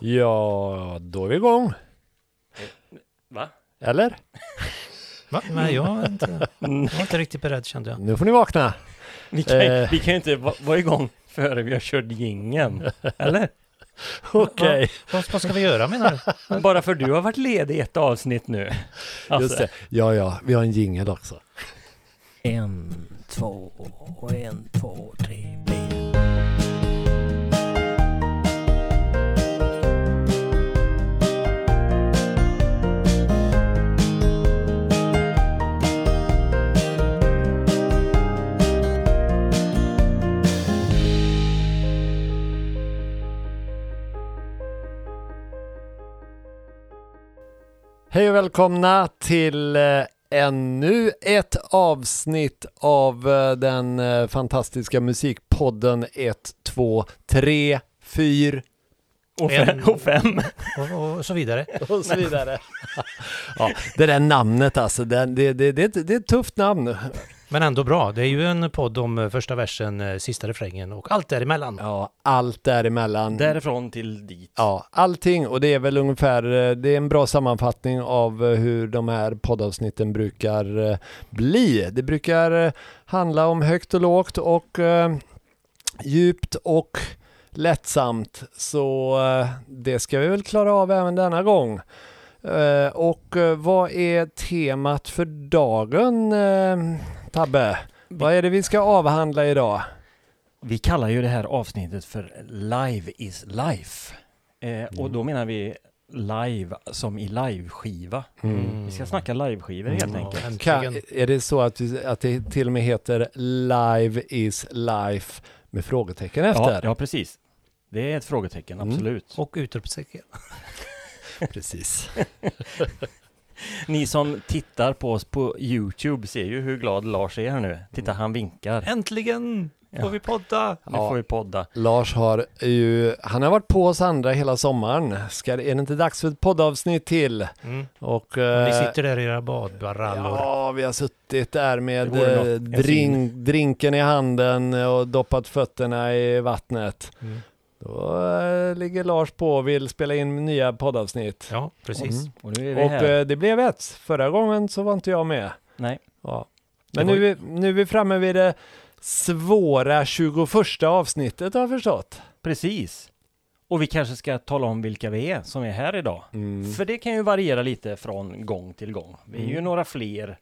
Ja, då är vi igång. Va? Eller? Va? Nej, jag är inte, jag var inte riktigt beredd kände jag. Nu får ni vakna. Vi kan, Eh. vi kan ju inte va- vara igång före vi har kört jingeln. Eller? Okej, Vad, vad ska vi göra menar du? Bara för du har varit ledig ett avsnitt nu. Alltså, just det. Ja, ja, vi har en jingel också. En, två, en, två, tre, blir Hej och välkomna till eh, ännu ett avsnitt av eh, den eh, fantastiska musikpodden 1, 2, 3, 4 Och fem. Och fem. Och, och så vidare. och så vidare. ja, det där namnet alltså, det, det, det, det är ett tufft namn. Men ändå bra. Det är ju en podd om eh, första versen, eh, sista refrängen och allt däremellan. Ja, allt däremellan. Därifrån till dit. Ja, allting och det är väl ungefär, eh, det är en bra sammanfattning av hur de här poddavsnitten brukar bli. Det brukar handla om högt och lågt och eh, djupt och lättsamt. Så eh, det ska vi väl klara av även denna gång. Eh, och eh, vad är temat för dagen, eh, Tabbe? Vad är det vi ska avhandla idag? Vi kallar ju det här avsnittet för Live is Life. Eh, Och Mm. då menar vi live som i liveskiva. Vi ska snacka liveskivor helt Mm. enkelt. Kan, är det så att, att det till och med heter Live is life med frågetecken Ja, efter? ja, precis. Det är ett frågetecken, Mm. absolut. Och utropstecken. Precis. Ni som tittar på oss på Youtube ser ju hur glad Lars är här nu. Titta, han vinkar. Äntligen Ja. får vi podda! Nu Ja. får vi podda. Lars har ju, han har varit på oss andra hela sommaren. Ska, är det inte dags för ett poddavsnitt till? Mm. Och, Ni eh, sitter där i era badbrallor. Ja, vi har suttit där med eh, drink, drinken i handen och doppat fötterna i vattnet. Mm. Då eh, ligger Lars på och vill spela in nya poddavsnitt. Ja, precis. Mm. Och nu är vi Och här. eh, det blev ett. Förra gången så var inte jag med. Nej, Ja. Men Det var nu, är, nu är vi framme vid det svåra 21 avsnittet har jag förstått. precis. Och vi kanske ska tala om vilka vi är som är här idag. Mm. För det kan ju variera lite från gång till gång. Vi är ju Mm. några fler.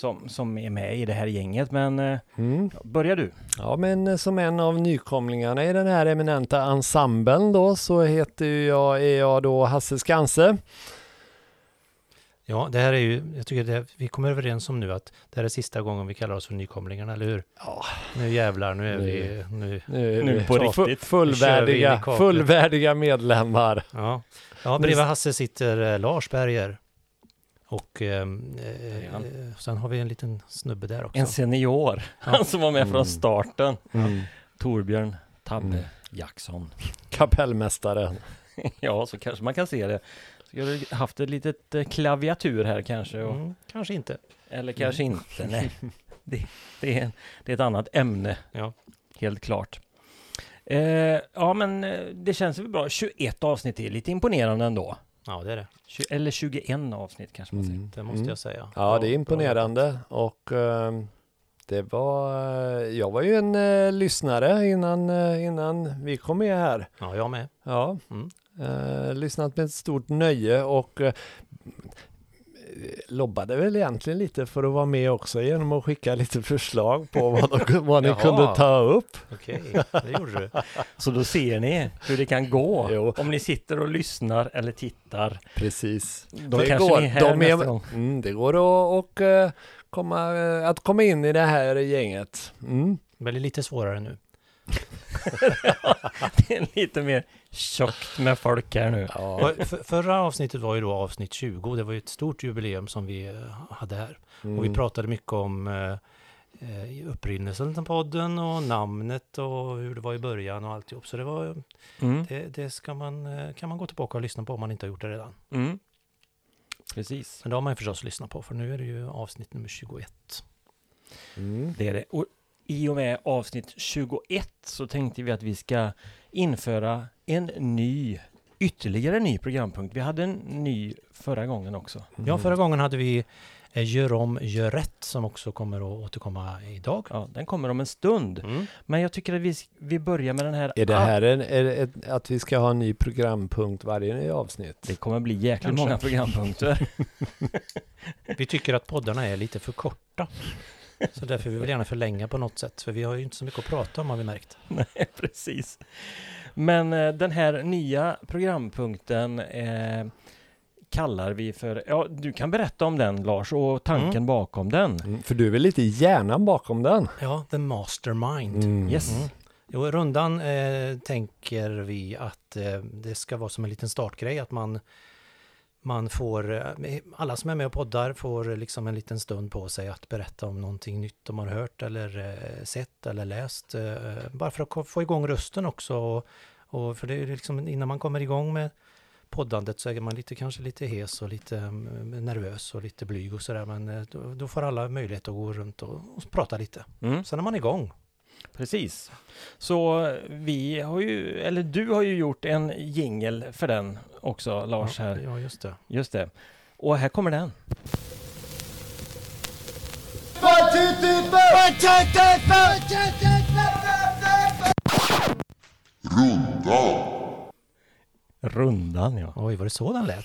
Som, som är med i det här gänget. Men eh, Mm. börjar du? Ja, men eh, som en av nykomlingarna i den här eminenta ensemblen då så heter jag, är jag då Hasse Skanse. Ja, det här är ju, jag tycker det, vi kommer överens om nu att det här är sista gången vi kallar oss för nykomlingarna, eller hur? Ja, Nu jävlar, nu är Nu- vi, nu, nu, är Nu på riktigt. fullvärdiga, fullvärdiga medlemmar. ja. Ja, bredvid Hasse sitter eh, Lars Berger. Och ehm, är han. eh, sen har vi en liten snubbe där också. En senior. Han som var med Mm. från starten. Mm. Torbjörn Tabbe Mm. Jackson. Kapellmästaren. Ja, så kanske man kan se det. Skulle du haft ett litet eh, klaviatur här kanske? Och, Mm, kanske inte. Eller kanske inte. Nej, det, det, är, det är ett annat ämne. Ja. Helt klart. Eh, ja, men eh, det känns väl bra. 21 avsnitt är lite imponerande ändå. Ja, det är det. Eller 21 avsnitt kanske man säger. Mm. Det måste Mm. jag säga. Ja, det är imponerande och ehm, det var, eh, jag var ju en eh, lyssnare innan, eh, innan vi kom med här. Ja, jag med. Ja, Mm. lyssnat med ett stort nöje och lobbade väl egentligen lite för att vara med också genom att skicka lite förslag på vad, de, vad ni Jaha. kunde ta upp. Okej, det gjorde du. Så då ser ni hur det kan gå. Jo. Om ni sitter och lyssnar eller tittar. Precis. Då det kanske går, ni är här de nästa är, gång. mm, det går att, och, eh, komma, eh, att komma in i det här gänget. Mm. Det blir lite svårare nu. Det är lite mer tjockt med folk här nu. Ja. För, förra avsnittet var ju då avsnitt 20. Det var ju ett stort jubileum som vi eh, hade här. Mm. Och vi pratade mycket om eh, eh, upprinnelsen till podden och namnet och hur det var i början och alltihop. Så det var, Mm. det, det ska man, eh, kan man gå tillbaka och lyssna på om man inte har gjort det redan. Mm. Precis. Men det har man ju förstås lyssnat på för nu är det ju avsnitt nummer 21. Mm. Det är det. Och i och med avsnitt 21 så tänkte vi att vi ska införa en ny ytterligare en ny programpunkt. Vi hade en ny förra gången också. Ja, förra gången hade vi eh, Gör om, gör rätt som också kommer att återkomma idag. Ja, den kommer om en stund. Mm. Men jag tycker att vi, vi börjar med den här. Är det här en, är det ett, att vi ska ha en ny programpunkt varje avsnitt? Det kommer bli jäkligt Kanske. många programpunkter. Vi tycker att poddarna är lite för korta. Så därför vill vi gärna förlänga på något sätt. För vi har ju inte så mycket att prata om har vi märkt. Nej, precis. Men eh, den här nya programpunkten eh, kallar vi för, ja du kan berätta om den Lars och tanken Mm. bakom den. Mm, för du är väl lite i hjärnan bakom den? Ja, The Mastermind. Mm. Yes. Mm. Jo, rundan eh, tänker vi att eh, det ska vara som en liten startgrej, att man, man får, eh, alla som är med och poddar får liksom en liten stund på sig att berätta om någonting nytt de har hört eller eh, sett eller läst. Eh, bara för att få igång rösten också. Och, och för det är liksom innan man kommer igång med poddandet så är man lite, kanske lite hes och lite mm, nervös och lite blyg och sådär. Men då, då får alla möjlighet att gå runt och, och prata lite. Mm, Sen är man igång. Precis. Så vi har ju, eller du har ju gjort en jingel för den också Lars ja, här. Ja, just det. Just det. Och här kommer den. Rundan ja. Oj, var det så den lät?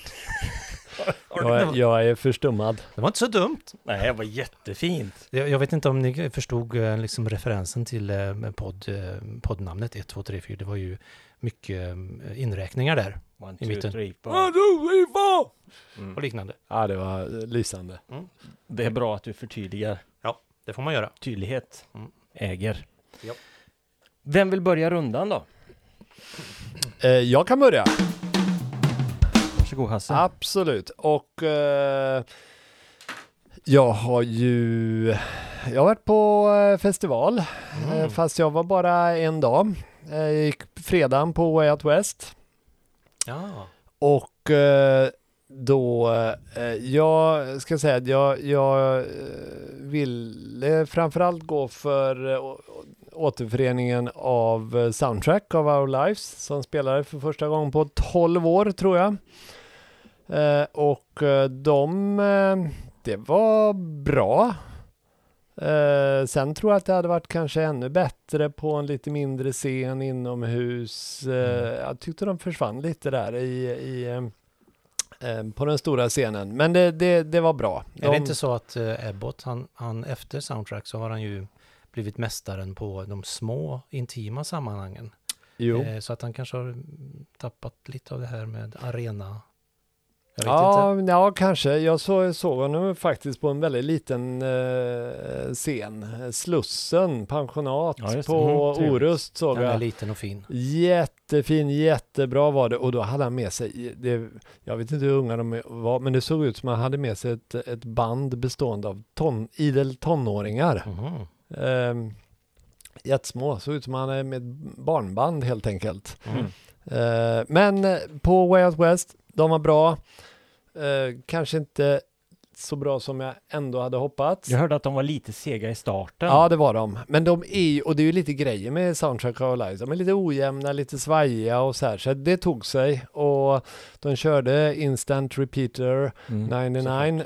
Jag, är- jag är förstummad. Det var inte så dumt. Nej, det var jättefint. Jag, jag vet inte om ni förstod eh, liksom referensen till eh, podd, eh, poddnamnet 1, 2, 3, 4. Det var ju mycket eh, inräkningar där One, I two, mitten. three, four. Mm. och liknande. Ja, det var eh, lysande. Det är bra att du förtydligar. Det får man göra. Tydlighet Mm. äger. Ja. Vem vill börja rundan då? Eh, jag kan börja. Varsågod Hasse. Absolut. Och eh, jag har ju jag har varit på eh, festival, eh, Mm. fast jag var bara en dag. Jag gick fredagen på Way Out West Ja. och eh, då, eh, jag ska säga att jag, jag eh, ville framförallt gå för eh, återföreningen av eh, Soundtrack of Our Lives som spelade för första gången på 12 år tror jag. Eh, och eh, de, eh, det var bra. Sen tror jag att det hade varit kanske ännu bättre på en lite mindre scen inomhus. Mm. Jag tyckte de försvann lite där i, i på den stora scenen. Men det, det, det var bra. Är det inte så att Ebbot, han, han efter Soundtrack så har han ju blivit mästaren på de små intima sammanhangen. Jo. Så att han kanske har tappat lite av det här med arena. Jag inte. Ja, ja, kanske. Jag så, såg honom faktiskt på en väldigt liten eh, scen. Slussen, pensionat Ja, på Mm. Orust såg Den är jag. liten och fin. Jättefin, jättebra var det. Och då hade han med sig, det, jag vet inte hur unga de var, men det såg ut som han hade med sig ett, ett band bestående av ton, idel tonåringar. Mhm. Eh, jättesmå, såg ut som han är med ett barnband helt enkelt. Mm. Eh, men på Way Out West, de var bra. Eh, kanske inte så bra som jag ändå hade hoppats. Jag hörde att de var lite sega i starten. Ja, det var de. Men de är ju, och det är ju lite grejer med Soundtrack of Lives. De är lite ojämna, lite svajiga och så här. Så det tog sig. Och de körde Instant Repeater Mm. 99.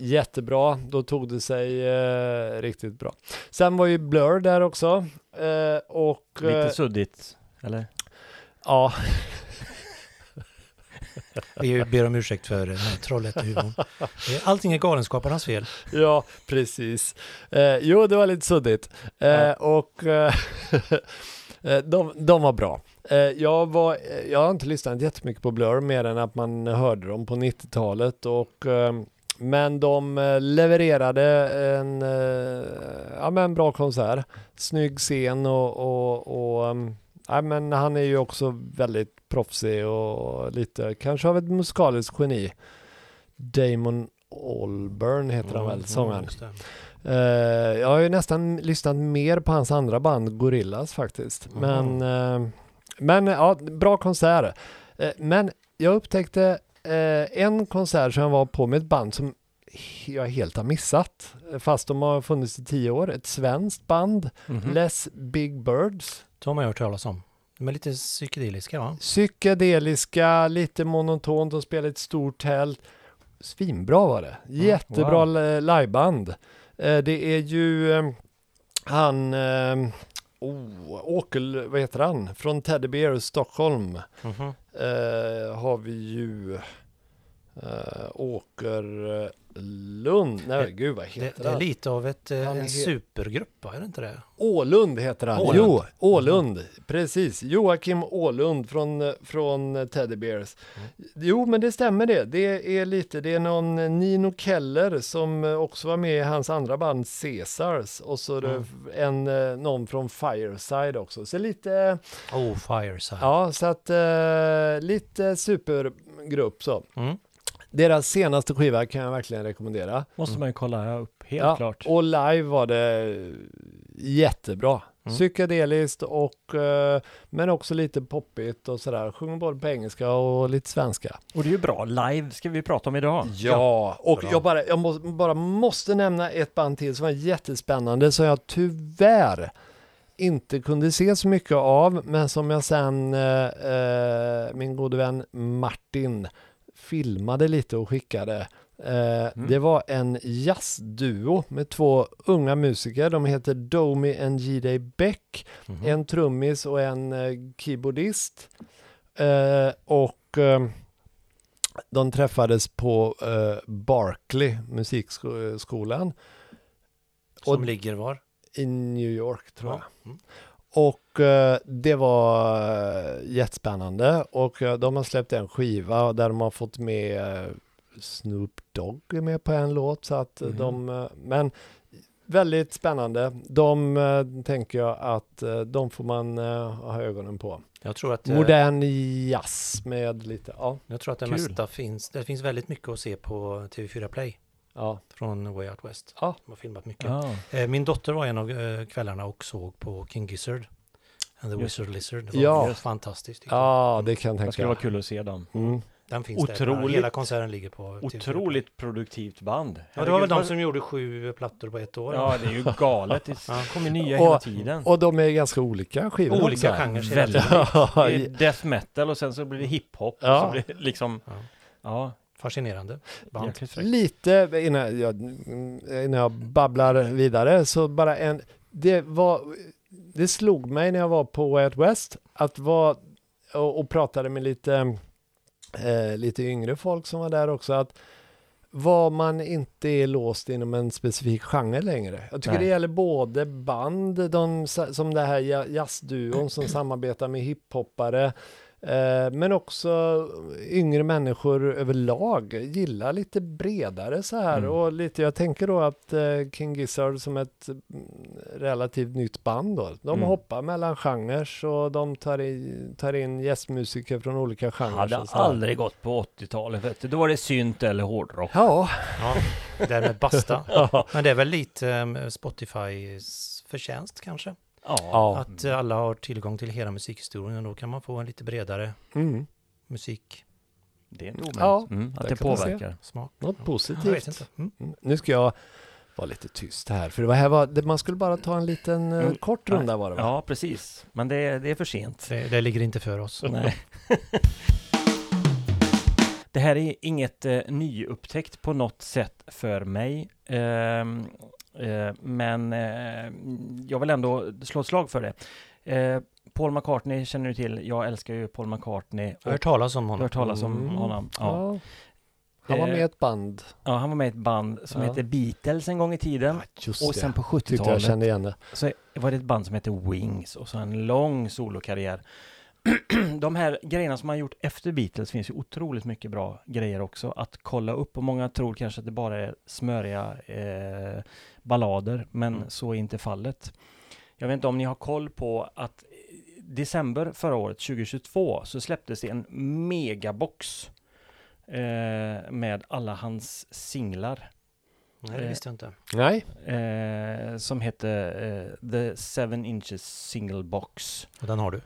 Jättebra, då tog det sig eh, riktigt bra. Sen var ju Blur där också. Eh, och Lite eh, suddigt, eller? ja, Vi ber om ursäkt för här Trollhättehumorn. Eh, Allting är galenskaparnas fel. ja, precis. Eh, jo, det var lite suddigt. Eh, Ja. Och eh, eh, de, de var bra. Eh, jag, var, eh, jag har inte lyssnat jättemycket på Blur mer än att man hörde dem på 90-talet. Och, eh, men de eh, levererade en, eh, ja, men en bra konsert. Snygg scen och, och, och ja, men han är ju också väldigt proffsig och lite kanske av ett musikaliskt geni. Damon Albarn heter han väl, sångaren. Eh, jag har ju nästan lyssnat mer på hans andra band, Gorillas faktiskt. Mhm. Men, eh, men ja, bra konsert. Eh, men jag upptäckte en konsert som jag var på med ett band som jag helt har missat. Fast de har funnits i tio år. Ett svenskt band, Mhm. Les Big Birds. De har jag hört talas om. De är lite psykedeliska va? Psykedeliska, lite monotont, de spelar ett stort tält. Svinbra var det. Jättebra li- liveband. Eh, Det är ju eh, han, eh, oh, Åkel, vad heter han? Från Teddy Bear Stockholm. Mhm. eh, har vi ju Åker eh, Lund. Nej, Det- gud vad Det, heter det är han? lite av ett, eh, är en he- supergrupp, är det inte det? Ålund heter han. Ålund. Jo, Ålund. Precis. Joakim Ålund från, från Teddy Bears. Mm. Jo, men det stämmer det. Det är lite, det är någon eh, Nino Keller som eh, också var med i hans andra band Caesars. Och så är det Mm. en, någon från Fireside också. Så lite, Oh, Fireside. ja, så att lite supergrupp så. Mm. Deras senaste skiva kan jag verkligen rekommendera. Måste man ju kolla upp, helt Ja, klart. Och live var det jättebra. Mm. Psykedeliskt och eh, men också lite poppigt och sådär. Sjunger både på engelska och lite svenska. Och det är ju bra, live ska vi prata om idag. Ja, och bra. jag bara, jag må, bara måste nämna ett band till som var jättespännande som jag tyvärr inte kunde se så mycket av men som jag sen, eh, eh, min gode vän Martin filmade lite och skickade. Eh, Det var en jazzduo med två unga musiker. De heter Domi and J.D. Beck. Mhm. En trummis och en eh, keyboardist. Eh, och de träffades på Barclay musikskolan Som och- ligger var? i New York tror jag. Ja. Mm. Och eh, det var eh, jättespännande och eh, de har släppt en skiva där de har fått med eh, Snoop Dogg är med på en låt så att Mhm. de, men väldigt spännande. De eh, tänker jag att de får man ha ögonen på. Jag tror att, Modern jazz med lite, ja, jag tror att det Kul. mesta finns, det finns väldigt mycket att se på TV4 Play ja, från Way Out West. Ja. De har filmat mycket. Ja. Eh, Min dotter var en av eh, kvällarna och såg på King Gizzard and the Just Wizard Lizard. Det var Ja. fantastiskt. tyckte jag. ja det kan jag Det tänka skulle vara kul att se dem. Mm. Den finns där. Otroligt- Hela konserten ligger på TV4 Play. Otroligt produktivt band. Ja, det var väl de som gjorde sju plattor på ett år. Ja, det är ju galet. Det Ja. kommer nya Och- hela tiden. Och de är ganska olika skivor Olika också. genrer hela Väldigt. tiden. Ja, Det är death metal och sen så blir det hiphop. Ja. Och så blir det liksom, Ja. ja, Fascinerande band. Lite innan jag, innan jag babblar vidare så bara en, det var, det slog mig när jag var på Way Out West att vara och, och pratade med lite, eh, lite yngre folk som var där också att var man inte är låst inom en specifik genre längre. Jag tycker Nej. det gäller både band, de, som det här ja- jazzduon som samarbetar med hiphoppare, men också yngre människor överlag gillar lite bredare så här Mm. och lite, jag tänker då att eh, King Gizzard som ett mm, relativt nytt band då, de Mm. hoppar mellan genrer och de tar, i, tar in gästmusiker från olika genrer. Hade aldrig gått på 80-talet. vet du. Då var det synt eller hårdrock. Ja, Ja, där med Basta. ja. Men det är väl lite eh, Spotifys förtjänst kanske? Ja. ja. Att alla har tillgång till hela musikhistorien och då kan man få en lite bredare Mm. musik. Det är omöjligt. Ja, mm, att det påverkar. Smak. Något Jag vet positivt. inte. Mm. Mm. Nu ska jag vara lite tyst här, för det var här var, man skulle bara ta en liten eh, Mm. kort runda var det va? Ja, precis. Men det, är- det är för sent. Det, det ligger inte för oss. Nej. Det här är inget eh, nyupptäckt på något sätt för mig. Eh, men eh, jag vill ändå slå ett slag för det. Eh, Paul McCartney känner du till. Jag älskar ju Paul McCartney. Jag har Och hört talas om honom. hört talas om Mm. honom? Ja. Ja. Han var med i Eh, ett band. ja, han var med i ett band som Ja. hette Beatles en gång i tiden. just Och sen på Tyckte jag 70-talet kände igen det. så var det ett band som hette Wings och så en lång solokarriär. De här grejerna som man gjort efter Beatles finns ju otroligt mycket bra grejer också att kolla upp och många tror kanske att det bara är smöriga eh, ballader men Mm. så är inte fallet. Jag vet inte om ni har koll på att december förra året, 2022, så släpptes det en megabox eh, med alla hans singlar Nej, det visste jag inte. Nej, eh, som hette eh, The Seven Inches Single Box. Och den har du?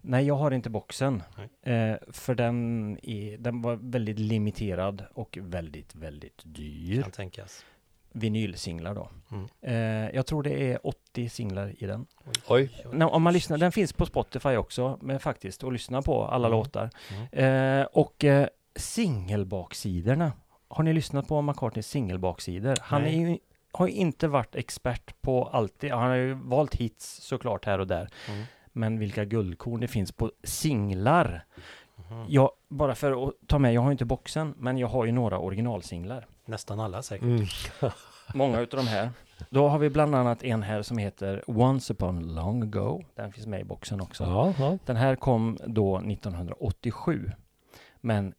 Nej, jag har inte boxen. Eh, för den, är, den var väldigt limiterad och väldigt, väldigt dyr. Kan tänkas. Vinylsinglar då. Mm. Eh, jag tror det är 80 singlar i den. Oj. Nå, om man lyssnar, den finns på Spotify också, men faktiskt, att lyssna på alla Mm. låtar. Eh, och eh, singelbaksidorna. Har ni lyssnat på McCartneys singelbaksidor? Han är Nej. ju, har ju inte varit expert på alltid. Han har ju valt hits såklart här och där. Mm. Men vilka guldkorn det finns på singlar. Mhm. Jag, bara för att ta med, jag har ju inte boxen, men jag har ju några originalsinglar. Nästan alla säkert. Mm. Många utav de här. Då har vi bland annat en här som heter Once upon long ago. Den finns med i boxen också. Ja, ja. Den här kom då 1987. Men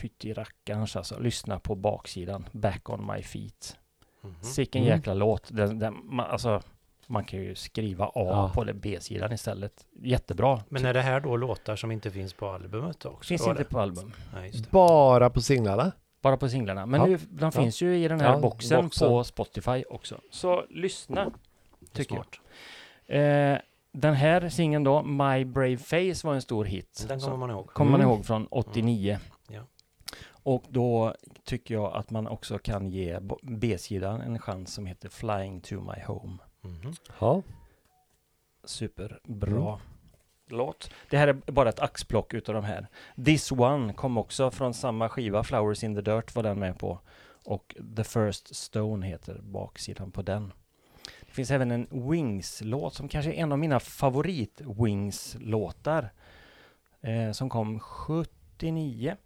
fytti rackarns alltså, lyssna på baksidan. Back on my feet. Mhm. Sicken Mm. jäkla låt. Den, den, man, alltså, man kan ju skriva A Ja. på B-sidan istället. Jättebra. Men är det här då låtar som inte finns på albumet också? Finns inte det? på album. Det. Bara på singlarna? Bara på singlarna. Men Ja. nu, de Ja. finns ju i den här Ja, boxen, boxen. på Spotify också. Så lyssna, tycker Smart. jag. Eh, den här singeln då, My Brave Face, var en stor hit. Den kommer man ihåg. kommer man Mm. ihåg från 89. Ja. Och då tycker jag att man också kan ge B-sidan en chans som heter Flying to my home. Mhm. Ja. Superbra Mm. Låt. Det här är bara ett axplock utav de här. This One kom också från samma skiva, Flowers in the Dirt var den med på. Och The First Stone heter baksidan på den. Det finns även en Wings-låt som kanske är en av mina favorit-Wings-låtar. Eh, som kom 79.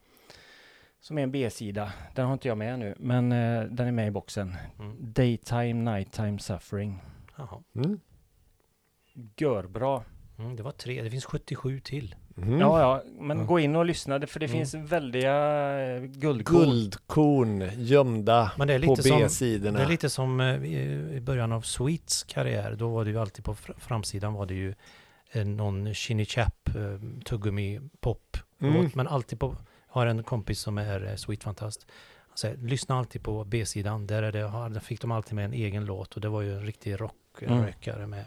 Som är en B-sida. Den har inte jag med nu, men eh, den är med i boxen. Mm. Daytime, Nighttime Suffering. Jaha. Mm. Görbra. Mm, det var tre, det finns 77 till. Mm. Ja, ja, men Mm. gå in och lyssna, det- för det Mm. finns väldiga eh, guldkorn. Guldkorn gömda Men det är på lite som, B-sidorna. det är lite som eh, i början av Sweets karriär. Då var det ju alltid på fr- framsidan var det ju eh, någon Shinny Chap, tuggummi, pop. Mm. Men alltid på, jag har en kompis som är Sweet-fantast. Han säger, lyssna alltid på B-sidan. Där, är det, har- där fick de alltid med en egen låt och det var ju en riktig rockrökare Mm. med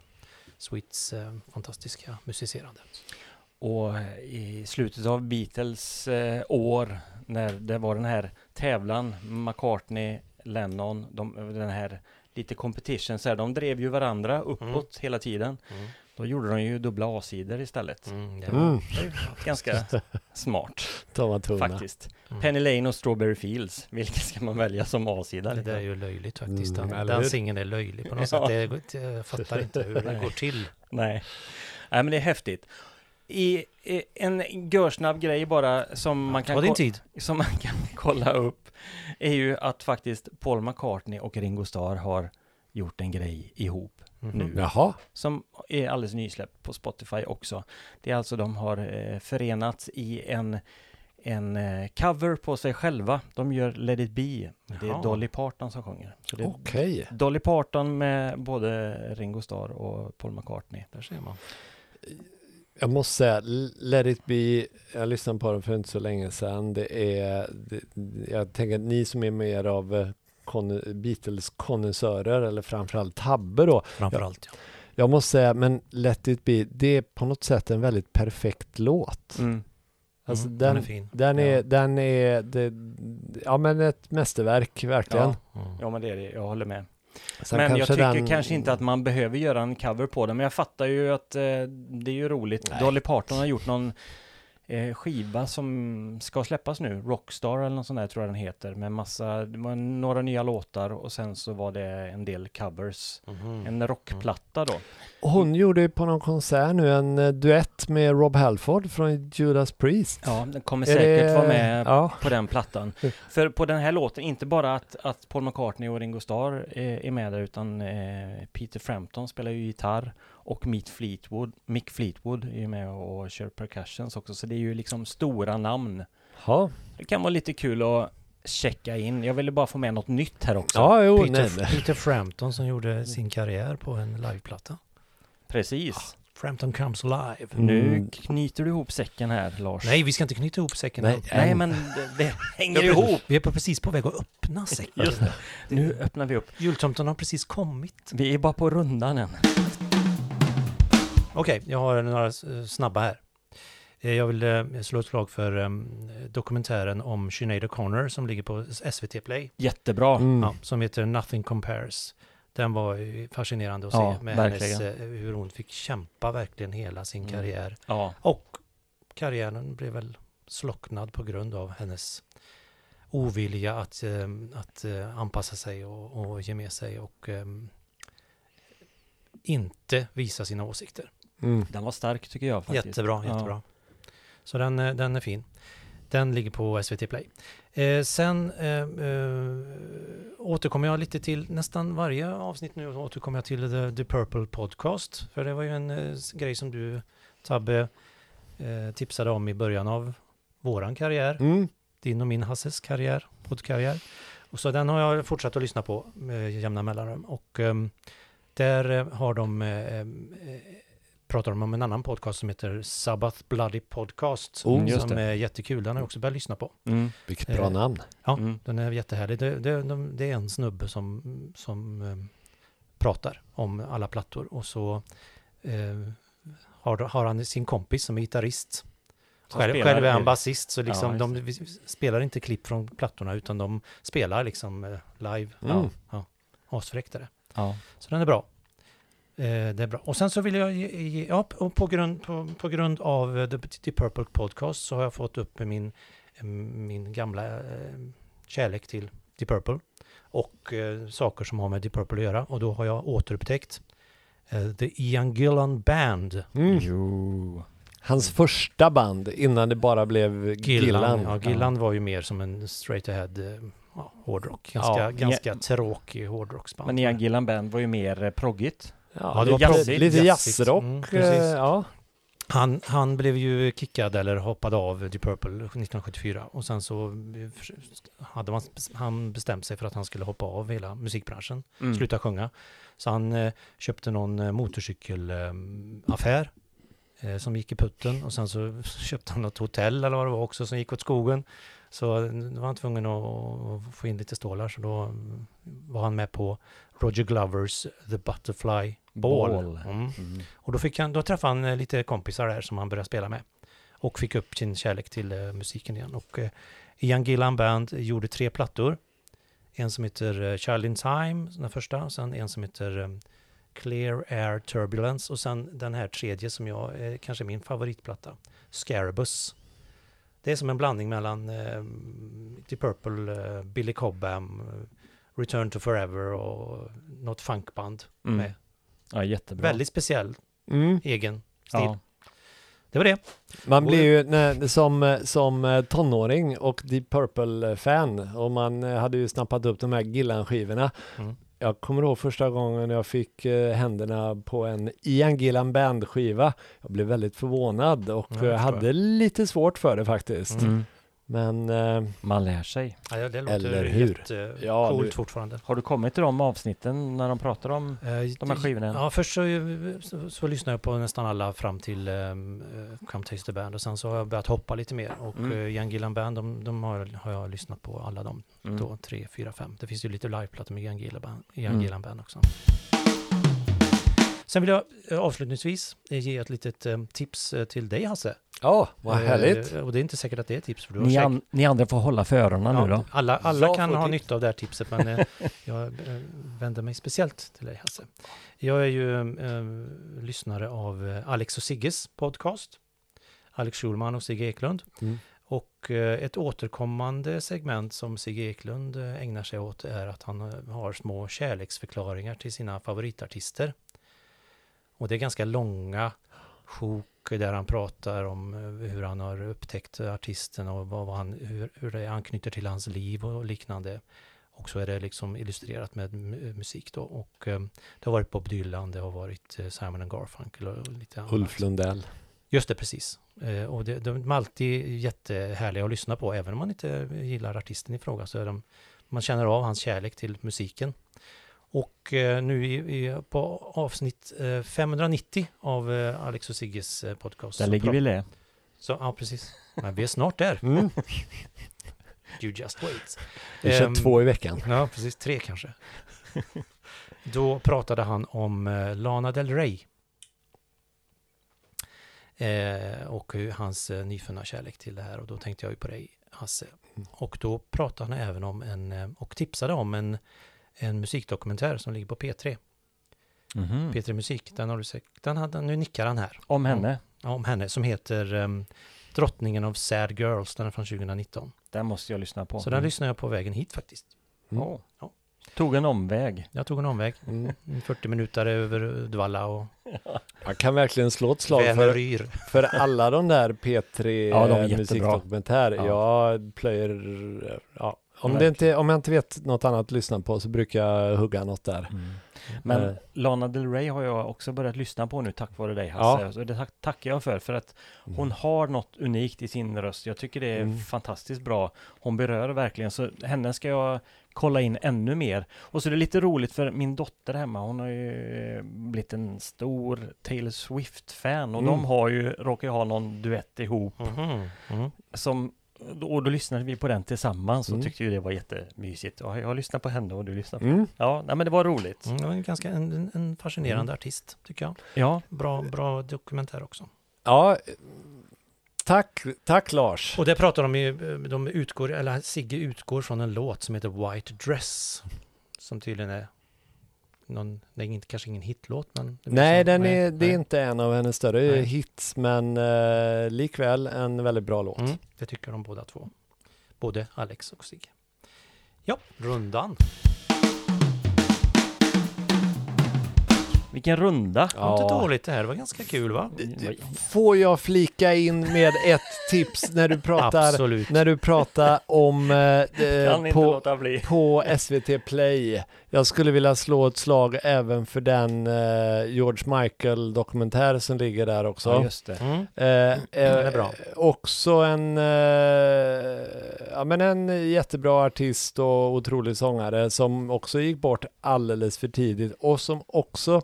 Sweets eh, fantastiska musicerande. Och eh, i slutet av Beatles eh, år, när det var den här tävlan, McCartney, Lennon, de, den här lite competition, så här, de drev ju varandra uppåt hela tiden. Då gjorde de ju dubbla A-sidor istället. Mm, det Mm. Det är ju ganska smart var faktiskt. Mm. Penny Lane och Strawberry Fields, vilken ska man välja som A-sida? Det där är ju löjligt faktiskt. Mm, Den, singeln är löjlig på något Ja. sätt. Det, jag fattar inte hur det går till. Nej. Nej, men det är häftigt. I, i en görsnabb grej bara som man kan ko- tid. som man kan kolla upp är ju att faktiskt Paul McCartney och Ringo Starr har gjort en grej ihop. Nu. Jaha. som är alldeles nysläppt på Spotify också. Det är alltså de har eh, förenats i en, en eh, cover på sig själva. De gör Let it be. Det är. Dolly Parton som sjunger. Så det är Okej. Dolly Parton med både Ringo Starr och Paul McCartney. Där ser man. Jag måste säga, Let it be, jag lyssnade på den för inte så länge sedan. Det är, det, jag tänker att ni som är mer av eh, Beatles-konnässörer eller framförallt Tabbe då. Framförallt ja. Jag måste säga, men Let it be, det är på något sätt en väldigt perfekt låt. Mm. Alltså Mm, den, är fin. den är, Ja. den är, det, ja men ett mästerverk verkligen. Ja, Mm. ja, men det är det. Jag håller med. Sen men jag tycker den- kanske inte att man behöver göra en cover på den. Men jag fattar ju att eh, det är ju roligt. Nej. Dolly Parton har gjort någon eh, skiva som ska släppas nu. Rockstar eller något sånt där tror jag den heter. Med massa, det var några nya låtar och sen så var det en del covers. Mhm. En rockplatta då. Hon gjorde ju på någon konsert nu en eh, duett med Rob Halford från Judas Priest. Ja, den kommer Är säkert det- vara med Ja. på den plattan. För på den här låten, inte bara att, att Paul McCartney och Ringo Starr är, är med där, utan eh, Peter Frampton spelar ju gitarr och Mick Fleetwood, Mick Fleetwood är ju med och kör percussions också, så det är ju liksom stora namn. Ja, Det kan vara lite kul att checka in. Jag ville bara få med något nytt här också. ja jo, Peter, nej, nej. Peter Frampton som gjorde sin karriär på en liveplatta. Precis. Frampton comes live. Mm. Nu knyter du ihop säcken här, Lars. Nej, vi ska inte knyta ihop säcken. Nej. Nej, men det, det hänger ihop. Vi är på- precis på väg att öppna säcken. Just det. Nu öppnar vi upp. Jultomten har precis kommit. Vi är bara på rundan än. Okej, jag har några snabba här. Eh, Jag vill eh, slå ett slag för em, dokumentären om Sinead O'Connor som ligger på SVT Play. Jättebra. Mm. Ja, som heter Nothing Compares. Den var ju fascinerande att se Ja, med verkligen. hennes, eh, hur hon fick kämpa verkligen hela sin Mm. karriär. Ja. Och karriären blev väl slocknad på grund av hennes ovilja att, eh, att anpassa sig och, och ge med sig och ehm, inte visa sina åsikter. Mm. Den var stark tycker jag faktiskt. Jättebra, Ja. jättebra. Så den, eh, den är fin. Den ligger på SVT Play. Eh, sen eh, eh, återkommer jag lite till nästan varje avsnitt nu återkommer jag till The, The Purple Podcast. För det var ju en eh, grej som du Tabbe eh, tipsade om i början av våran karriär. Mm. Din och min Hasses karriär, poddkarriär. Och så den har jag fortsatt att lyssna på med jämna mellanrum. Och ehm, där har de eh, eh, pratar de om en annan podcast som heter Sabbath Bloody Podcast. Oh, som det. är jättekul. Den har jag också börjat lyssna på. Mm. Vilket bra Eh, namn. Ja, Mm. den är jättehärlig. Det, det, de, det är en snubbe som, som eh, pratar om alla plattor och så eh, har, har han sin kompis som är gitarrist. Själv, själv är han basist så liksom Ja, de vi spelar inte klipp från plattorna utan de spelar liksom eh, live. Mm. Ja, ja. Asfräckt är det. Ja. Så den är bra. Eh, det är bra. Och sen så vill jag ge, ge ja, på, grund, på, på grund av eh, The, The Purple Podcast så har jag fått upp min, eh, min gamla eh, kärlek till The Purple och eh, saker som har med The Purple att göra. Och då har jag återupptäckt eh, The Ian Gillan Band. Mm. Jo. Hans första band innan det bara blev Gillan. Ja, Gillan var ju mer som en straight ahead eh, ja, hårdrock. Ganska, Ja, ganska tråkig hårdrocksband. Men Ian Gillan Band var ju mer eh, proggigt. Ja, det var lite, jazzigt. lite jazzrock. Mm, eh, ja. Han, han blev ju kickad eller hoppade av The Purple 1974 och sen så eh, hade man, han bestämt sig för att han skulle hoppa av hela musikbranschen, Mm. sluta sjunga. Så han eh, köpte någon eh, motorcykelaffär eh, som gick i putten och sen så köpte han något hotell eller vad det var också som gick åt skogen. Så eh, då var han tvungen att, att få in lite stålar så då var han med på Roger Glovers The Butterfly Ball. Ball. Mm. Mm. Och då, fick han, då träffade han eh, lite kompisar där som han började spela med. Och fick upp sin kärlek till eh, musiken igen. Och eh, Ian Gillan Band gjorde tre plattor. En som heter eh, Child in Time, den första. Sen en som heter eh, Clear Air Turbulence. Och sen den här tredje som jag, eh, kanske är min favoritplatta. Scarabus. Det är som en blandning mellan eh, Deep Purple, Billy Cobham, Return to Forever och något funkband Mm. med. Ja, jättebra. Väldigt speciell Mm. egen stil. Ja. Det var det. Man blir ju när, som, som eh, tonåring och Deep Purple-fan och man eh, hade ju snappat upp de här Gillan-skivorna. Mm. Jag kommer ihåg första gången jag fick eh, händerna på en Ian Gillan Band-skiva. Jag blev väldigt förvånad och Ja, hade lite svårt för det faktiskt. Mm. Men eh, Man lär sig. Ja, det låter Eller hur? Ja, coolt du- fortfarande. Har du kommit till de avsnitten när de pratar om Eh, de här skivorna? Ja, först så, så, så lyssnade jag på nästan alla fram till um, Come Taste the Band och sen så har jag börjat hoppa lite mer och Mm. mm. Young Gillan Band, de, de har, har jag lyssnat på alla de Mm. då, tre, fyra, fem. Det finns ju lite liveplattor med Young Gillan Band, Mm. Gillan Band också. Sen vill jag eh, avslutningsvis eh, ge ett litet eh, tips eh, till dig Hasse. Ja, vad Eh, härligt. Och det är inte säkert att det är tips för du har Ni, an, ni andra får hålla för öronen nu då. Alla, alla Jag kan ha tips. nytta av det här tipset, men eh, jag eh, vänder mig speciellt till dig Hasse. Jag är ju eh, lyssnare av eh, Alex och Sigges podcast. Alex Schulman och Sigge Eklund. Mm. Och eh, ett återkommande segment som Sigge Eklund eh, ägnar sig åt är att han har små kärleksförklaringar till sina favoritartister. Och det är ganska långa sjok där han pratar om eh, hur han har upptäckt artisten och vad, han, hur, hur det anknyter till hans liv och liknande. Och så är det liksom illustrerat med mu- musik då. Och eh, det har varit Bob Dylan, det har varit eh, Simon and Garfunkel och lite annat. Ulf Lundell. Just det, precis. Och det, de är alltid jättehärliga att lyssna på, även om man inte gillar artisten i fråga, så är de, man känner av hans kärlek till musiken. Och eh, nu i, på avsnitt eh, 590 av eh, Alex och Sigges eh, podcast. Där så ligger vi det. Så, ja, precis. Men vi är snart där. Mm. You just wait. Vi kör Ehm, två i veckan. Ja, precis. Tre kanske. Då pratade han om eh, Lana Del Rey. Eh, och hur hans eh, nyfunna kärlek till det här och då tänkte jag ju på dig Hasse. Mm. Och då pratade han även om en, eh, och tipsade om en, en musikdokumentär som ligger på P3. Mhm. P3 Musik, den har du säkert, den hade, nu nickar han här. Om henne. Ja, om henne som heter um, Drottningen av Sad Girls, den är från 2019. Den måste jag lyssna på. Så den lyssnar jag på vägen hit faktiskt. Mm. Ja. Tog en omväg. Jag tog en omväg, Mm. 40 minuter över Uddevalla och Jag kan verkligen slå ett slag för, för alla de där P3 Ja, de musikdokumentär. Ja. Jag plöjer, ja. Om, det inte, om jag inte vet något annat att lyssna på så brukar jag hugga något där. Men Eh. Lana Del Rey har jag också börjat lyssna på nu tack vare dig Hasse. Ja. Så det tack, tackar jag för, för att hon har något unikt i sin röst. Jag tycker det är Mm. fantastiskt bra. Hon berör verkligen, så henne ska jag kolla in ännu mer. Och så är det lite roligt för min dotter hemma, hon har ju blivit en stor Taylor Swift-fan och Mm. de har ju, råkar ju ha någon duett ihop Mhm. Mm. som och då lyssnade vi på den tillsammans och Mm. tyckte ju det var jättemysigt. Och jag har lyssnat på henne och du lyssnar på Mm. Ja, nej, men det var roligt. Mm, det var en ganska en, en- en fascinerande Mm. artist, tycker jag. Ja, Bra, bra dokumentär också. Ja, tack, tack Lars. Och det pratar de ju, de utgår, eller Sigge utgår från en låt som heter White Dress. Som tydligen är någon, det är inte, kanske ingen hitlåt men... Nej, den nej, är, det är inte en av hennes större Nej. hits, men eh, likväl en väldigt bra låt. Mm, det tycker de båda två. Både Alex och Sigge. Ja, rundan. Vilken runda. Det var inte dåligt det här, det var ganska kul va? Får jag flika in med ett tips när du pratar, Absolut. när du pratar om eh, eh, på, på SVT Play. Jag skulle vilja slå ett slag även för den eh, George Michael dokumentär som ligger där också. Ja, just det. Mm. Eh, Den är eh, bra. Också en, eh, ja, men en jättebra artist och otrolig sångare som också gick bort alldeles för tidigt och som också,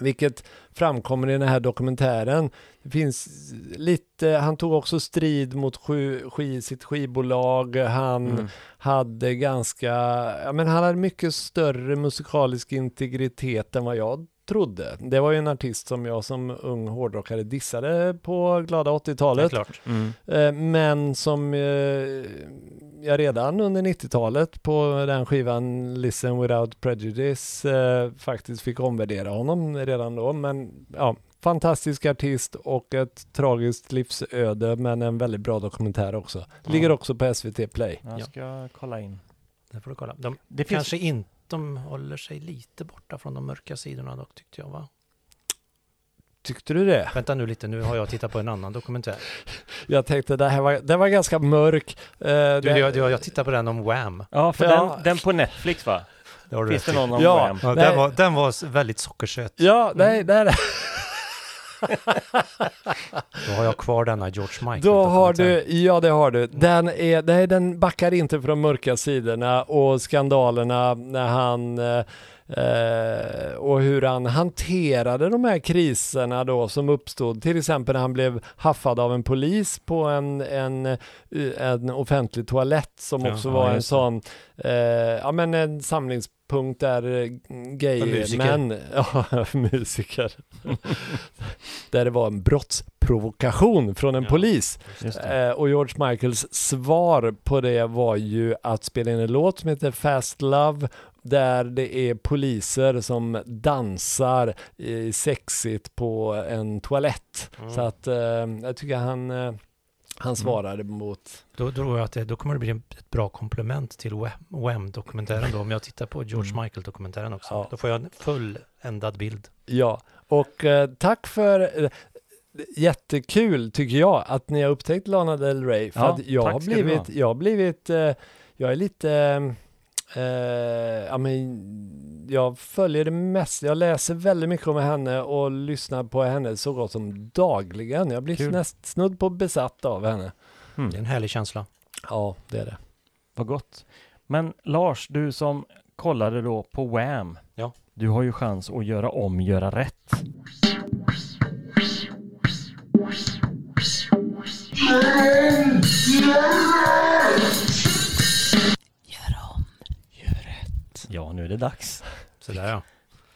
vilket framkommer i den här dokumentären, det finns lite, han tog också strid mot sk, sk, sitt skivbolag, han Mm. hade ganska, ja men han hade mycket större musikalisk integritet än vad jag trodde. Det var ju en artist som jag som ung hårdrockare dissade på glada Det är 80-talet. klart. Mm. Eh, Men som eh, jag redan under 90-talet på den skivan Listen Without Prejudice eh, faktiskt fick omvärdera honom redan då. Men ja, fantastisk artist och ett tragiskt livsöde men en väldigt bra dokumentär också. Ligger också på SVT Play. Jag Ja. ska kolla in. Det får du kolla. De Det finns... kanske inte, de håller sig lite borta från de mörka sidorna dock tyckte jag va? Tyckte du det? Vänta nu lite, nu har jag tittat på en annan dokumentär. Jag tänkte det här var, det var ganska mörk. Eh, Du, det- jag, jag, jag tittar på den om Wham. Ja, för Ja. Den, den på Netflix va? Det Finns det någon om Ja. Wham? Ja, Nej. den, var, den var väldigt sockersöt. Ja, nej, det är det. Då har jag kvar denna George Michael. Då har du, ja det har du. Den, är, nej, den backar inte de mörka sidorna och skandalerna när han eh, eh, och hur han hanterade de här kriserna då som uppstod. Till exempel när han blev haffad av en polis på en, en, eh, en offentlig toalett som också ja, var en sån, eh, ja men en samlingspunkt där eh, gay-män, ja musiker, där det var en brottsprovokation från en Ja. polis. Eh, och George Michaels svar på det var ju att spela in en låt som heter Fast Love där det är poliser som dansar eh, sexigt på en toalett. Mm. Så att eh, jag tycker han, eh, han svarade mot... Då, tror jag att det, då kommer det bli ett bra komplement till Wham- Wham-dokumentären då, om jag tittar på George Mm. Michael-dokumentären också. Ja. Då får jag en fulländad bild. Ja, och eh, tack för eh, Jättekul tycker jag att ni har upptäckt Lana Del Rey. För Ja, att jag har blivit, jag har blivit, eh, jag är lite, eh, ja men jag följer det mest, jag läser väldigt mycket om henne och lyssnar på henne så gott som dagligen. Jag blir Kul. näst snudd på besatt av henne. Mm. Det är en härlig känsla. Ja, det är det. Vad gott. Men Lars, du som kollade då på Wham. Ja. Du har ju chans att göra om, göra rätt. Ja, nu är det dags. Sådär ja.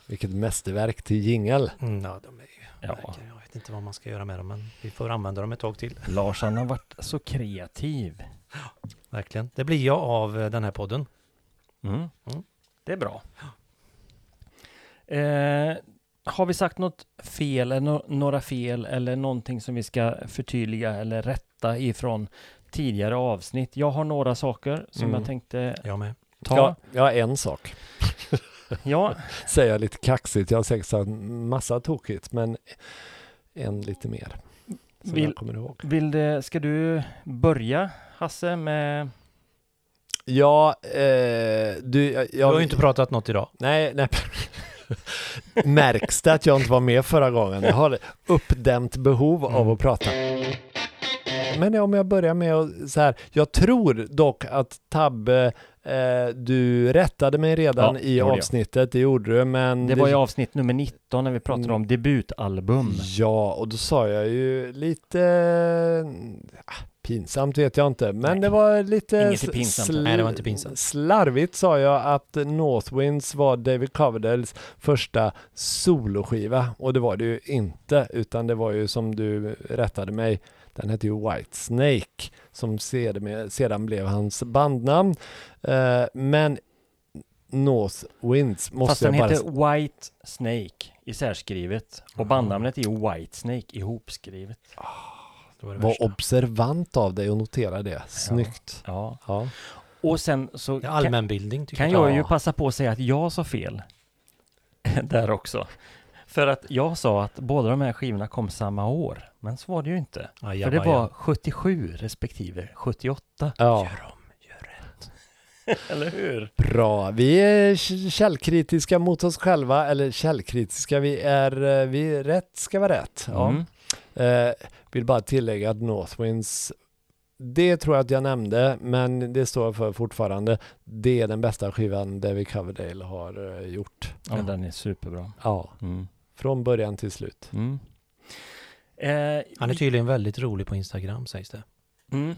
Vilket mästerverk till jingel. Mm, ja, de är ju Ja. jag vet inte vad man ska göra med dem, men vi får använda dem ett tag till. Lars han har varit så kreativ. Verkligen. Det blir jag av eh, den här podden. Mm. Mm. Det är bra. Eh, har vi sagt något fel, eller no några fel eller någonting som vi ska förtydliga eller rätta ifrån tidigare avsnitt? Jag har några saker som Mm. jag tänkte Jag. Ta. Ja, jag har en sak. Ja, Säger jag lite kaxigt. Jag har säkert sagt massa tokigt, men en lite mer. Som Vill- jag kommer ihåg. vill det, ska du börja Hasse med... Ja, eh, du... Jag, Jag har ju inte pratat något idag. Nej, nej. Märks det att jag inte var med förra gången? Jag har uppdämt behov av Mm. att prata. Men om jag börjar med att så här, jag tror dock att Tabbe, eh, du rättade mig redan Ja, i jag. avsnittet, det gjorde du, men Det var ju avsnitt nummer 19 när vi pratade om debutalbum. Ja, och då sa jag ju lite ah, pinsamt vet jag inte, men Nej, det var lite sl- Nej, det var inte pinsamt. Slarvigt sa jag att Northwinds var David Coverdales första soloskiva och det var det ju inte, utan det var ju som du rättade mig, den hette ju White Snake som sedan, blev hans bandnamn. Eh, men Northwinds måste Fast den jag bara heter White Snake isärskrivet. Och Mm. bandnamnet är ju White Snake ihopskrivet. Det var det Var observant av dig och notera det. Snyggt. Ja. Ja. Och sen så kan, allmänbildning tycker kan jag. jag ju Ja. passa på att säga att jag sa fel. Där också. För att jag sa att båda de här skivorna kom samma år. Men så var det ju inte. Aja, För det var 77 respektive 78. ja. Gör om, gör rätt. Eller hur? Bra. Vi är källkritiska mot oss själva, eller källkritiska, vi är, eh, vi rätt ska vara rätt. Ja. Mm. Eh, vill bara tillägga att Northwinds, det tror jag att jag nämnde, men det står för fortfarande. Det är den bästa skivan David Coverdale har eh, gjort. Ja, den är superbra. Ja, Mm. Från början till slut. Mm. Eh, Han är tydligen väldigt rolig på Instagram sägs det. mm.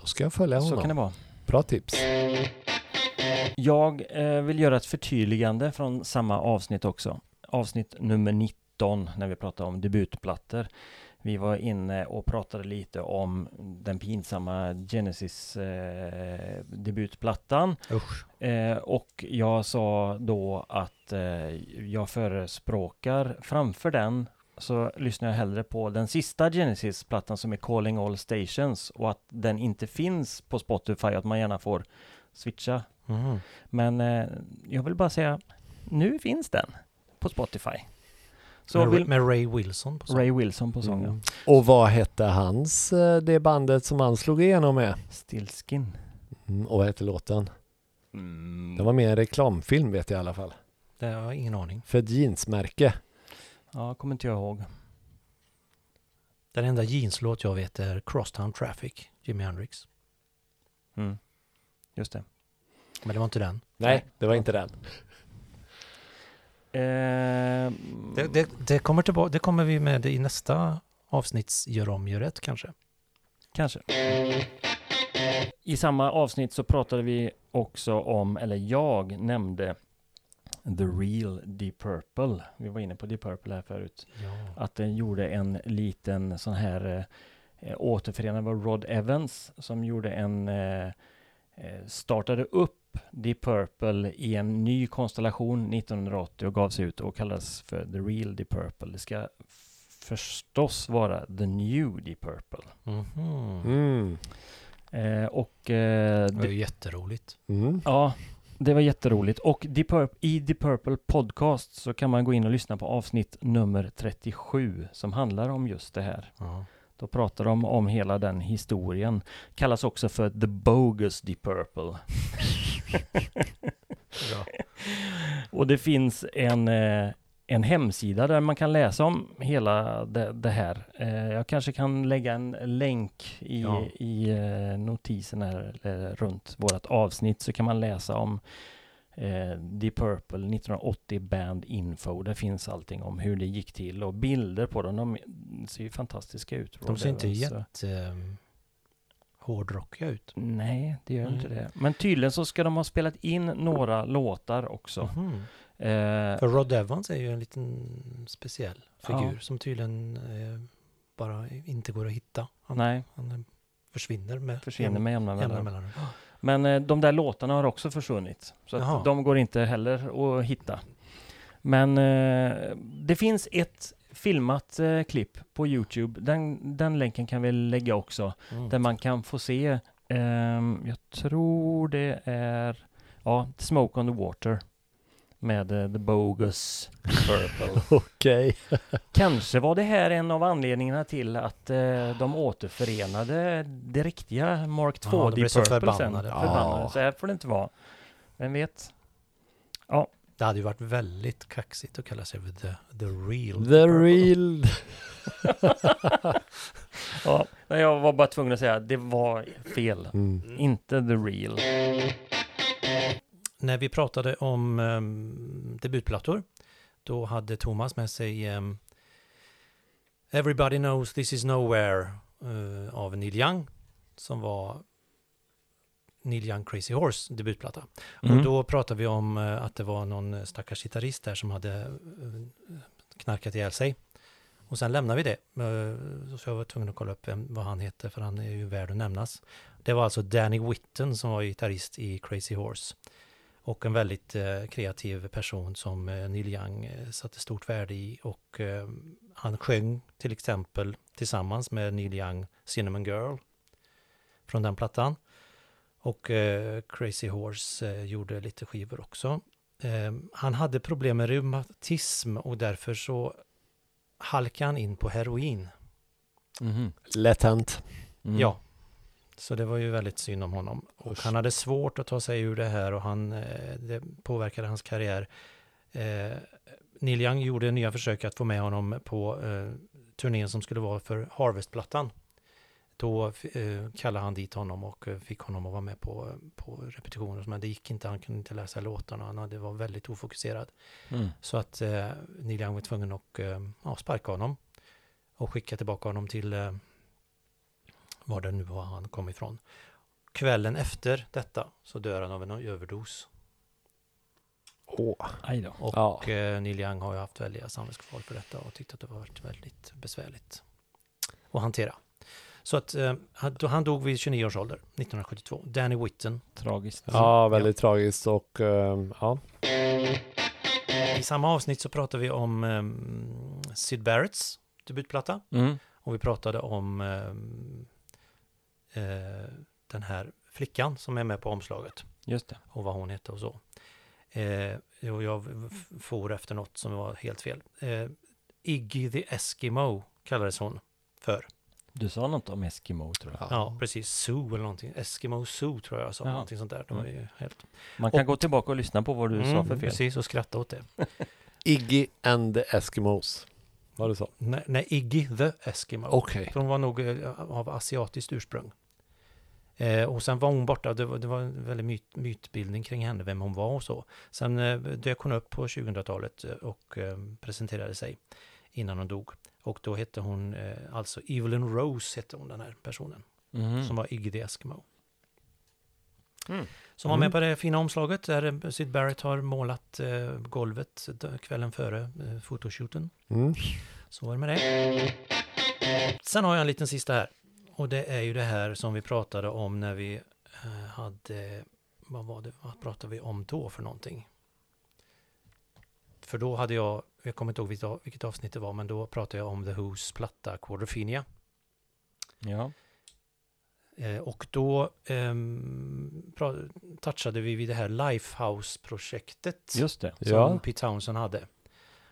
Då ska jag följa Så honom. kan det vara. Bra tips. Jag eh, vill göra ett förtydligande från samma avsnitt också. Avsnitt nummer 19 när vi pratade om debutplattor. Vi var inne och pratade lite om den pinsamma Genesis eh, debutplattan. Eh, och jag sa då att eh, jag förespråkar framför den så lyssnar jag hellre på den sista Genesis-plattan som är Calling All Stations och att den inte finns på Spotify, att man gärna får switcha Mhm. men eh, jag vill bara säga, nu finns den på Spotify. Så med, vill med Ray Wilson på sång. Ray Wilson på sång, ja. Mm. Och vad hette hans, eh, det bandet som han slog igenom med? Stillskin. Mm, och vad hette låten? Mm. Det var med i en reklamfilm vet jag i alla fall. Det har jag ingen aning. För ett jeansmärke. Ja, kommer inte jag ihåg. Den enda jeanslåt jag vet är Crosstown Traffic, Jimi Hendrix. Mm. Just det. Men det var inte den. Nej, det var inte den. Eh, Det, det, det, kommer tillbaka, det kommer vi med i nästa avsnitts Gör om, gör rätt kanske. Kanske. I samma avsnitt så pratade vi också om, eller jag nämnde The Real Deep Purple. Vi var inne på Deep Purple här förut. Ja. att den gjorde en liten sån här eh, återförenad var Rod Evans som gjorde en eh, eh, startade upp Deep Purple i en ny konstellation 1980 och gav sig ut och kallades för The Real Deep Purple. Det ska förstås vara The New Deep Purple. Mhm. Mm. Eh, och eh, Det var det, ju jätteroligt. Mm. ja, det var jätteroligt. Och Deep Purple, i Deep Purple Podcast så kan man gå in och lyssna på avsnitt nummer 37 som handlar om just det här. Då pratar de om hela den historien. Kallas också för The Bogus Deep Purple. Ja. Och det finns en, eh, en hemsida där man kan läsa om hela det, det här. Eh, Jag kanske kan lägga en länk i, Ja. i eh, notisen här runt vårt avsnitt så kan man läsa om eh, Deep Purple 1980 Band Info. Där finns allting om hur det gick till och bilder på dem. De ser ju fantastiska ut. De ser inte Evans, så- jätte um, hårdrockiga ut. Nej, det gör inte Mm. det. Men tydligen så ska de ha spelat in några låtar också. Mhm. Eh, För Rod Evans är ju en liten speciell figur Ja. som tydligen eh, bara inte går att hitta. Han, nej, han eh, försvinner med försvinner med jämna mellanrum. Men eh, de där låtarna har också försvunnit. Så Jaha. att de går inte heller att hitta. Men eh, det finns ett filmat eh, klipp på Youtube. Den, den länken kan vi lägga också. Mm. Där man kan få se, ehm, jag tror det är, ja, Smoke on the Water. Med eh, The Bogus Purple. Okej. Kanske var det här en av anledningarna till att eh, de återförenade det riktiga Mark Ja, 2D de blev så Purple förbannade. sen. Förbannade. Ja. Så här får det inte vara. Vem vet? Det hade ju varit väldigt kaxigt att kalla sig för the, the real. The Purple. real... Ja, jag var bara tvungen att säga att det var fel. Mm. Inte the real. När vi pratade om um, debutplattor, då hade Thomas med sig ehm, Everybody knows this is nowhere eh, av Neil Young, som var Neil Young Crazy Horse debutplatta. Mm. Och då pratade vi om eh, att det var någon stackars gitarrist där som hade eh, knarkat ihjäl sig. Och sen lämnade vi det. Eh, Så jag var tvungen att kolla upp vem, vad han heter, för han är ju värd att nämnas. Det var alltså Danny Whitten som var gitarrist i Crazy Horse. Och en väldigt eh, kreativ person som eh, Neil Young eh, satte stort värde i. Och han sjöng till exempel tillsammans med Neil Young Cinnamon Girl från den plattan. Och Crazy Horse gjorde lite skivor också. Eh, han hade problem med reumatism och därför så halkade han in på heroin. Mhm. Lätt hänt. Mm. Ja. Så det var ju väldigt synd om honom. Och Usch. han hade svårt att ta sig ur det här och han, eh, det påverkade hans karriär. Eh, Neil Young gjorde nya försök att få med honom på eh, turnén som skulle vara för Harvest-plattan. Då eh, kallade han dit honom och eh, fick honom att vara med på, på repetitioner. Men det gick inte, han kunde inte läsa låtarna, han hade, var väldigt ofokuserad. Mm. Så att eh, Neil Young var tvungen att eh, ja, sparka honom och skicka tillbaka honom till var det nu var han kom ifrån. Kvällen efter detta så dör han av en överdos. Åh. Då. Och Ja. eh, Neil Young har ju haft väldiga samvetskval för detta och tyckt att det har varit väldigt besvärligt att hantera. Så att eh, han- dog vid 29 års ålder, 1972. Danny Whitten. Tragiskt. Ja, väldigt tragiskt och ehm, ja. I samma avsnitt så pratade vi om um, Syd Barretts debutplatta. Mm. Och vi pratade om ehm, eh, den här flickan som är med på omslaget Just det. och vad hon hette och så. Eh, och jag for efter något som var helt fel. Eh, Iggy the Eskimo kallades hon för. Du sa något om Eskimo tror jag. Ja, precis. Sue eller någonting. Eskimo Sue tror jag sa. Jaha. Någonting sånt där. Det var ju helt... Man kan Och- gå tillbaka och lyssna på vad du sa Mm, för fel. Precis, och skratta åt det. Iggy and the Eskimos. Var det så? Nej, nej, Iggy the Eskimo. Okej. För hon var nog eh, av asiatiskt ursprung. Eh, och sen var hon borta, det var, det var en väldigt myt, mytbildning kring henne, vem hon var och så. Sen eh, dök hon upp på 2000-talet eh, och eh, presenterade sig innan hon dog. Och då hette hon, eh, alltså Evelyn Rose hette hon den här personen, Mhm. som var Iggy the Eskimo. Mm. Som var med Mm. på det fina omslaget där eh, Syd Barrett har målat eh, golvet d- kvällen före eh, fotoshooten. Mm. Så var det med det. Sen har jag en liten sista här. Och det är ju det här som vi pratade om när vi eh, hade, vad var det, vad pratade vi om då för någonting? För då hade jag, jag kommer inte ihåg vilket avsnitt det var, men då pratade jag om The Who's platta Quadrophenia. Ja. Eh, och då pra- touchade vi vid det här Lifehouse-projektet Just det. som Ja. Pete Townsend hade.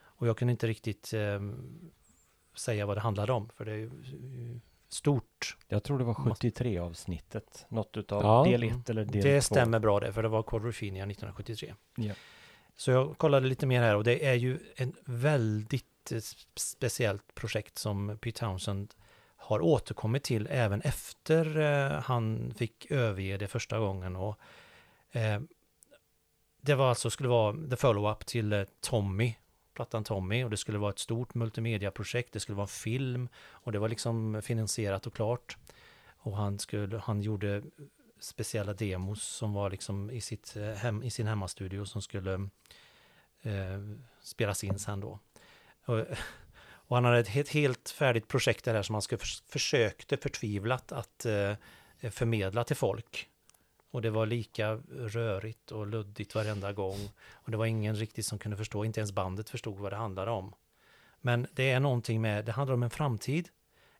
Och jag kunde inte riktigt ehm, säga vad det handlade om, för det är ju eh, stort. Jag tror det var 73 avsnittet. Något utav Ja. del 1 eller del 2. Det stämmer bra det, för det var Quadrophenia 1973. Ja. Så jag kollade lite mer här och det är ju en väldigt eh, speciellt projekt som Pete Townsend har återkommit till även efter eh, han fick överge det första gången. Och, eh, det var alltså, skulle vara the follow-up till eh, Tommy, plattan Tommy, och det skulle vara ett stort multimediaprojekt, det skulle vara en film, och det var liksom finansierat och klart. Och han, skulle, han gjorde speciella demos som var liksom i, sitt eh, hem, i sin hemmastudio som skulle eh, spelas in sen då. Och, eh, och han hade ett helt, helt färdigt projekt där som han skulle förs försökte förtvivlat att eh, förmedla till folk. Och det var lika rörigt och luddigt varenda gång. Och det var ingen riktigt som kunde förstå, inte ens bandet förstod vad det handlade om. Men det är någonting med, det handlar om en framtid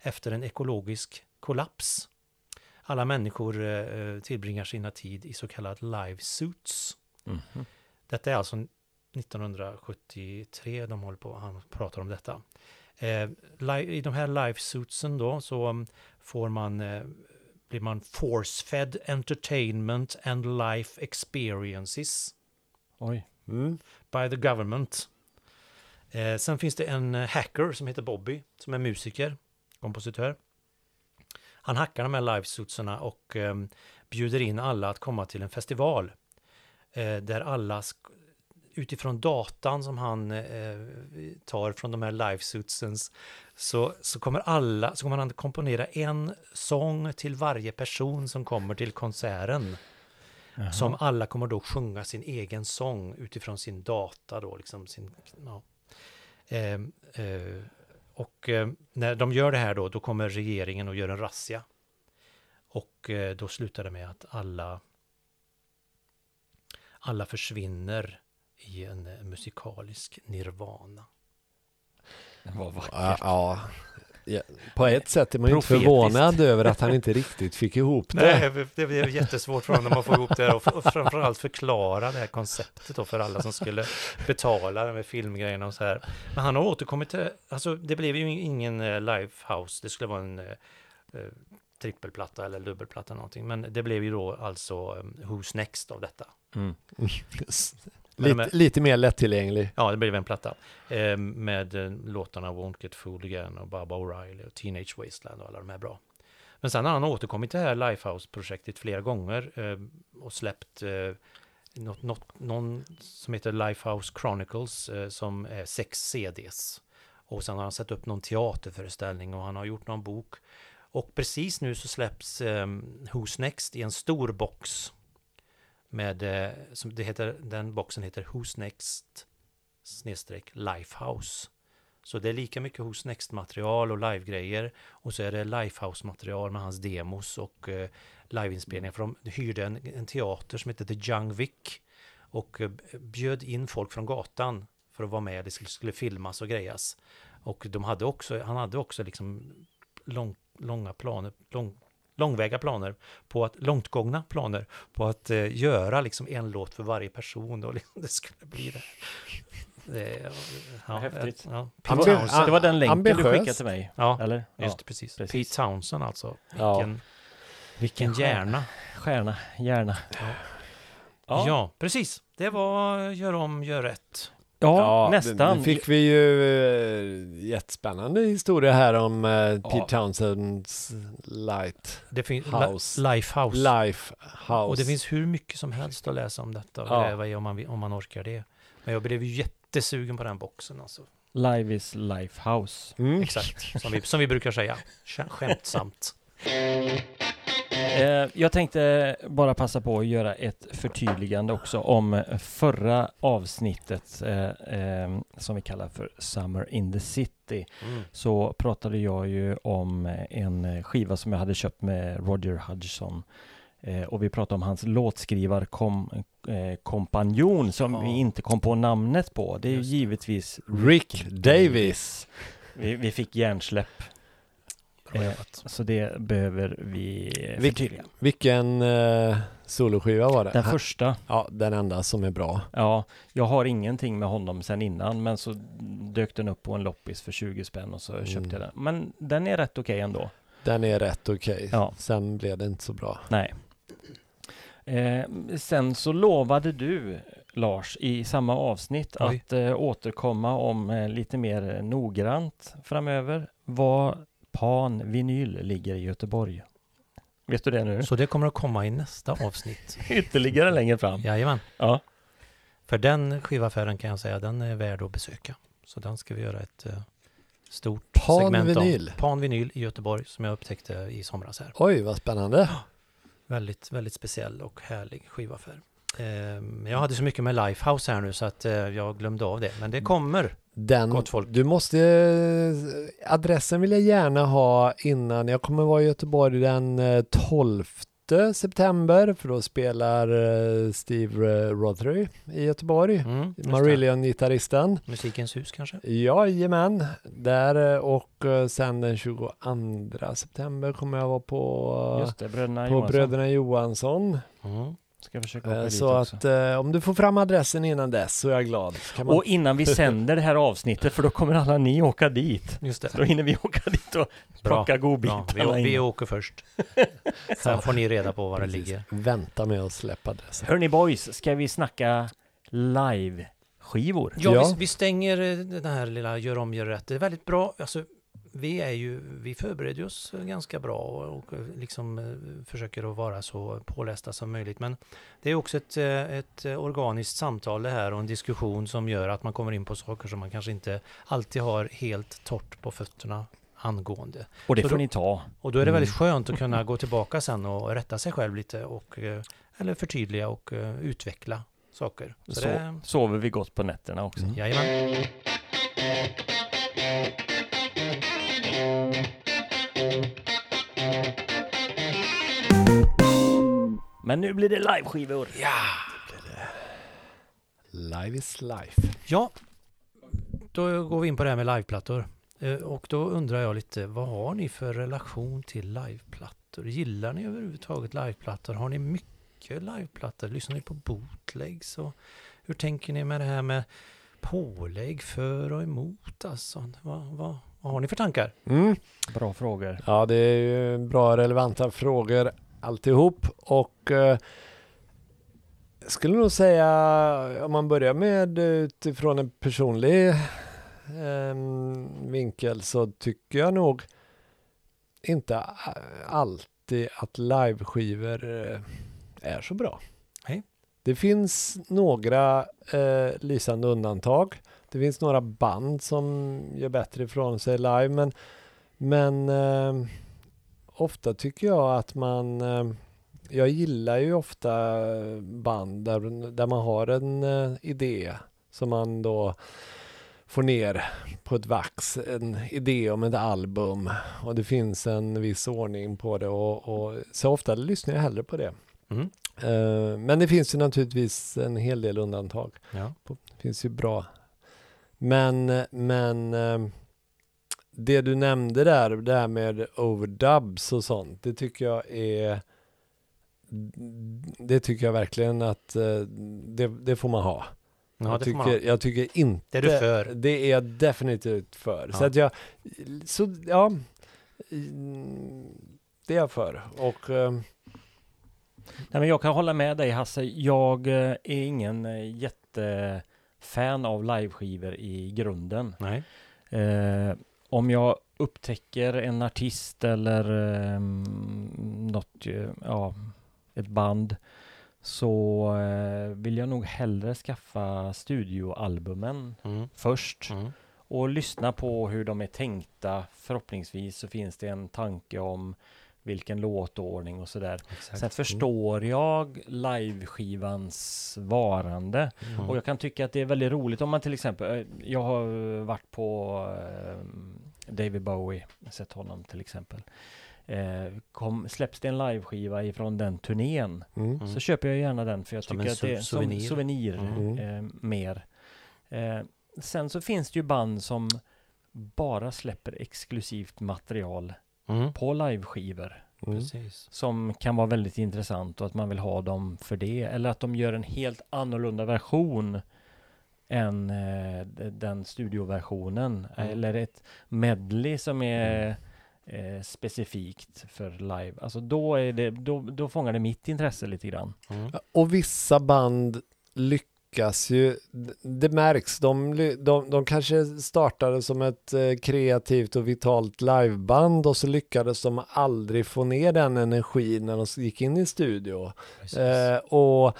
efter en ekologisk kollaps. Alla människor eh, tillbringar sina tid i så kallade live suits. Mhm. Detta är alltså 1973 de håller på, han pratar om detta. Eh, I de här live suitsen då så um, får man, eh, blir man force-fed entertainment and life experiences Oj. Mm. by the government. Eh, sen finns det en hacker som heter Bobby, som är musiker, kompositör. Han hackar de här livesuitsarna och eh, bjuder in alla att komma till en festival. Eh, där alla, utifrån datan som han eh, tar från de här livesuitsens, så, så kommer alla, så kommer han komponera en sång till varje person som kommer till konserten. Jaha. Som alla kommer då sjunga sin egen sång utifrån sin data då, liksom sin, ja. eh, eh, och eh, när de gör det här då, då kommer regeringen och gör en razzia. Och eh, då slutar det med att alla alla försvinner i en eh, musikalisk nirvana. Det var vackert. Ja, ja. Ja, På ett sätt är man ju inte förvånad över att han inte riktigt fick ihop det. Nej, det blev jättesvårt för honom att få ihop det och, och framförallt förklara det här konceptet då för alla som skulle betala med filmgrejerna och så här. Men han har återkommit till, alltså det blev ju ingen eh, Lifehouse, det skulle vara en eh, eh, trippelplatta eller dubbelplatta någonting. Men det blev ju då alltså eh, Who's Next av detta. Mm. Lite, är- lite mer lättillgänglig. Ja, det blev en platta. Eh, med eh, låtarna Won't Get Fooled Again och Baba O'Reilly och Teenage Wasteland och alla de här bra. Men sen har han återkommit till det här Lifehouse-projektet flera gånger eh, och släppt eh, något, något, någon som heter Lifehouse Chronicles eh, som är sex CDs. Och sen har han satt upp någon teaterföreställning och han har gjort någon bok. Och precis nu så släpps eh, Who's Next i en stor box. Med, eh, som det heter, den boxen heter Who's Next snedstreck Lifehouse. Så det är lika mycket Who's Next-material och livegrejer. Och så är det Lifehouse-material med hans demos och eh, liveinspelningar. För de hyrde en, en teater som heter The Young Vic. Och eh, bjöd in folk från gatan för att vara med. Det skulle, skulle filmas och grejas. Och de hade också, han hade också liksom lång, långa planer, lång, långväga planer på att, långtgångna planer på att eh, göra liksom en låt för varje person och liksom, det skulle bli det. det ja, Häftigt. Ja, Townsend. Det var den länken du Ambitiös. skickade till mig, Ja, eller? just ja. precis. precis. Pete Townsend alltså. Ja. Vilken, Vilken hjärna. Stjärna, hjärna. Ja. Ja, precis. Det var Gör om, gör rätt. Ja, det- nästan. Nu fick vi ju eh, jättespännande historia här om eh, Ja. Pete Townsends Light Det finns House. Lifehouse. Life House. Och det finns hur mycket som helst att läsa om detta och Ja. gräva i om man, om man orkar det. Men jag blev ju jättesugen på den boxen alltså. Live is Lifehouse. Mm. Exakt, som vi, som vi brukar säga. Sk- Skämtsamt. Eh, jag tänkte bara passa på att göra ett förtydligande också om förra avsnittet eh, eh, som vi kallar för Summer in the City. Mm. Så pratade jag ju om en skiva som jag hade köpt med Roger Hodgson. Eh, och vi pratade om hans låtskrivarkompanjon eh, kompanjon som Ja. vi inte kom på namnet på. Det är ju givetvis Rick Davis. Vi, vi fick hjärnsläpp. Eh. Så det behöver vi eh, Vilk- förtydliga. Vilken eh, soloskiva var det? Den första Ja, den enda som är bra. Ja, jag har ingenting med honom sen innan, men så dök den upp på en loppis för 20 spänn och så Mm. köpte jag den. Men den är rätt okej ändå. Den är rätt okej. Ja. Sen blev det inte så bra. Nej. Eh, sen så lovade du, Lars, i samma avsnitt Oj. att eh, återkomma om eh, lite mer eh, noggrant framöver vad Pan Vinyl ligger i Göteborg. Vet du det nu? Så det kommer att komma i nästa avsnitt. Ytterligare längre fram. Jajamän. Ja. För den skivaffären kan jag säga, den är värd att besöka. Så den ska vi göra ett eh, stort Pan segment Vinyl. om. Pan Vinyl i Göteborg som jag upptäckte i somras här. Oj, vad spännande. Väldigt, väldigt speciell och härlig skivaffär. Eh, jag hade så mycket med Lifehouse här nu så att eh, jag glömde av det. Men det kommer. Den, du måste, eh, adressen vill jag gärna ha innan, jag kommer vara i Göteborg den eh, 12 september, för då spelar eh, Steve eh, Rothery i Göteborg, Mm. Marillion-gitarristen. Musikens hus kanske? Jajamän, där eh, och eh, sen den 22 september kommer jag vara på, det, bröderna på Johansson. Bröderna Johansson. Mm. Ska försöka åka Eh, dit Så också. att eh, om du får fram adressen innan dess så är jag glad. Så Kan man... Och innan vi sänder det här avsnittet, för då kommer alla ni åka dit. Just det. Så då hinner vi åka dit och Bra. plocka godbitarna Vi, vi innan. åker först. Sen får ni reda på var det ligger. Vänta med att släppa adressen. Hörni boys, ska vi snacka live-skivor? Ja, Ja. Vi, vi stänger eh, den här lilla gör om, gör rätt. Det är väldigt bra. Alltså, vi är ju, vi förbereder oss ganska bra och, och liksom eh, försöker att vara så pålästa som möjligt. Men det är också ett, eh, ett organiskt samtal det här och en diskussion som gör att man kommer in på saker som man kanske inte alltid har helt torrt på fötterna angående. Och det Så får då- ni ta. Och då är det Mm. väldigt skönt att kunna gå tillbaka sen och rätta sig själv lite och eh, eller förtydliga och utveckla saker. Så, Så det, sover vi gott på nätterna också. Mm. jajamän. Men nu blir det liveskivor. Live is life. Ja, då går vi in på det här med liveplattor. Eh, Och då undrar jag lite, vad har ni för relation till liveplattor? Gillar ni överhuvudtaget liveplattor? Har ni mycket liveplattor? Lyssnar ni på bootlegs? Och hur tänker ni med det här med pålägg för och emot? Alltså, vad, vad, vad har ni för tankar? Mm. Bra frågor. Ja, det är ju bra relevanta frågor alltihop och eh, jag skulle nog säga om man börjar med utifrån en personlig eh, vinkel så tycker jag nog inte alltid att liveskivor eh, är så bra. Nej. Det finns några eh, lysande undantag. Det finns några band som gör bättre ifrån sig live men men eh, ofta tycker jag att man eh, jag gillar ju ofta band där, där man har en eh, idé som man då får ner på ett vax, en idé om ett album och det finns en viss ordning på det och, och så ofta lyssnar jag hellre på det. Mm. Eh, men det finns ju naturligtvis en hel del undantag. Ja. Det finns ju bra. Men, men det du nämnde där, det här med overdubs och sånt, det tycker jag är det tycker jag verkligen att eh, det, det får man ha. Ja, jag, det får man tycker, ha. jag tycker inte Det är du för. Det är jag definitivt för. Så Ja. att jag, så ja, det är jag för. Och eh, Nej, men jag kan hålla med dig Hasse. Jag eh, är ingen jättefan av liveskivor i grunden. Nej. Eh, om jag upptäcker en artist eller eh, något, eh, ja, ett band så eh, vill jag nog hellre skaffa studioalbumen Mm. först Mm. och lyssna på hur de är tänkta. Förhoppningsvis så finns det en tanke om vilken låtordning och sådär. Exakt. Sen förstår jag liveskivans varande. Mm. Och jag kan tycka att det är väldigt roligt om man till exempel, eh, jag har varit på eh, David Bowie, sett honom till exempel. Eh, kom, släpps det en liveskiva ifrån den turnén mm. Så köper jag gärna den för jag Som tycker att det är sou- souvenir. som souvenir Mm. eh, mer. Eh, sen så finns det ju band som bara släpper exklusivt material Mm. på liveskivor Mm. Som kan vara väldigt intressant och att man vill ha dem för det. Eller att de gör en helt annorlunda version än eh, den studioversionen. Mm. Eller ett medley som är eh, specifikt för live. Alltså då, är det, då, då fångar det mitt intresse lite grann. Mm. Och vissa band lyckas ju, det märks, de, de, de kanske startade som ett eh, kreativt och vitalt liveband och så lyckades de aldrig få ner den energin när de gick in i studio. Eh, och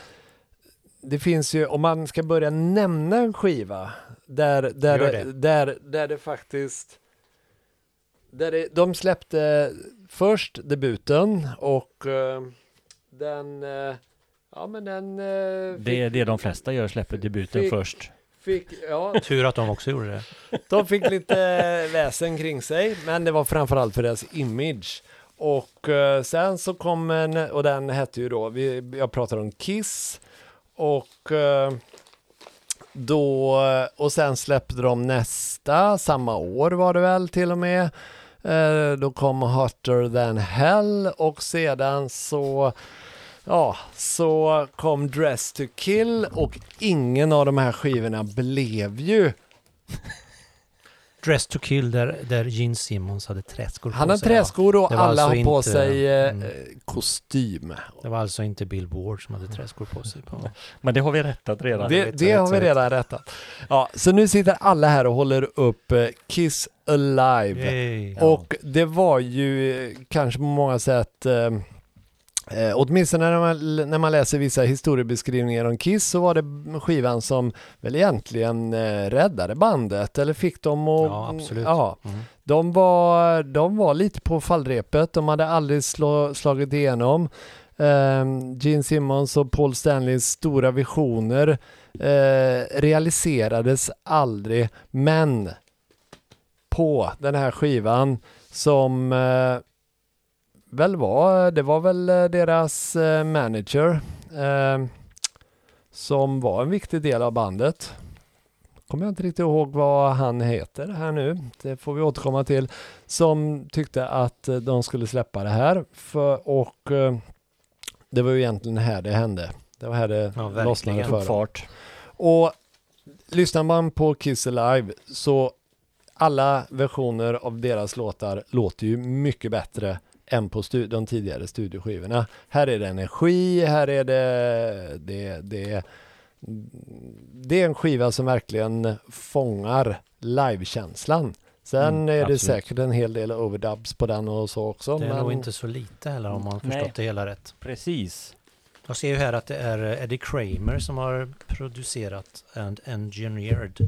det finns ju, om man ska börja nämna en skiva där, där, det. där, där det faktiskt där det, de släppte först debuten och eh, den eh, Ja men den... eh, Det är det de flesta gör, släpper debuten fick- först. Fick, ja, Tur att de också gjorde det. de fick lite väsen kring sig, men det var framförallt för deras image. Och eh, sen så kom en, och den hette ju då, vi, jag pratar om Kiss, och eh, då, och sen släppte de nästa, samma år var det väl till och med. Eh, då kom Hotter than Hell och sedan så Ja, så kom Dress to kill och ingen av de här skivorna blev ju Dress to kill där, där Gene Simmons hade träskor Han på har sig. träskor och Det var alla alltså har på inte- sig eh, mm. kostym. Det var alltså inte Bill Ward som hade träskor på sig. På. Men det har vi rättat redan. Det, vet, det har vi redan rättat. Ja, så nu sitter alla här och håller upp eh, Kiss Alive. Yay. Och det var ju eh, kanske på många sätt eh, Eh, åtminstone när man, när man läser vissa historiebeskrivningar om Kiss så var det skivan som väl egentligen eh, räddade bandet eller fick dem att... Ja, absolut. Ja, Mm. de, var, de var lite på fallrepet, de hade aldrig slå, slagit igenom. Eh, Gene Simmons och Paul Stanleys stora visioner eh, realiserades aldrig, men på den här skivan som eh, väl var, det var väl eh, deras eh, manager eh, som var en viktig del av bandet. Kommer jag inte riktigt ihåg vad han heter här nu, det får vi återkomma till, som tyckte att eh, de skulle släppa det här för, och eh, det var ju egentligen här det hände. Det var här det Ja, lossnade för fart. Och lyssnar man på Kiss Alive så alla versioner av deras låtar låter ju mycket bättre än på stu- de tidigare studioskivorna. Här är det energi, här är det, det, det, det är en skiva som verkligen fångar livekänslan. Sen Mm, är det absolut. säkert en hel del overdubs på den och så också. Det är men nog inte så lite heller om man förstått Nej. det hela rätt. Precis. Jag ser ju här att det är Eddie Kramer som har producerat and engineered.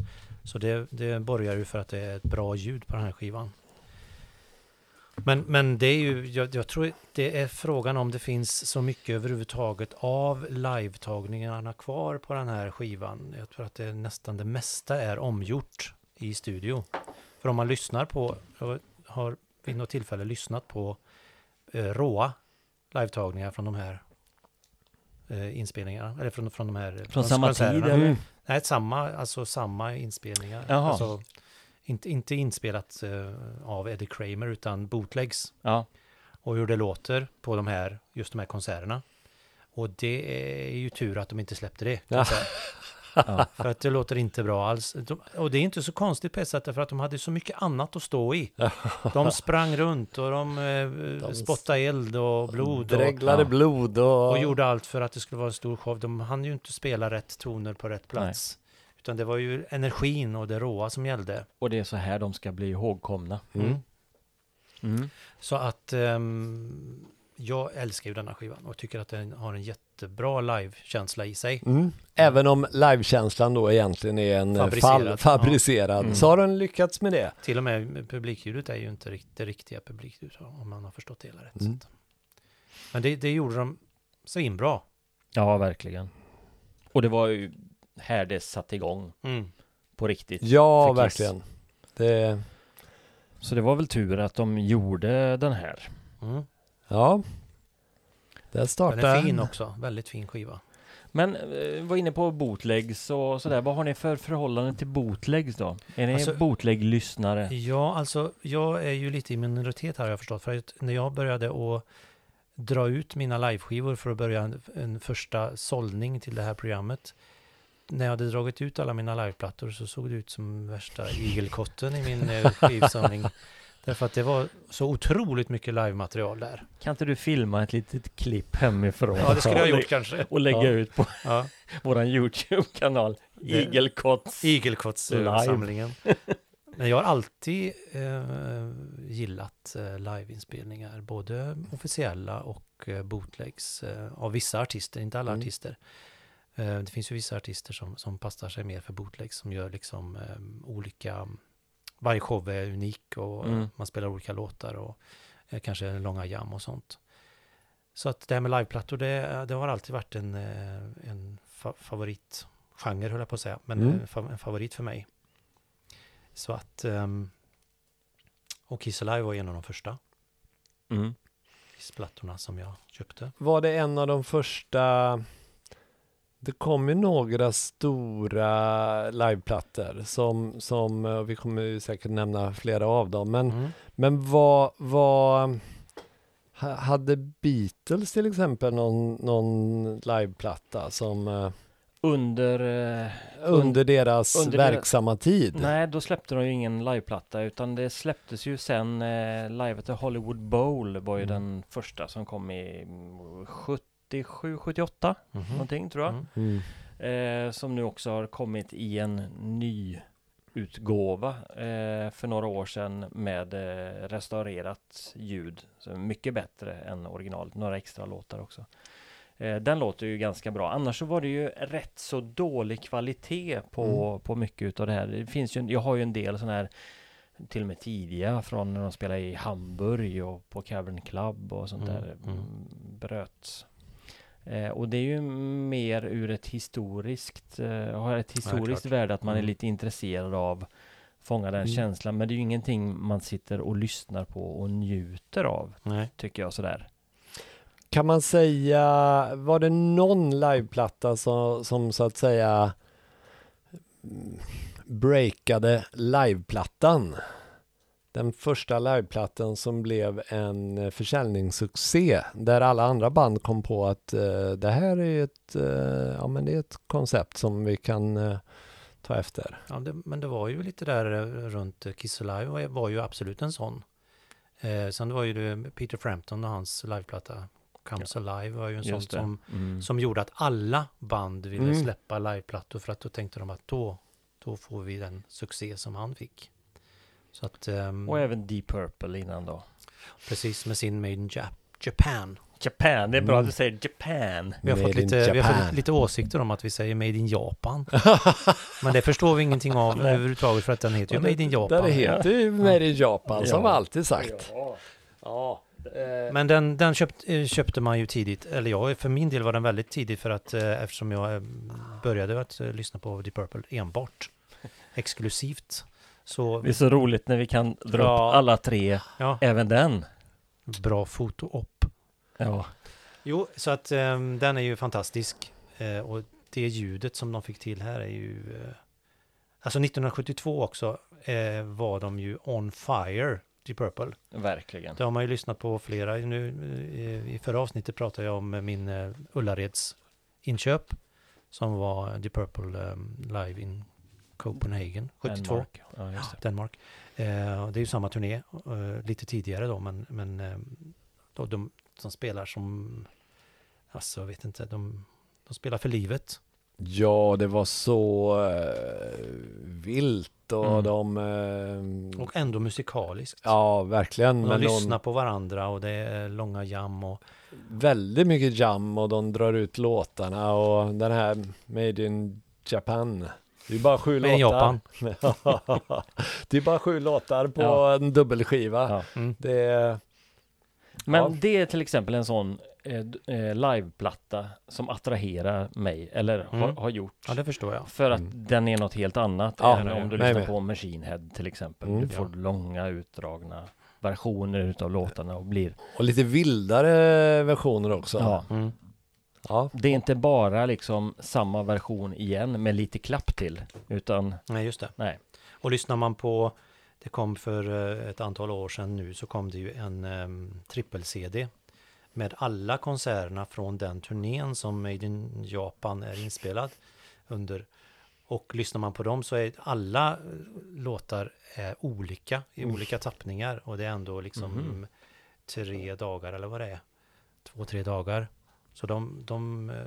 Så det, det borgar ju för att det är ett bra ljud på den här skivan. Men, men det är ju, jag, jag tror det är frågan om det finns så mycket överhuvudtaget av live-tagningarna kvar på den här skivan. Jag tror att det är nästan det mesta är omgjort i studio. För om man lyssnar på, jag har vid något tillfälle lyssnat på eh, råa live-tagningar från de här eh, inspelningarna, eller från, från de här Från samma tid? Mm. Nej, samma, alltså samma inspelningar. Jaha. Alltså, inte, inte inspelat eh, av Eddie Kramer utan bootlegs. Ja. Och det låter på de här, just de här konserterna. Och det är ju tur att de inte släppte det. Ja. ja. För att det låter inte bra alls. De, och det är inte så konstigt på ett sätt, för att de hade så mycket annat att stå i. De sprang runt och de, eh, De spottade eld och blod. Och, Dreglade Ja. blod och... och gjorde allt för att det skulle vara en stor show. De hann ju inte spela rätt toner på rätt plats. Utan det var ju energin och det råa som gällde. Och det är så här de ska bli ihågkomna. Mm. Mm. Så att ehm, jag älskar ju denna skivan och tycker att den har en jättebra live-känsla i sig. Mm. Även om livekänslan då egentligen är en Fabricerad, fall, fabricerad Mm. så har den lyckats med det. Till och med publikljudet är ju inte rikt- det riktiga publikljudet om man har förstått det hela rätt. Mm. Men det, det gjorde de svinbra. Ja, verkligen. Och det var ju här det satte igång Mm. på riktigt. Ja, verkligen. Det, Så det var väl tur att de gjorde den här. Mm. ja. Den startar... är fin också, väldigt fin skiva. Men eh, var inne på bootlegs och sådär. Vad har ni för förhållande till bootlegs då? Är ni Alltså- bootleg-lyssnare? Ja, alltså jag är ju lite i minoritet här har jag förstått. För att när jag började att dra ut mina liveskivor för att börja en, en första sållning till det här programmet. När jag hade dragit ut alla mina liveplattor så såg det ut som värsta igelkotten i min eh, skivsamling. Därför att det var så otroligt mycket livematerial där. Kan inte du filma ett litet klipp hemifrån? Ja, det skulle jag ha gjort kanske. Och lägga Ja. ut på Ja, våran YouTube-kanal. Igelkotts. igelkottssamlingen. Men jag har alltid eh, gillat eh, liveinspelningar, både officiella och eh, bootlegs eh, av vissa artister, inte alla Mm. artister. Eh, det finns ju vissa artister som, som passar sig mer för bootlegs, som gör liksom eh, olika, varje show är unik och Mm. man spelar olika låtar och eh, kanske långa jam och sånt. Så att det här med liveplattor, det, det har alltid varit en, eh, en fa favoritgenre, höll jag på att säga, men Mm. en, fa en favorit för mig. Så att, ehm, och Kiss Alive var en av de första Mm. Kissplattorna som jag köpte. Var det en av de första det kom ju några stora liveplattor som, som eh, vi kommer ju säkert nämna flera av dem. Men, Mm. men vad, vad ha- hade Beatles till exempel någon, någon liveplatta som eh, Under... Eh, under deras under deras- verksamma tid? nej, då släppte de ju ingen liveplatta utan det släpptes ju sen eh, live till Hollywood Bowl var ju Mm. den första som kom i mm, 77, 78 Mhm. någonting tror jag. Mm. Mm. Eh, som nu också har kommit i en ny utgåva eh, för några år sedan med eh, restaurerat ljud. Så mycket bättre än originalet, några extra låtar också. Eh, den låter ju ganska bra. Annars så var det ju rätt så dålig kvalitet på, Mm. på mycket utav det här. Det finns ju, jag har ju en del sådana här till och med tidiga från när de spelade i Hamburg och på Cavern Club och sånt Mm, där mm. mm, bröts. Eh, och det är ju mer ur ett historiskt, eh, har ett historiskt klart. värde att man är Mm. lite intresserad av fånga den Mm. känslan. Men det är ju ingenting man sitter och lyssnar på och njuter av, Nej. tycker jag sådär. Kan man säga, var det någon liveplatta som, som så att säga mm, breakade liveplattan? Den första liveplattan som blev en eh, försäljningssuccé där alla andra band kom på att eh, det här är ett, eh, ja, men det är ett koncept som vi kan eh, ta efter. Ja, det, men det var ju lite där eh, runt Kiss Alive var, var ju absolut en sån. Eh, sen var ju det Peter Frampton och hans liveplatta Comes Alive var ju en sån som, Mm. som gjorde att alla band ville Mm. släppa liveplattor för att då tänkte de att då, då får vi den succé som han fick. Så att, ehm, Och även Deep Purple innan då. precis med sin Made in Jap- Japan. Japan, det är bra Mm. att du säger Japan. Vi har, Made fått lite, vi har fått lite åsikter om att vi säger Made in Japan. Men det förstår vi ingenting av överhuvudtaget för att den heter ju Made in Japan. det heter ju Made in Japan som Ja. alltid sagt. Ja. Ja. eh, Men den, den köpt, eh, köpte man ju tidigt, eller jag, för min del var den väldigt tidig för att eh, eftersom jag började att lyssna på Deep Purple enbart, exklusivt. Så Det är så roligt när vi kan dra Ja. upp alla tre, ja, även den. bra foto-op. Ja. Jo, så att eh, den är ju fantastisk. Eh, och det ljudet som de fick till här är ju... Eh, alltså 1972 också eh, var de ju on fire, Deep Purple. Verkligen. Det har man ju lyssnat på flera. Nu, eh, I förra avsnittet pratade jag om min Ullareds inköp som var Deep Purple eh, live in Copenhagen 72, Denmark. Ja, just det. Danmark. Eh, det är ju samma turné, eh, lite tidigare då, men, men eh, då, de som spelar som, alltså jag vet inte, de, de spelar för livet. Ja, det var så eh, vilt och Mm. de... eh, Och ändå musikaliskt. ja, verkligen. Och de Men lyssnar de, på varandra och det är långa jam och väldigt mycket jam och de drar ut låtarna och den här Made in Japan. Det är bara sju Made in låtar. det är bara sju låtar på Ja. en dubbelskiva. Ja. mm. Det är... Men Ja. det är till exempel en sån eh, eh, liveplatta som attraherar mig, eller har, Mm. har gjort. ja, det förstår jag. För att Mm. den är något helt annat Ja, än nej, om du nej, lyssnar nej. på Machine Head till exempel. Mm. Du får långa utdragna versioner utav låtarna och blir... Och lite vildare versioner också. Ja, Mm. Ja. det är inte bara liksom samma version igen med lite klapp till, utan Nej, just det. nej. Och lyssnar man på, det kom för eh, ett antal år sedan nu, så kom det ju en um, trippel-CD med alla konserterna från den turnén som Made in Japan är inspelad under. Och lyssnar man på dem så är alla eh, låtar är olika i Mm. olika tappningar och det är ändå liksom Mhm. tre dagar eller vad det är. Två, tre dagar. Så de, de, eh,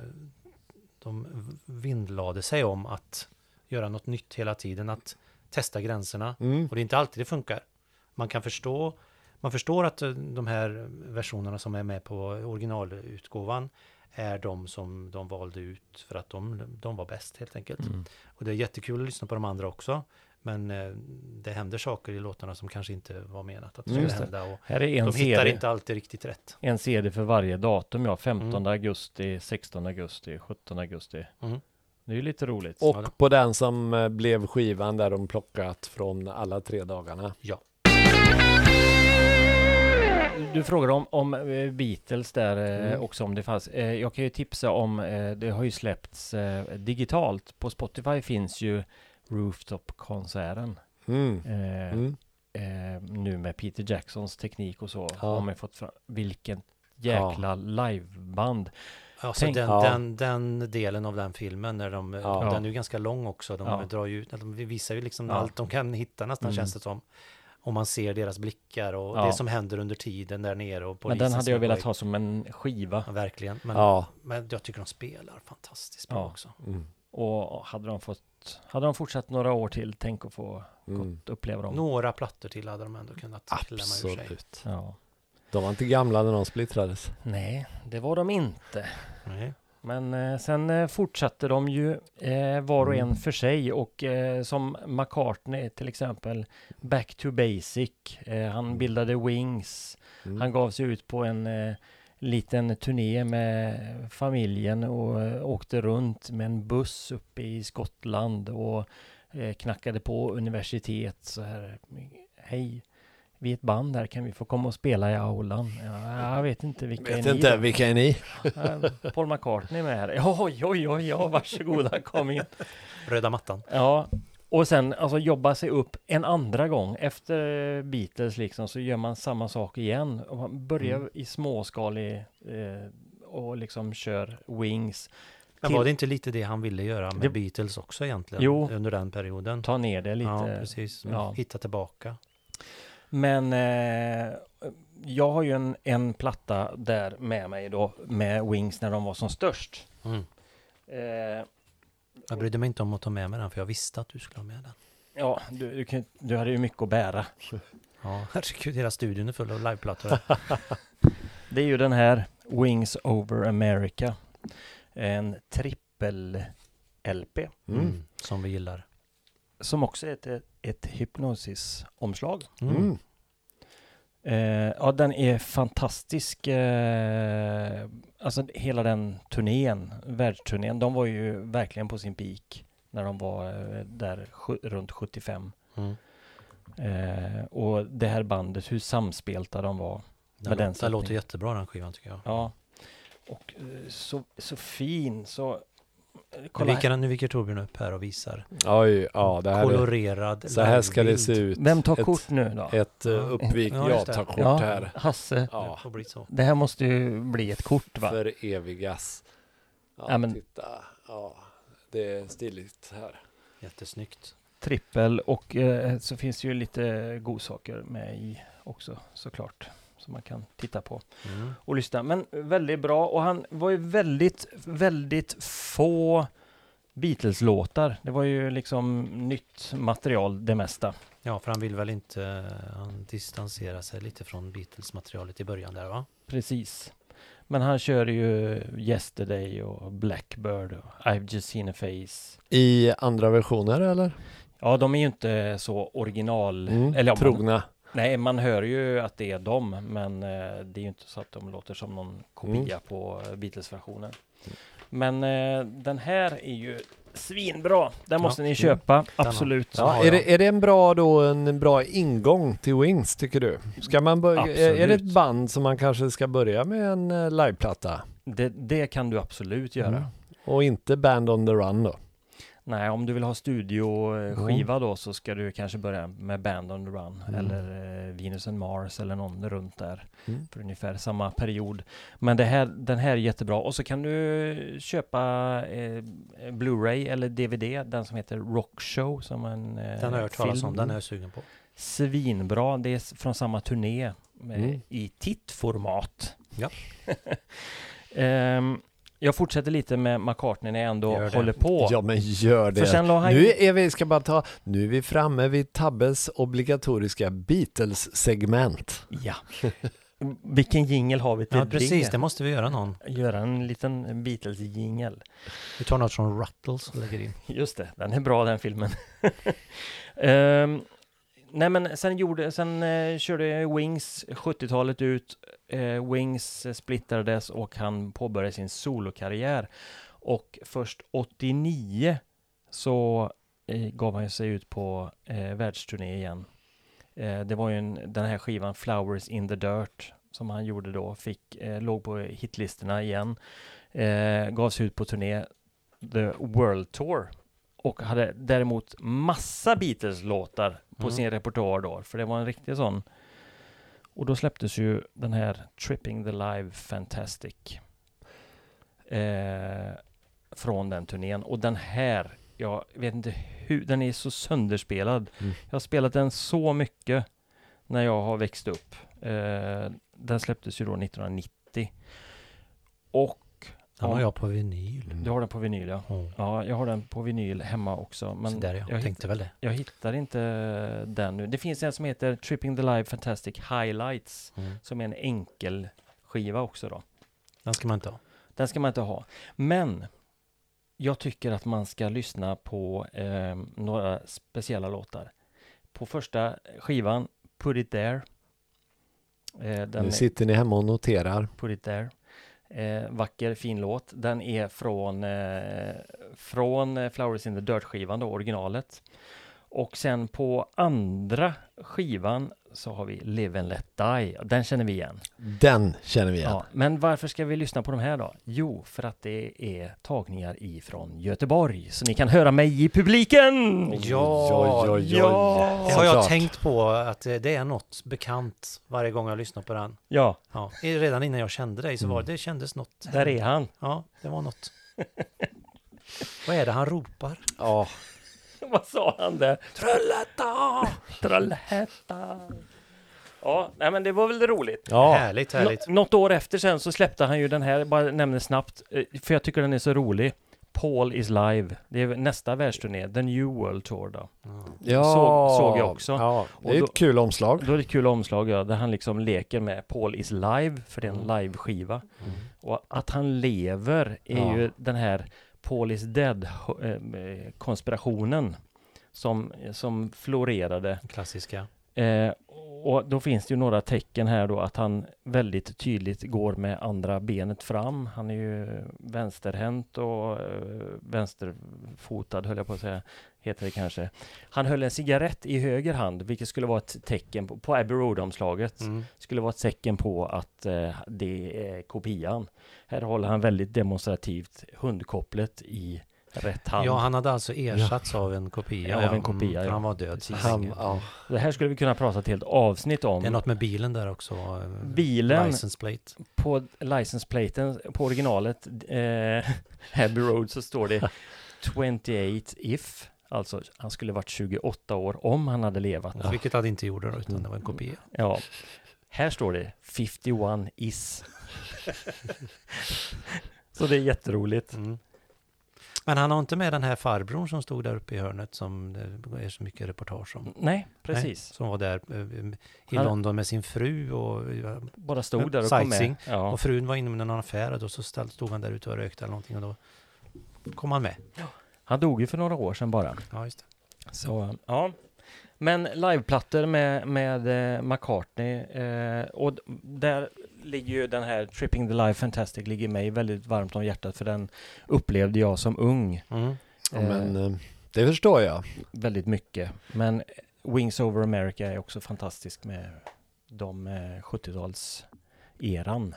de vindlade sig om att göra något nytt hela tiden, att testa gränserna. Mm. Och det är inte alltid det funkar. Man kan förstå, man förstår att eh, de här versionerna som är med på originalutgåvan är de som de valde ut för att de, de var bäst helt enkelt. Mm. Och det är jättekul att lyssna på de andra också. Men eh, det händer saker i låtarna som kanske inte var menat att det Mm, skulle hända. Och Här är en de hittar CD, inte alltid riktigt rätt. en CD för varje datum, ja. 15 Mm. augusti, 16 augusti, 17 augusti. Mm. Det är ju lite roligt. Ja, Och på den som eh, blev skivan där de plockat från alla tre dagarna. Du frågar om, om eh, Beatles där Mm. också om det fanns. Jag kan ju tipsa om, det har ju släppts digitalt. På Spotify finns ju Rooftop-konserten. Mm. Eh, Mm. eh, nu med Peter Jacksons teknik och så. Ja. Har man fått fram, vilken jäkla liveband. Alltså Tänk- den, Ja. den, den delen av den filmen, när de, Ja. den är ju ganska lång också. De Ja. drar ju ut, de visar ju liksom Ja. allt de kan hitta nästan Mm. känns det som. Om man ser deras blickar och Ja. det som händer under tiden där nere och Men den hade jag velat ha som en skiva. Ja, verkligen. Men, Ja. men jag tycker de spelar fantastiskt bra Ja. också. Mm. Och hade de fått, hade de fortsatt några år till, tänk att få Mm. uppleva dem. Några plattor till hade de ändå kunnat klämma ur sig. Absolut. Ja. De var inte gamla när de splittrades. Nej, det var de inte. Nej. Men eh, sen eh, fortsatte de ju eh, var och Mm. en för sig och eh, som McCartney till exempel Back to Basic. Eh, han bildade Wings. Mm. Han gav sig ut på en eh, liten turné med familjen och eh, åkte runt med en buss uppe i Skottland och eh, knackade på universitet så här. Hej, vi är ett band här, kan vi få komma och spela i aulan? Ja, jag vet inte vilka Vet är ni inte, då? vilka är ni? Paul McCartney är med här. Oj, oj, oj, ja, varsågoda, kom in. Röda mattan. Ja, och sen alltså jobba sig upp en andra gång. Efter Beatles liksom så gör man samma sak igen. Och man börjar Mm. i småskalig eh, och liksom kör Wings. Men var det inte lite det han ville göra med Det- Beatles också egentligen? Jo. Under den perioden? Ta ner det lite. Ja, precis. Ja. Hitta tillbaka. Men eh, jag har ju en, en platta där med mig då med Wings när de var som störst. Mm. Eh, Jag brydde mig inte om att ta med mig den för jag visste att du skulle ha med den. ja, du, du, kan, du hade ju mycket att bära. Ja, herregud, hela studion är full av liveplattor. Det är ju den här Wings Over America. En trippel-LP Mm. Som vi gillar. som också är ett, ett hypnosis-omslag. Mm. Eh, ja, den är fantastisk. Eh, alltså hela den turnén, världsturnén, de var ju verkligen på sin peak när de var eh, där runt 75. Mm. Eh, och det här bandet, hur samspelta de var. Den, Med den den, låter jättebra den skivan tycker jag. Ja. Och eh, så, så fin, så... Nu Kolla här. viker, nu viker Torbjörn upp här och visar. Oj, ja det här är, Kolorerad så här ska det se ut. Vem tar ett, kort nu då? Ett uh, Ja. uppvikt, Ja, jag det. tar kort ja, här. Hasse. Det Ja, så. Det här måste ju bli ett kort va? för evigas. Ja, Ja, men- titta. Ja, det är stiligt här. Jättesnyggt. Trippel och eh, så finns det ju lite godsaker med i också såklart. Som man kan titta på Mm. och lyssna. Men väldigt bra och han var ju väldigt, väldigt få Beatles-låtar. Det var ju liksom nytt material det mesta. Ja, för han vill väl inte, han distanserar sig lite från Beatles-materialet i början där va? Precis. Men han kör ju Yesterday och Blackbird och I've just seen a face. I andra versioner eller? Ja, de är ju inte så original. Mm. Eller ja, man, Trogna. Nej, man hör ju att det är dem, men eh, det är ju inte så att de låter som någon kopia Mm. på Beatles-versionen. Men eh, den här är ju svinbra. Den måste ni mm. köpa, har- absolut. Ja, är, det, är det en bra då, en bra ingång till Wings tycker du? Ska man börja, är, är det ett Absolut. band som man kanske ska börja med en eh, liveplatta? Det, det kan du absolut göra. Mm. Och inte Band on the Run då? Nej, om du vill ha studioskiva då så ska du kanske börja med Band on the Run Mm. eller eh, Venus and Mars eller någon runt där Mm. för ungefär samma period. Men det här, den här är jättebra och så kan du köpa eh, Blu-ray eller DVD, den som heter Rock Show som en eh, Den har jag hört talas film. om, den är jag sugen på. Svinbra, det är från samma turné eh, Mm. i tittformat. Ja. Ehm, jag fortsätter lite med McCartney när jag ändå håller på. Ja men gör det. För sen la han Nu är vi, ska bara ta, nu är vi framme vid Tabbes obligatoriska Beatles-segment. Ja. Vilken jingel har vi till Ja, precis. det? Det måste vi göra någon. Göra en liten Beatles-jingel. Vi tar något från Ruttles och lägger in. Just det, den är bra den filmen. Ehm, nej men sen gjorde, sen eh, körde Wings 70-talet ut. Eh, Wings splittrades och han påbörjade sin solokarriär. Och först 89 så eh, gav han sig ut på eh, världsturné igen. Eh, det var ju en, den här skivan Flowers in the Dirt som han gjorde då, fick, eh, låg på hitlistorna igen. Eh, gav sig ut på turné The World Tour och hade däremot massa Beatles-låtar på Mm. sin repertoar då, för det var en riktig sån. Och då släpptes ju den här Tripping the Live Fantastic eh, från den turnén. Och den här, jag vet inte hur, den är så sönderspelad. Mm. Jag har spelat den så mycket när jag har växt upp. Eh, den släpptes ju då 1990. Och Den har Ja. jag på vinyl. du har den på vinyl ja. Oh. Ja, jag har den på vinyl hemma också. Men där jag, jag, tänkte väl det. jag hittar inte den nu. Det finns en som heter Tripping the Live Fantastic Highlights. Mm. Som är en enkel skiva också då. Den ska man inte ha. Den ska man inte ha. Men jag tycker att man ska lyssna på eh, några speciella låtar. På första skivan, Put It There. Eh, den Nu är- sitter ni hemma och noterar. Put It There. Eh, vacker, fin låt. Den är från, eh, från eh, Flowers in the Dirt-skivan, då, originalet. Och sen på andra skivan så har vi Live and Let Die. Den känner vi igen. Den känner vi igen. Ja, men varför ska vi lyssna på de här då? Jo, för att det är tagningar ifrån Göteborg. Så ni kan höra mig i publiken! Ja, oj, oj. ja. Det har jag Såklart. tänkt på att det är något bekant varje gång jag lyssnar på den. Ja, Ja, redan innan jag kände dig så var Mm. det, det kändes något. där är han. Ja, det var något. Vad är det han ropar? Ja. Vad sa han där? Trollhättan! Trollhättan! Ja, nej men det var väl roligt. ja. Härligt, härligt. Nå- något år efter sen så släppte han ju den här, bara nämner snabbt, eh, för jag tycker den är så rolig. Paul is live. Det är nästa världsturné, The New World Tour då. Ja. Såg- såg jag också. Ja, det är då- ett kul omslag. Då är det ett kul omslag, ja, där han liksom leker med Paul is live, för det är en Mm. live-skiva. Mm. Och att han lever är Ja. ju den här Paul is dead eh, konspirationen som, som florerade. Klassiska. Eh, och då finns det ju några tecken här då att han väldigt tydligt går med andra benet fram. Han är ju vänsterhänt och eh, vänsterfotad höll jag på att säga, heter det kanske. Han höll en cigarett i höger hand, vilket skulle vara ett tecken på, på Abbey Road-omslaget, Mm. skulle vara ett tecken på att eh, det är kopian. Här håller han väldigt demonstrativt hundkopplet i rätt hand. Ja, han hade alltså ersatts av en kopia. Ja, av en kopia, Mm, ja. han var död Han, ja. Det här skulle vi kunna prata ett helt avsnitt om. Det är något med bilen där också. eh, Bilen License plate. på license platen på originalet eh, Abbey Road så står det 28 if Alltså han skulle varit 28 år om han hade levat. Ja. Vilket han inte gjorde då, utan det var en Mm. kopia. Ja. Här står det 51 is. så det är jätteroligt. Mm. Men han har inte med den här farbrorn som stod där uppe i hörnet som det är så mycket reportage om. Nej, precis. Som var där eh, i Han- London med sin fru och, Bara stod där och kom med. Ja. och frun var inne med någon affär och då så stod han där ute och rökte eller någonting och då kom han med. Han dog ju för några år sedan bara. Ja, just det. Så, ja. Men liveplattor med, med eh, McCartney eh, och där ligger ju den här Tripping the Life Fantastic ligger mig väldigt varmt om hjärtat för den upplevde jag som ung Mm. Ja, men eh, det förstår jag. väldigt mycket. Men Wings Over America är också fantastisk med de eh, 70-tals-eran.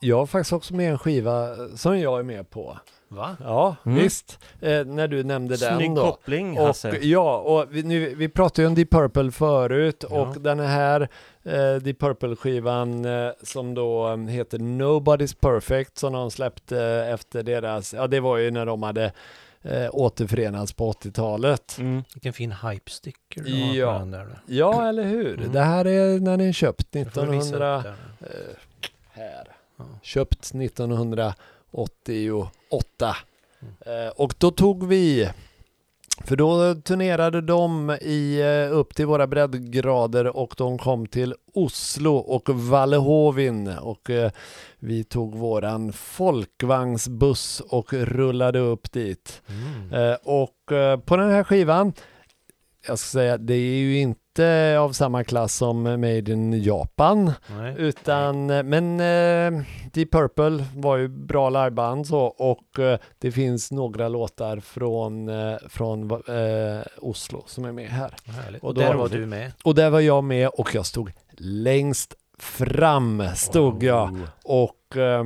Jag har faktiskt också med en skiva som jag är med på. Va? Ja, Mm. visst. Eh, när du nämnde den Snygg då. koppling Och, Hasse. ja, och vi, nu, vi pratade ju om Deep Purple förut Ja. och den här eh, Deep Purple-skivan eh, som då eh, heter Nobody's Perfect som de släppte eh, efter deras, ja det var ju när de hade eh, återförenats på 80-talet. Mm. Vilken fin hype-sticker Ja. den där. Ja, eller hur? Mm. Det här är när den är köpt Jag får visa 1900... upp där. Eh, här. Ja. Köpt 1988. Mm. Eh, och då tog vi För då turnerade de i, eh, upp till våra breddgrader och de kom till Oslo och Vallehovin och eh, vi tog våran folkvagnsbuss och rullade upp dit. Mm. Eh, och på den här skivan, jag ska säga, det är ju inte av samma klass som Made in Japan, Nej. utan, men eh, Deep Purple var ju bra liveband så och eh, det finns några låtar från, eh, från eh, Oslo som är med här. Härligt. Och Och där var du med. Och där var jag med och jag stod längst fram, stod jag. Och eh,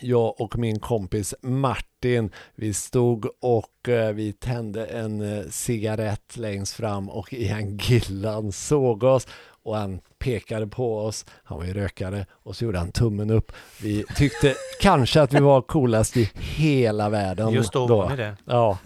jag och min kompis Martin, vi stod och eh, vi tände en eh, cigarett längst fram och Ian Gillan såg oss. Och han pekade på oss, han var ju rökare och så gjorde han tummen upp. Vi tyckte kanske att vi var coolast i hela världen Just då var ni det. Ja,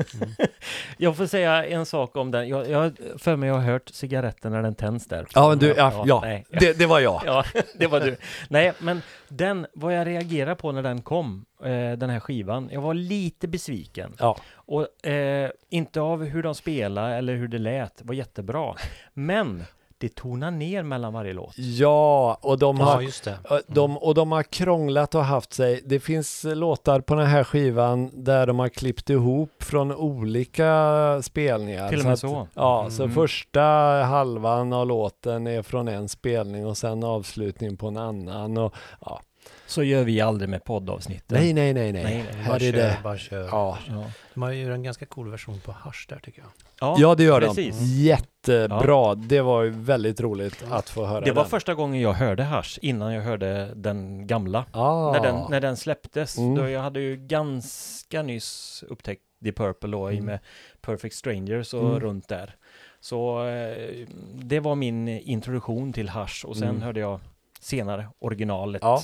Jag får säga en sak om den. Jag, jag för mig jag har hört cigaretten när den tänds där. ja, men du, ja, ja, nej. Det, det var jag. Ja, det var du. Nej, men den, vad jag reagerade på när den kom, eh, den här skivan, jag var lite besviken. Ja. Och eh, inte av hur de spelade eller hur det lät, var jättebra. Men det tonar ner mellan varje låt. Ja, och de har Ja, just det. Ja, De, och de har krånglat och haft sig. Det finns låtar på den här skivan där de har klippt ihop från olika spelningar. Till och med att- så. Ja, så Mm. första halvan av låten är från en spelning och sen avslutning på en annan. Och, ja. Så gör vi aldrig med poddavsnitten. Nej, nej, nej, nej. Nej, nej, Här Bara är kör, det. bara kör. Ja. Ja, De har ju en ganska cool version på Hush där tycker jag. Ja, ja, det gör precis. de. Jättebra. Det var ju väldigt roligt att få höra Det var den. första gången jag hörde Hush innan jag hörde den gamla. Ah. När, den, när den släpptes. Mm. Då jag hade ju ganska nyss upptäckt Deep Purple då Mm. med Perfect Strangers och Mm. runt där. Så eh, det var min introduktion till Hush och sen Mm. hörde jag senare originalet. Ja.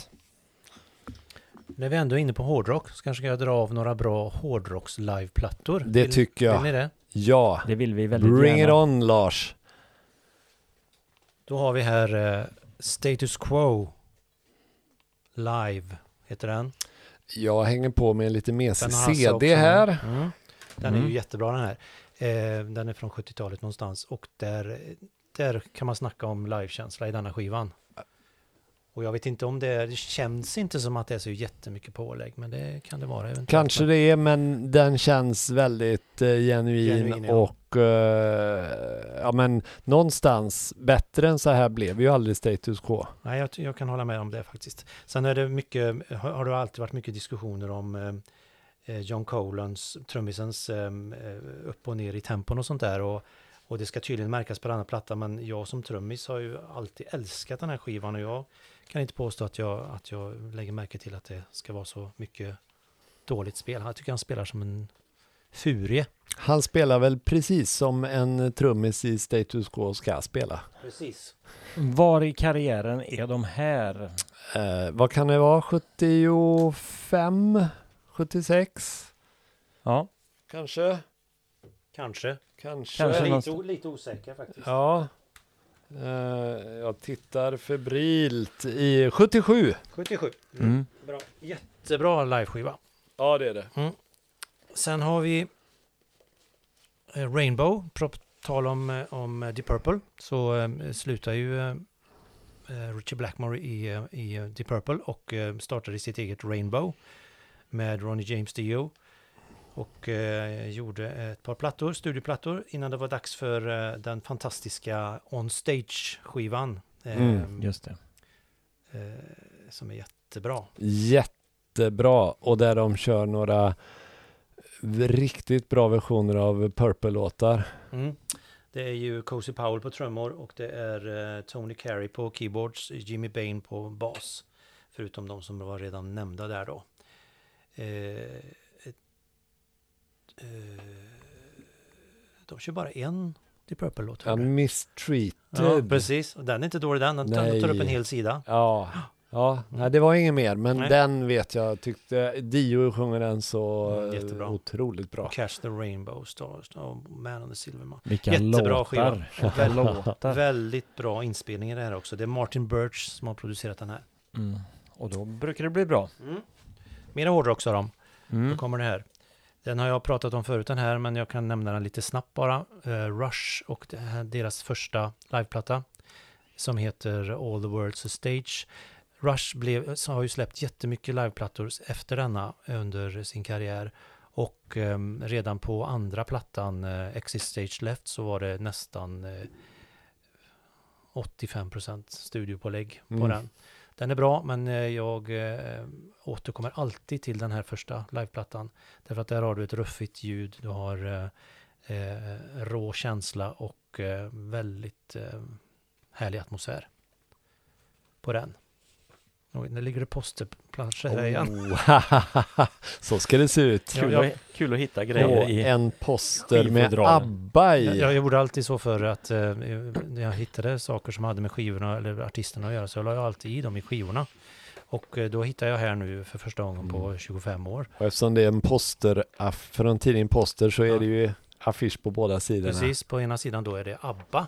När vi ändå är inne på hårdrock så kanske jag dra av några bra hårdrocks liveplattor. Det Vill- tycker jag. Vill ni det? Ja. Det vill vi väldigt Bring it gärna. on Lars. Då har vi här eh, Status Quo Live, heter den. Jag hänger på med en lite mesig CD också. här. Mm. Den är Mm. ju jättebra den här. Eh, den är från 70-talet någonstans och där, där kan man snacka om livekänsla i denna skivan. Och jag vet inte om det är, det känns inte som att det är så jättemycket pålägg, men det kan det vara eventuellt. Kanske det är, men den känns väldigt eh, genuin, Genuin, ja. och eh, ja men någonstans bättre än så här blev ju aldrig status quo. Nej, jag, jag kan hålla med om det faktiskt. Sen är det mycket, har, har det alltid varit mycket diskussioner om eh, eh, John Colans, trummisens, eh, eh, upp och ner i tempon och sånt där. Och, och det ska tydligen märkas på denna platta, men jag som trummis har ju alltid älskat den här skivan och jag kan inte påstå att jag, att jag lägger märke till att det ska vara så mycket dåligt spel. Jag tycker han spelar som en furie. Han spelar väl precis som en trummis i status quo ska spela. Precis. Var i karriären är de här? Eh, vad kan det vara? 75? 76? Ja, Kanske? Kanske. Kanske. Kanske lite, lite osäker faktiskt. Ja. Eh, jag tittar febrilt i 77. 77. mm. Bra. Jättebra liveskiva. Ja, det är det. Sen har vi eh, Rainbow, på tal om, eh, om Deep Purple, så slutar ju Richie Blackmore i, i Deep Purple och startade sitt eget Rainbow med Ronnie James Dio och eh, gjorde ett par plattor, studioplattor, innan det var dags för eh, den fantastiska On Stage-skivan. eh, Mm, just det. eh, som är jättebra. Jättebra och där de kör några riktigt bra versioner av Purple-låtar. Mm. Det är ju Cozy Powell på trummor och det är eh, Tony Carey på keyboards, Jimmy Bain på bas. Förutom de som var redan nämnda där då. Eh, de kör bara en Deep Purple-låt. Jag. Mistreated. Ja, precis. Och den är inte dålig den. Den tar, den tar upp en Nej. hel sida. Ja, ja. Nej, det var inget mer, men Nej. den vet jag tyckte, Dio sjunger den så Mm, eh, jättebra. otroligt bra. Catch the Rainbow Stars och Man on the Silverman. Vilka Jättebra låtar. Vilka Väldigt- låtar. Väldigt bra inspelning i det här också. Det är Martin Birch som har producerat den här. Mm. Och då brukar det bli bra. Mera hårdrock sa de. Då Mm. kommer det här. Den har jag pratat om förut den här, men jag kan nämna den lite snabbt bara. Eh, Rush och deras första liveplatta som heter All the World's a Stage. Rush blev, har ju släppt jättemycket liveplattor efter denna under sin karriär. Och eh, redan på andra plattan, eh, Exit Stage Left, så var det nästan eh, 85% studiopålägg på Mm. den. Den är bra, men eh, jag eh, återkommer alltid till den här första liveplattan. Därför att där har du ett ruffigt ljud, du har eh, eh rå känsla och eh, väldigt eh, härlig atmosfär på den. Oj, nu ligger det posterplanscher här igen. Oh, så ska det se ut. Kul, ja. Att, kul att hitta grejer Och i... en poster med. ABBA i. Jag, jag gjorde alltid så förr att eh, när jag hittade saker som hade med skivorna eller artisterna att göra så la jag alltid i dem i skivorna. Och eh, då hittar jag här nu för första gången på Mm. 25 år. Och eftersom det är en poster, från tidningen Poster så är Ja. det ju affisch på båda sidorna. Precis, på ena sidan då är det ABBA.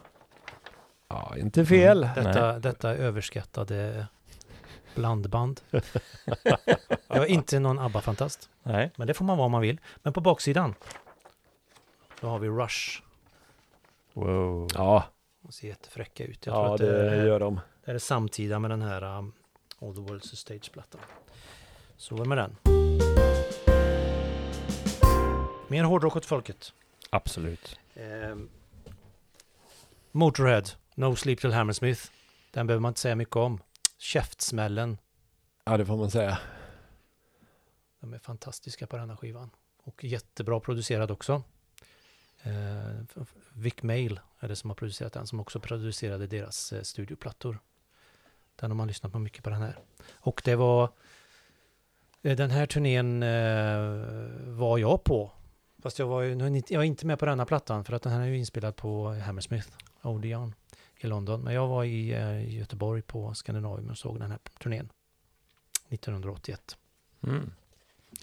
Ja, inte fel. Detta, detta överskattade blandband. jag är inte någon ABBA-fantast, Nej. men det får man vara om man vill. Men på baksidan, då har vi Rush. Wow. Ja, De ser jättefräcka ut. Jag tror ja att det, det är, gör de. det är samtida med den här um, All the World's a Stage-plattan. Så det med den. Mer hårdrock åt folket. Absolut. Ehm, Motorhead, No Sleep Till Hammersmith. Den behöver man inte säga mycket om. Käftsmällen. Ja, det får man säga. De är fantastiska på denna skivan. Och jättebra producerad också. Eh, Vic Mail är det som har producerat den, som också producerade deras eh, studioplattor. Den har man lyssnat på mycket på den här. Och det var eh, den här turnén eh, var jag på. Fast jag var, jag är inte med på denna plattan för att den här är ju inspelad på Hammersmith Odeon i London. Men jag var i eh, Göteborg på Skandinavium och såg den här turnén 1981. Mm.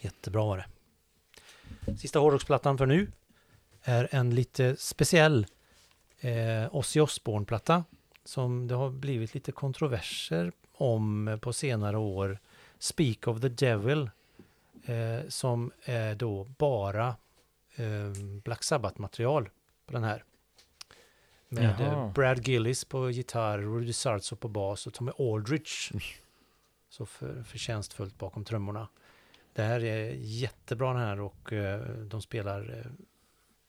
Jättebra var det. Sista hårdrocksplattan för nu är en lite speciell eh, Ozzy Osbourne-platta som det har blivit lite kontroverser om på senare år. Speak of the Devil eh, som är då bara eh, Black Sabbath-material på den här. Med Jaha. Brad Gillis på gitarr, Rudy Sarzo på bas och Tommy Aldrich så för, förtjänstfullt bakom trummorna. Det här är jättebra den här och eh, de spelar eh,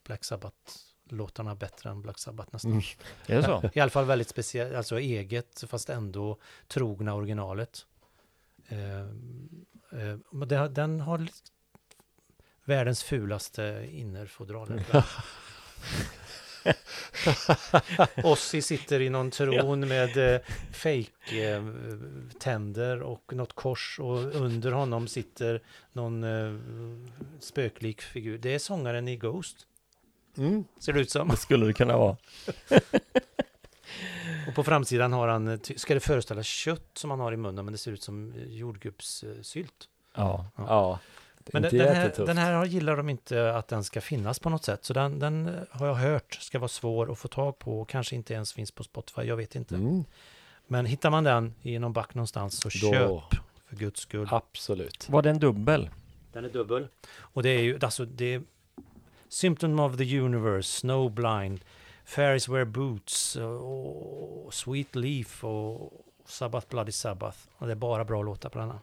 Black Sabbath-låtarna bättre än Black Sabbath nästan. Mm. Är det så? I alla fall väldigt speciellt, alltså eget fast ändå trogna originalet. Eh, den har världens fulaste innerfodral. Ossi sitter i någon tron med eh, fake eh, tänder och något kors och under honom sitter någon eh, spöklik figur. Det är sångaren i Ghost, Mm. ser det ut som. Det skulle det kunna vara. Och på framsidan har han, eh, ska det föreställa kött som han har i munnen, men det ser ut som eh, jordgubbssylt. Ja. Ja, är Men den, den, här, den här har- gillar de inte att den ska finnas på något sätt. Så den, den eh, har jag hört ska vara svår att få tag på och kanske inte ens finns på Spotify, jag vet inte. Mm. Men hittar man den i någon back någonstans så Då- köp för guds skull. Absolut. Var det en dubbel? Den är dubbel. Och det är ju, alltså det är Symptom of the Universe, Snowblind, Fairies Wear Boots, och, och Sweet Leaf och Sabbath Bloody Sabbath. Och det är bara bra låtar på denna.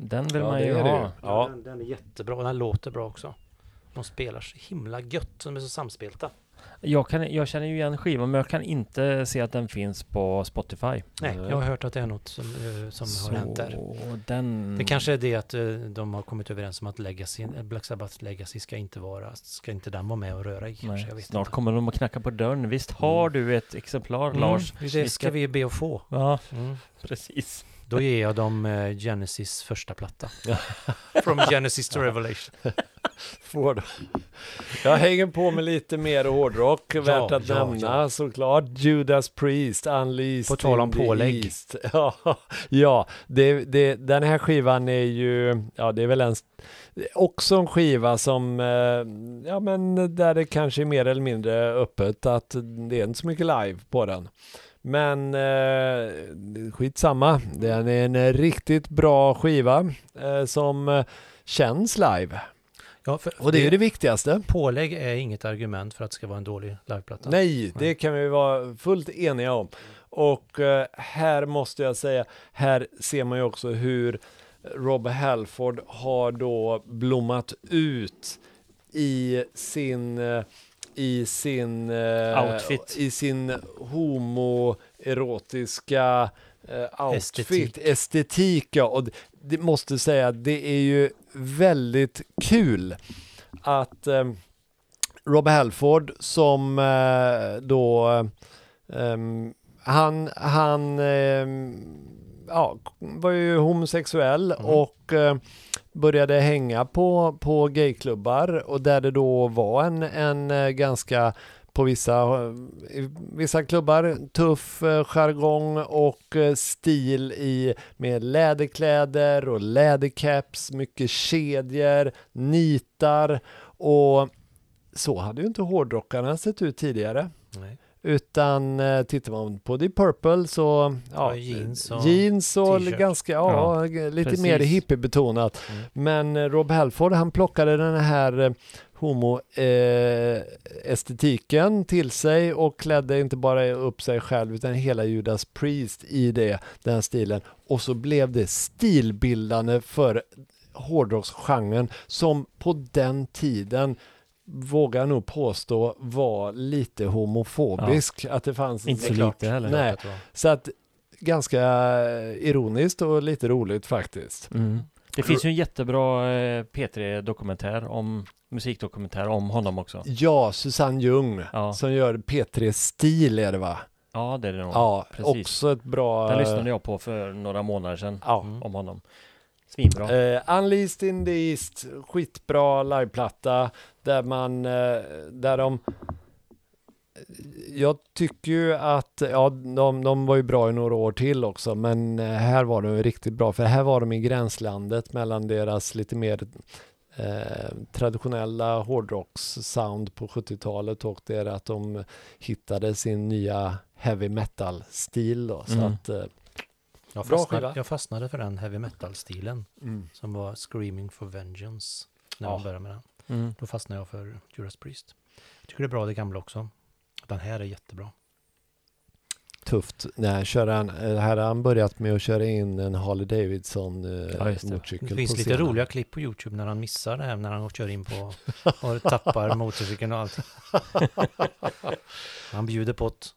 Den vill Ja, man ju ha. Ja. Den, den är jättebra och den låter bra också. De spelar så himla gött, de är så samspelta. Jag, kan, jag känner ju igen skivan men jag kan inte se att den finns på Spotify. Nej, jag har hört att det är något som, eh, som Så har hänt där. den... Det kanske är det att eh, de har kommit överens om att Legacy, eh, Black Sabbath Legacy ska inte vara, ska inte den vara med och röra i kanske, Nej, jag vet snart inte. kommer de att knacka på dörren. Visst har du ett exemplar Lars? Mm, det ska vi be att få. Ja, Mm. precis. Då ger jag dem eh, Genesis första platta. From Genesis to Revelation. Får du. Jag hänger på med lite mer hårdrock, värt att ja, nämna ja. såklart. Judas Priest, Unleashed På tal om pålägg. East. Ja, ja det, det, den här skivan är ju, ja det är väl en, också en skiva som, eh, ja men där det kanske är mer eller mindre öppet att det är inte så mycket live på den. Men eh, skitsamma, den är en riktigt bra skiva eh, som eh, känns live. Ja, Och det är ju det viktigaste. Pålägg är inget argument för att det ska vara en dålig liveplatta. Nej, det kan vi vara fullt eniga om. Och eh, här måste jag säga, här ser man ju också hur Rob Halford har då blommat ut i sin eh, i sin eh, Outfit. i sin homoerotiska eh, outfit, Estetik. estetik ja. och det, det måste säga det är ju väldigt kul att eh, Rob Halford som eh, då ehm, han, han ehm, ja, var ju homosexuell Mm. och eh, började hänga på, på gayklubbar och där det då var en, en eh, ganska på vissa, eh, vissa klubbar tuff eh, jargong och stil i med läderkläder och lädercaps, mycket kedjor, nitar och så hade ju inte hårdrockarna sett ut tidigare. Nej. Utan eh, tittar man på Deep Purple så ja, Ja, jeans och jeans och ganska, ja, lite precis. mer hippiebetonat. Mm. Men eh, Rob Halford han plockade den här eh, homo eh, estetiken till sig och klädde inte bara upp sig själv utan hela Judas Priest i det, den stilen. Och så blev det stilbildande för hårdrocksgenren som på den tiden vågar nog påstå var lite homofobisk. Att det fanns Inte så klart. lite heller. Nej. Så att ganska ironiskt och lite roligt faktiskt. Mm. Det finns ju en jättebra eh, P3-dokumentär om musikdokumentär om honom också. Ja, Susanne Ljung Ja, som gör P3 Stil är det va? ja det är det nog. Ja, precis. också ett bra... Den lyssnade jag på för några månader sedan Ja. Mm. om honom. Svinbra. Eh, Unleashed in the East, skitbra liveplatta där man, eh, där de jag tycker ju att, ja de, de var ju bra i några år till också men eh, här var de riktigt bra för här var de i gränslandet mellan deras lite mer eh, traditionella hårdrocks-sound på 70-talet och det är att de hittade sin nya heavy metal-stil då. Så Mm. att, eh, Jag Bra fastnade, skiva. jag fastnade för den heavy metal-stilen som var Screaming for Vengeance när Ja. man började med den. Mm. Då fastnade jag för Judas Priest. Jag tycker det är bra det gamla också. Den här är jättebra. tufft. Nej, kör han, eh, här har han börjat med att köra in en Harley Davidson eh, Ja, det. motorcykel Det finns lite scenen. roliga klipp på Youtube när han missar det här när han kör in på och tappar motorcykeln och allt. Han bjuder på ett.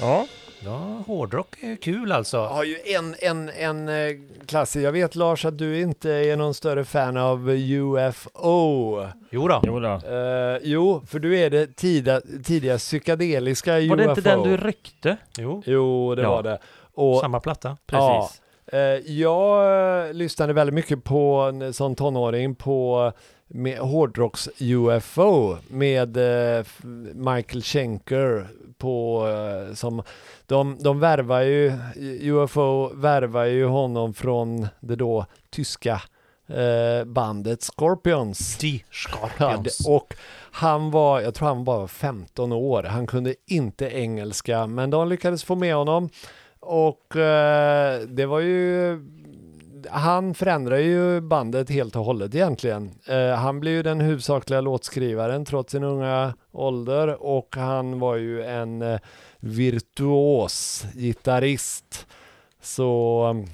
Ja, Ja, hårdrock är kul alltså. Jag har ju en, en, en eh, klassiker. Jag vet Lars att du inte är någon större fan av UFO. Jo då. jo då. Eh, jo, för du är det tida, tidiga psykedeliska UFO. Var det inte den du ryckte? Jo, Jo, det Ja. var det. Och samma platta. Precis. eh, jag lyssnade väldigt mycket på sån tonåring på med hårdrocks UFO med eh, Michael Schenker på eh, som de, de värvar ju UFO värvar ju honom från det då tyska eh, bandet Scorpions. Ja, Scorpions. det- och han var, jag tror han bara var 15 år, han kunde inte engelska, men de lyckades få med honom. Och eh, det var ju, han förändrade ju bandet helt och hållet egentligen. Eh, han blev ju den huvudsakliga låtskrivaren trots sin unga ålder och han var ju en eh, virtuos gitarrist. Så,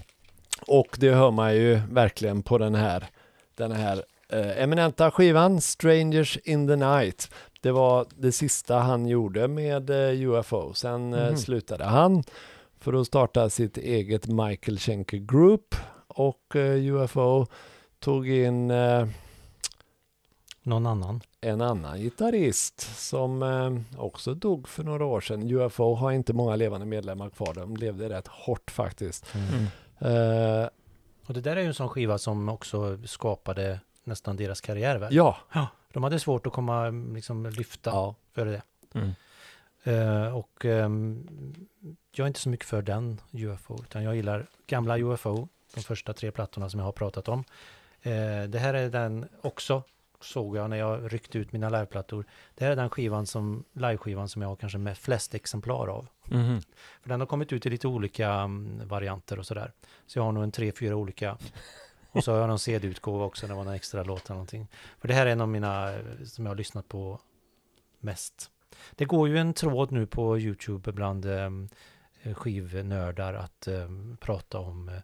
och det hör man ju verkligen på den här, den här eh, eminenta skivan Strangers in the Night. Det var det sista han gjorde med eh, UFO. Sen eh, Mhm. slutade han för att starta sitt eget Michael Schenker Group och eh, UFO tog in eh, Någon annan. en annan gitarrist som eh, också dog för några år sedan. UFO har inte många levande medlemmar kvar. De levde rätt hårt faktiskt. Mm. Eh, Och det där är ju en sån skiva som också skapade nästan deras karriär väl? ja, De hade svårt att komma, liksom lyfta ja. före det. Mm. Eh, och ehm, jag är inte så mycket för den UFO, utan jag gillar gamla UFO, de första tre plattorna som jag har pratat om. Eh, det här är den också, såg jag när jag ryckte ut mina liveplattor. Det här är den skivan som, liveskivan som jag har kanske med flest exemplar av. Mhm. För den har kommit ut i lite olika mm, varianter och sådär. Så jag har nog en tre, fyra olika Och så har jag någon CD-utgåva också, det var någon extra låt eller någonting. För det här är en av mina eh, som jag har lyssnat på mest. Det går ju en tråd nu på YouTube bland eh, skivnördar att eh, prata om eh,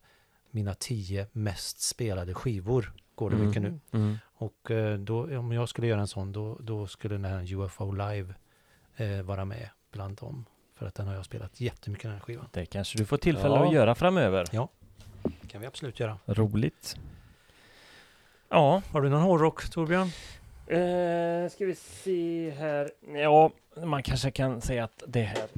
mina tio mest spelade skivor. Går det Mm. mycket nu. Mm. Och eh, då, om jag skulle göra en sån, då, då skulle den här UFO Live eh, vara med bland dem. För att den har jag spelat jättemycket den här skivan. Det kanske du får tillfälle Ja. att göra framöver. Det kan vi absolut göra. Roligt. Ja, Har du någon hårdrock, Torbjörn? eh, ska vi se här. Ja, man kanske kan säga att det här.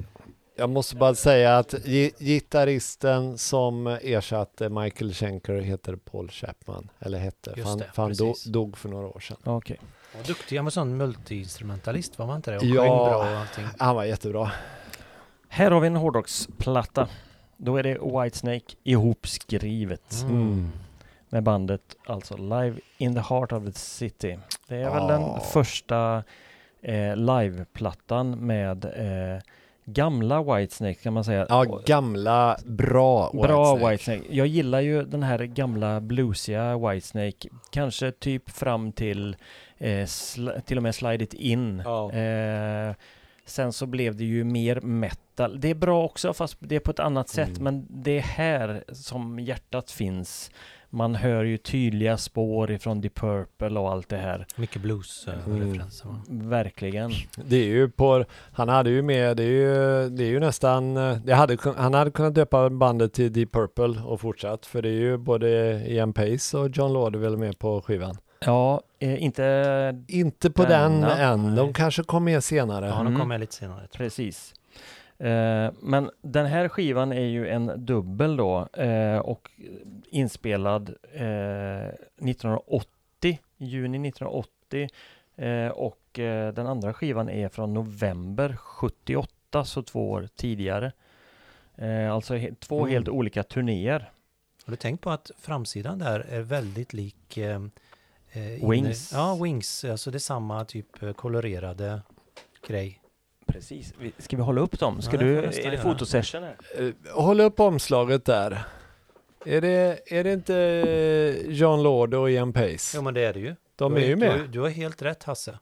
Jag måste bara säga att gi- gitarristen som ersatte Michael Schenker heter Paul Chapman. Eller hette, Just det, han do, dog för några år sedan. Okej. Vad duktig, han var sån multi-instrumentalist, var man inte det? Och Ja. bra och allting. Han var jättebra. Här har vi en hårdrocksplatta. Då är det Whitesnake ihopskrivet Mm. med bandet alltså Live in the Heart of the City. Det är väl Ah. den första eh, liveplattan med eh, gamla Whitesnake kan man säga. Ja, gamla, bra Bra Whitesnake. Whitesnake. Jag gillar ju den här gamla bluesiga Whitesnake. Kanske typ fram till eh, till och med Slide It In. Ja. Eh, sen så blev det ju mer metal. Det är bra också fast det är på ett annat sätt. Mm. Men det är här som hjärtat finns. Man hör ju tydliga spår ifrån Deep Purple och allt det här. Mycket Mm. blues-referenser. va? Verkligen. Det är ju på, han hade ju med, det är ju, det är ju nästan, eh, det hade, han hade kunnat döpa bandet till Deep Purple och fortsatt. För det är ju både Ian Pace och John Lauderdale med på skivan. Ja, eh, inte Inte på den Denna, än, de kanske kom med senare. Ja, de Mm. kommer lite senare. tror jag. Precis. Eh, men den här skivan är ju en dubbel då eh, och inspelad eh, 1980, juni 1980 eh, och eh, den andra skivan är från november 78, så två år tidigare. Eh, alltså två Mm. helt olika turnéer. Har du tänkt på att framsidan där är väldigt lik eh, eh, inne- Wings. Ja, Wings. Alltså det är samma typ eh, kolorerade grej. Precis. Ska vi hålla upp dem? Ska Ja, det du, är det göra. fotosession här? Eh, Håll upp omslaget där. Är det, är det inte John Lord och Ian Pace? Jo, men det är det ju. De du, är ju Du, med. du har helt rätt Hasse.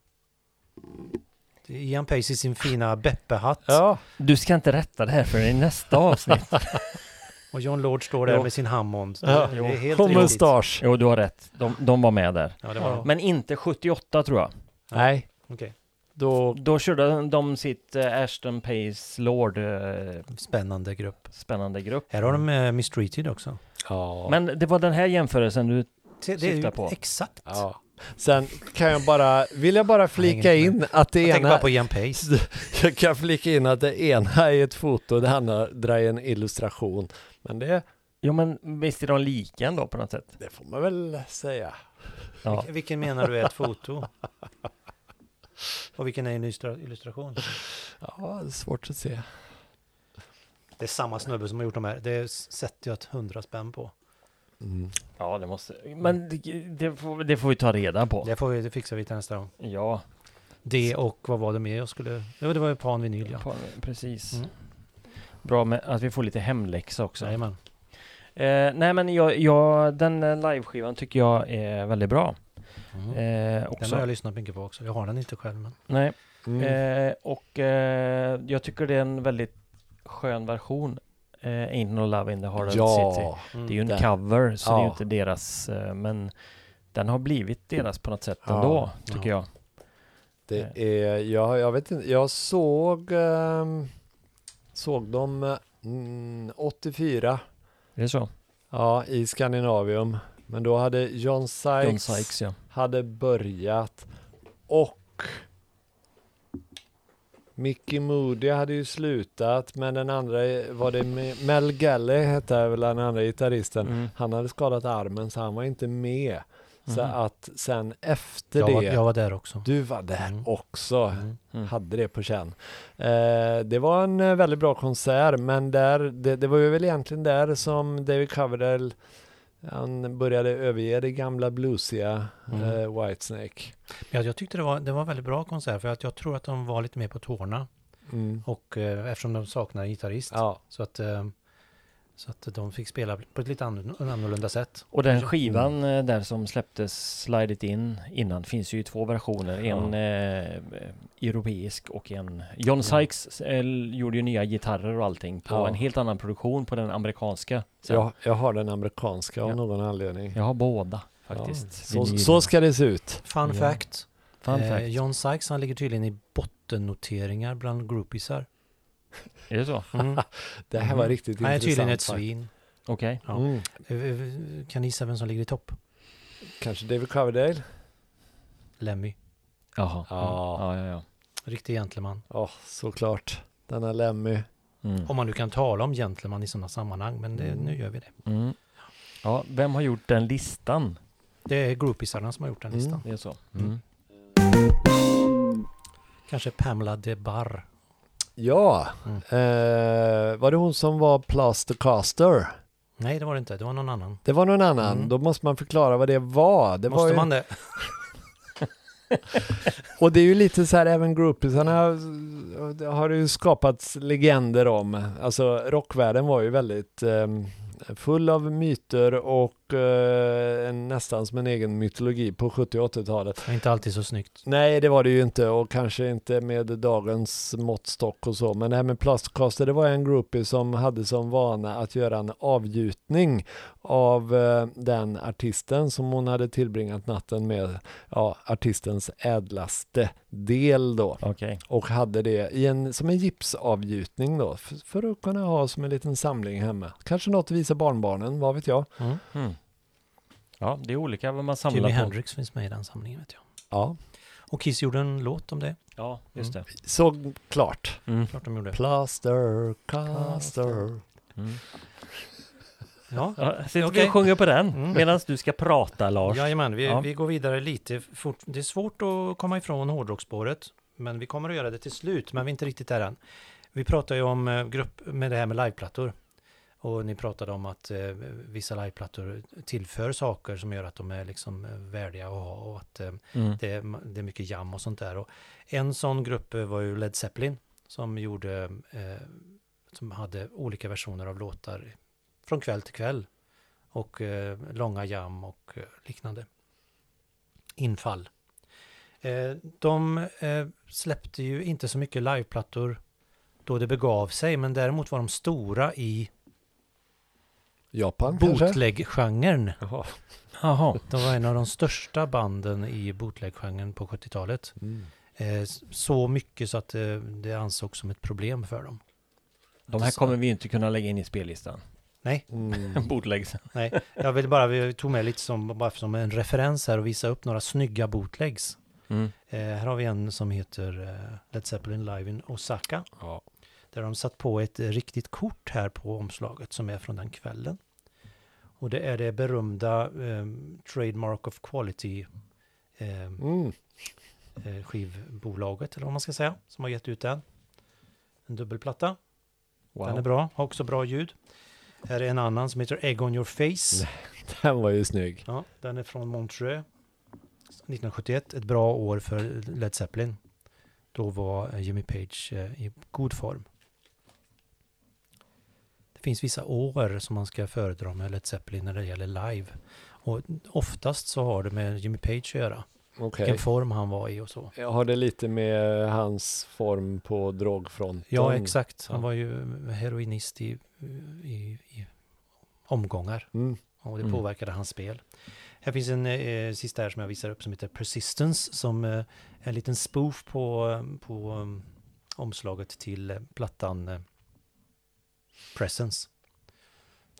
Det är Ian Pace i sin fina Beppe-hatt. Ja, Du ska inte rätta det här för i nästa avsnitt. Och John Lord står där Jo. med sin Hammond. Ja, det är helt och mustasch. Jo, du har rätt. De, de var med där. Ja, det var Ja. det. Men inte 78 tror jag. Nej, Okej. Då... Då körde de sitt eh, Ashton Pace Lord eh, Spännande grupp. spännande grupp. Här har de uh, Mistreated också. Ja. Men det var den här jämförelsen du... Det, Syftar är ju på. exakt. ja. Sen kan jag bara, vill jag bara flika inget in att det Jag tänker ena... bara på Ian Pace. Jag kan flika in att det ena är ett foto, det andra är en illustration. Men det, Jo men visst är de lika ändå på något sätt? det får man väl säga. Ja. Vilken menar du är ett foto? Och vilken är en illustra- illustration? Ja, det är svårt att se. Det är samma snubbe som har gjort de här. Det sätter jag ett hundra spänn på. Mm. Ja, det måste... Men det, det, får, det får vi ta reda på. Det får vi, det fixar vi till nästa gång. Ja, Det och vad var det mer jag skulle... Det var ju Pan Vinyl ja. på, precis. Mm. Bra med att vi får lite hemläxa också. Jajamän. Eh, nej men jag, jag, den eh, liveskivan tycker jag är väldigt bra. Mm. Eh, Den har jag lyssnat mycket på också. Jag har den inte själv men... Nej, Mm. Eh, och eh, jag tycker det är en väldigt skön version. Eh, Ain't No Love in the Heart of the City. ja, Mm. Det är ju en Den. cover så det är ju Ja. inte deras. Eh, men den har blivit deras på något sätt Ja, ändå, tycker jag. det är, jag, jag vet inte, jag såg, ehm, såg dem mm, 84, Är det så? ja, i Skandinavium. Men då hade John Sykes, John Sykes ja. Hade börjat och Mickey Moody hade ju slutat men den andra var det Me- Mel Galley hette väl den andra gitarristen. Mm. Han hade skadat armen så han var inte med. Så Mhm. att sen efter Jag var, det, jag var där också. du var där Mm. också. Mm. Mm. Hade det på känn. Eh, det var en eh, väldigt bra konsert men där, det, det var ju väl egentligen där som David Coverdale han började överge det gamla bluesiga Mm. eh, Whitesnake. Ja, jag tyckte det var, det var en väldigt bra konsert för att jag tror att de var lite mer på tårna. Mm. Och eh, eftersom de saknar en gitarrist. Ja, Så att... Eh, Så att de fick spela på ett lite annorlunda annorlunda sätt. Och den Mm. skivan eh, där som släpptes Slide It In innan finns ju i två versioner. En eh, europeisk och en... John Sykes eh, gjorde ju nya gitarrer och allting på Ja. en helt annan produktion på den amerikanska. Jag, jag har den amerikanska av Ja. någon anledning. Jag har båda Ja, faktiskt. Så, Vinyl. så ska det se ut. Fun Ja. fact. Fun eh, fact. John Sykes han ligger tydligen i bottennoteringar bland groupiesar. Är det så? Mm. Det här var Mhm. riktigt Han är intressant. tydligen ett svin. Okej. Ja. Mm. Eh, eh, Kan ni gissa vem som ligger i topp? Kanske David Coverdale? Lemmy. Jaha. Ja. Ja, ja, ja. Riktig gentleman. Ja, såklart. Denna Lemmy. Mm. Om man nu kan tala om gentleman i sådana sammanhang, men det, Mm. nu gör vi det. Mm. Ja, vem har gjort den listan? Det är groupiesarna som har gjort den Mm. listan. Det är så. Mm. Mm. Kanske Pamela de Barr. Ja, Mm. eh, var det hon som var Plastercaster? Nej, det var det inte. Det var någon annan. Det var någon annan. Mm. Då måste man förklara vad det var. Det var Måste ju, man det? Och det är ju lite så här, även groupiesarna har det ju skapats legender om. Alltså rockvärlden var ju väldigt ehm, full av myter och eh, en, nästan som en egen mytologi på 70 och 80-talet. Det är inte alltid så snyggt. Nej, det var det ju inte och kanske inte med dagens måttstock och så. Men det här med Plastcaster, det var en groupie som hade som vana att göra en avgjutning av eh, den artisten som hon hade tillbringat natten med, ja, artistens ädlaste del då. Okej. Och hade det i en, som en gipsavgjutning då, för, för att kunna ha som en liten samling hemma. Kanske något att visa barnbarnen, vad vet jag? Mm. Mm. Ja, det är olika vad man samlar Jimi på. Hendrix finns med i den samlingen vet jag. Ja, Och Kiss gjorde en låt om det. Ja, just det. såklart. Mm. Klart de gjorde. Plaster, caster. Mm. Ja, Ja, sitter vi Okej. och sjunger på den Mm. medan du ska prata Lars. Jajamän, vi, Ja. vi går vidare lite fort. Det är svårt att komma ifrån hårdrocksspåret, men vi kommer att göra det till slut, men vi är inte riktigt där än. Vi pratar ju om eh, grupp med det här med liveplattor. Och ni pratade om att eh, vissa liveplattor tillför saker som gör att de är liksom eh, värdiga att ha och att eh, Mm. det, är, det är mycket jam och sånt där. Och en sån grupp eh, var ju Led Zeppelin som gjorde, eh, som hade olika versioner av låtar från kväll till kväll. Och eh, långa jam och liknande infall. De släppte ju inte så mycket liveplattor då det begav sig, men däremot var de stora i Japan kanske? bootleg-genren. Jaha. Jaha. De var en av de största banden i bootleg-genren på 70-talet. Mm. Eh, så mycket så att eh, det ansågs som ett problem för dem. De här kommer vi inte kunna lägga in i spellistan. Mm. Bootlegs. Nej, jag vill bara, vi tog med lite som, bara som en referens här och visa upp några snygga bootlegs. Mm. Eh, här har vi en som heter eh, Led Zeppelin Live in Osaka. Ja. Där de satt på ett riktigt kort här på omslaget som är från den kvällen. Och det är det berömda eh, Trademark of Quality eh, Mm. eh, skivbolaget, eller vad man ska säga, som har gett ut den. En dubbelplatta. Wow. Den är bra, har också bra ljud. Här är en annan som heter Egg on your face. Den var ju snygg. Ja, den är från Montreux. 1971, ett bra år för Led Zeppelin. Då var eh, Jimmy Page eh, i god form. Det finns vissa år som man ska föredra med Led Zeppelin när det gäller live. Och oftast så har det med Jimmy Page att göra. Okej. Vilken form han var i och så. Jag har det lite med hans form på drogfronten. Ja, exakt. Han Ja. var ju heroinist i, i, i omgångar. Mm. Och det Mm. påverkade hans spel. Här finns en eh, sista här som jag visar upp som heter Persistence som eh, är en liten spoof på, eh, på um, omslaget till eh, plattan eh, Presence.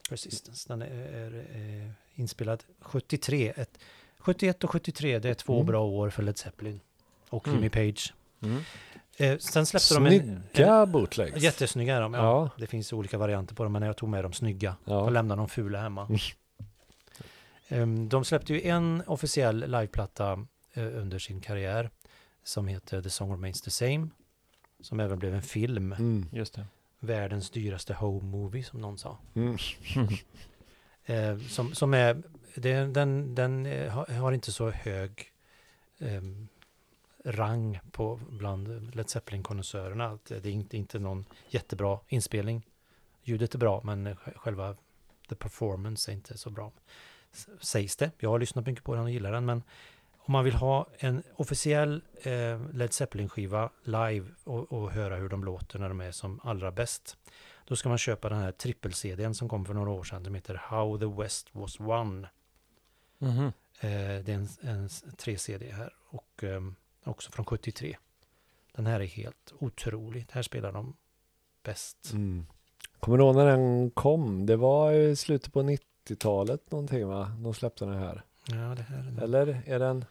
Persistence. Den är, är eh, inspelad 73. Ett, 71 och 73, det är två Mm. bra år för Led Zeppelin och Mm. Jimmy Page. Mm. Eh, sen släppte de en... Snygga bootlegs. Jättesnygga är de, ja. Ja. Det finns olika varianter på dem, men jag tog med de snygga Ja. och lämnade de fula hemma. Mm. Ehm, de släppte ju en officiell liveplatta eh, under sin karriär som heter The Song Remains the Same. Som även blev en film. Mm. Just det. Världens dyraste home movie som någon sa. Mm. Eh, som, som är, det, den, den eh, har, inte så hög ehm, rang på bland Led Zeppelin-konnässörerna. Det är inte, inte någon jättebra inspelning. ljudet är bra men sj- själva the performance är inte så bra. S- Sägs det. Jag har lyssnat mycket på den och gillar den men om man vill ha en officiell eh, Led Zeppelin-skiva live och, och höra hur de låter när de är som allra bäst. Då ska man köpa den här trippel-CDn som kom för några år sedan. som heter How the West Was Won. Mhm. Eh, det är en, en 3-CD här och eh, också från 73. Den här är helt otrolig. Här spelar de bäst. Mm. Kommer du ihåg när den kom? Det var i slutet på 90-talet någonting va? De släppte den här. Ja, det här är... Eller är den?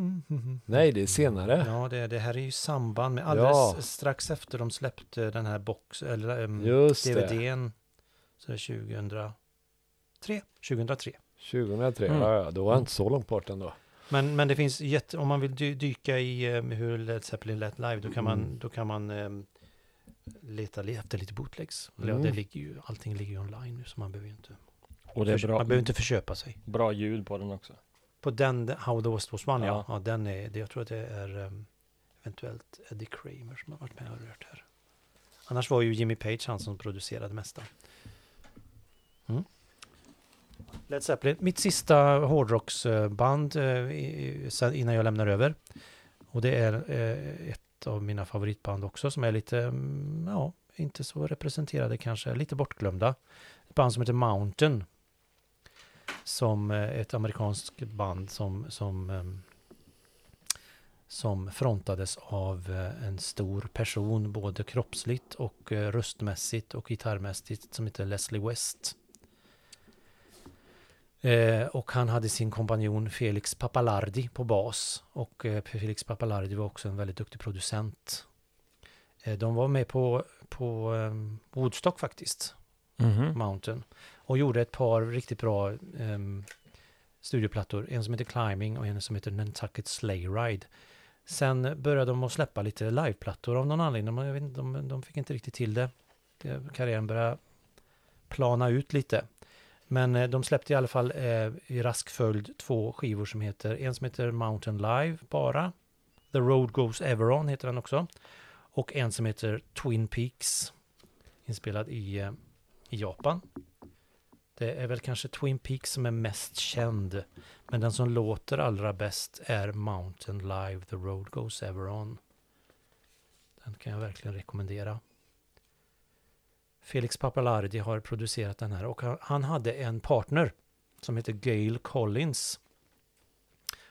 Mm, mm, mm. Nej, det är senare. Ja, det, det här är ju samband med alldeles Ja. strax efter de släppte den här box eller um, Just det. DVDn. Så är det 2003. 2003. 2003, Mm. ja, ja, då var jag inte så långt bort ändå. Men, men det finns jätte, om man vill dy, dyka i eh, hur Led Zeppelin lät live, då kan man, Mm. då kan man ehm, leta efter lite bootlegs. Mm. det ligger ju, allting ligger ju online nu så man behöver ju inte, Och det är bra, man behöver inte förköpa sig. bra ljud på den också. På den, How the West Was Won, ja. Ja. den är, det, jag tror att det är ehm, eventuellt Eddie Kramer som har varit med och rört här. Annars var ju Jimmy Page han som producerade mesta. Mm. Led Zeppelin, mitt sista hårdrocksband eh, innan jag lämnar över. Och det är eh, ett av mina favoritband också som är lite, mm, ja, inte så representerade kanske, lite bortglömda. Ett band som heter Mountain. Som eh, ett amerikanskt band som, som, ehm, som frontades av eh, en stor person, både kroppsligt och eh, röstmässigt och gitarrmässigt, som heter Leslie West. Eh, och han hade sin kompanjon Felix Papalardi på bas. Och eh, Felix Papalardi var också en väldigt duktig producent. Eh, de var med på, på eh, Woodstock faktiskt, Mhm. Mountain. Och gjorde ett par riktigt bra um, studioplattor. En som heter Climbing och en som heter Nantucket Sleigh Ride. Sen började de att släppa lite liveplattor av någon anledning. De, jag vet, inte, de, de fick inte riktigt till det. Eh, karriären började plana ut lite. Men eh, de släppte i alla fall eh, i rask följd två skivor som heter, en som heter Mountain Live bara. The Road Goes Ever On heter den också. Och en som heter Twin Peaks. Inspelad i, eh, i Japan. Det är väl kanske Twin Peaks som är mest känd. Men den som låter allra bäst är Mountain Live, The Road Goes Ever On. Den kan jag verkligen rekommendera. Felix Papalardi har producerat den här och han- hade en partner som heter Gail Collins.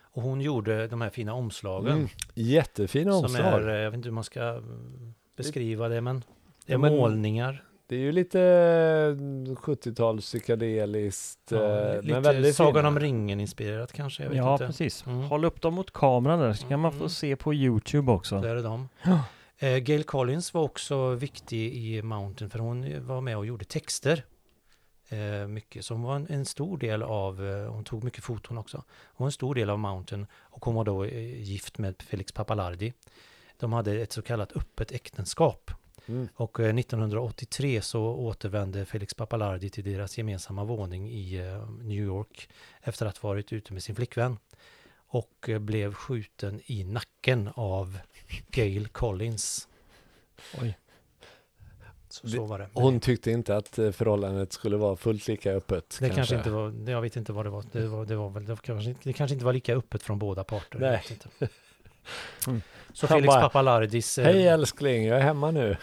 Och hon gjorde de här fina omslagen. Mm. Jättefina Som omslag. är, eh, jag vet inte hur man ska mm, beskriva det, men det är Ja, men- målningar. Det är ju lite eh, 70-tals psykedeliskt. Ja, eh, lite men väldigt Sagan fina. om ringen-inspirerat kanske, jag vet Ja, inte. precis. Mm. Håll upp dem mot kameran där, så kan man få Mm. se på YouTube också. Där är de. Ja. Eh, Gail Collins var också viktig i Mountain för hon var med och gjorde texter. Eh, mycket, hon var en, en stor del av, eh, hon tog mycket foton också. Hon var en stor del av Mountain och hon var då eh, gift med Felix Papalardi. De hade ett så kallat öppet äktenskap. Mm. Och eh, 1983 så återvände Felix Papalardi till deras gemensamma våning i eh, New York efter att ha varit ute med sin flickvän. Och eh, blev skjuten i nacken av Gail Collins. Oj. Så, så var det. Hon tyckte inte att eh, förhållandet skulle vara fullt lika öppet. det kanske inte var, jag vet inte vad det var. Det, var, det, var väl, det, kanske, inte- det kanske inte var lika öppet från båda parter. Nej. Mm. Så Han Felix bara, Papalardis eh, Hej älskling, jag är hemma nu.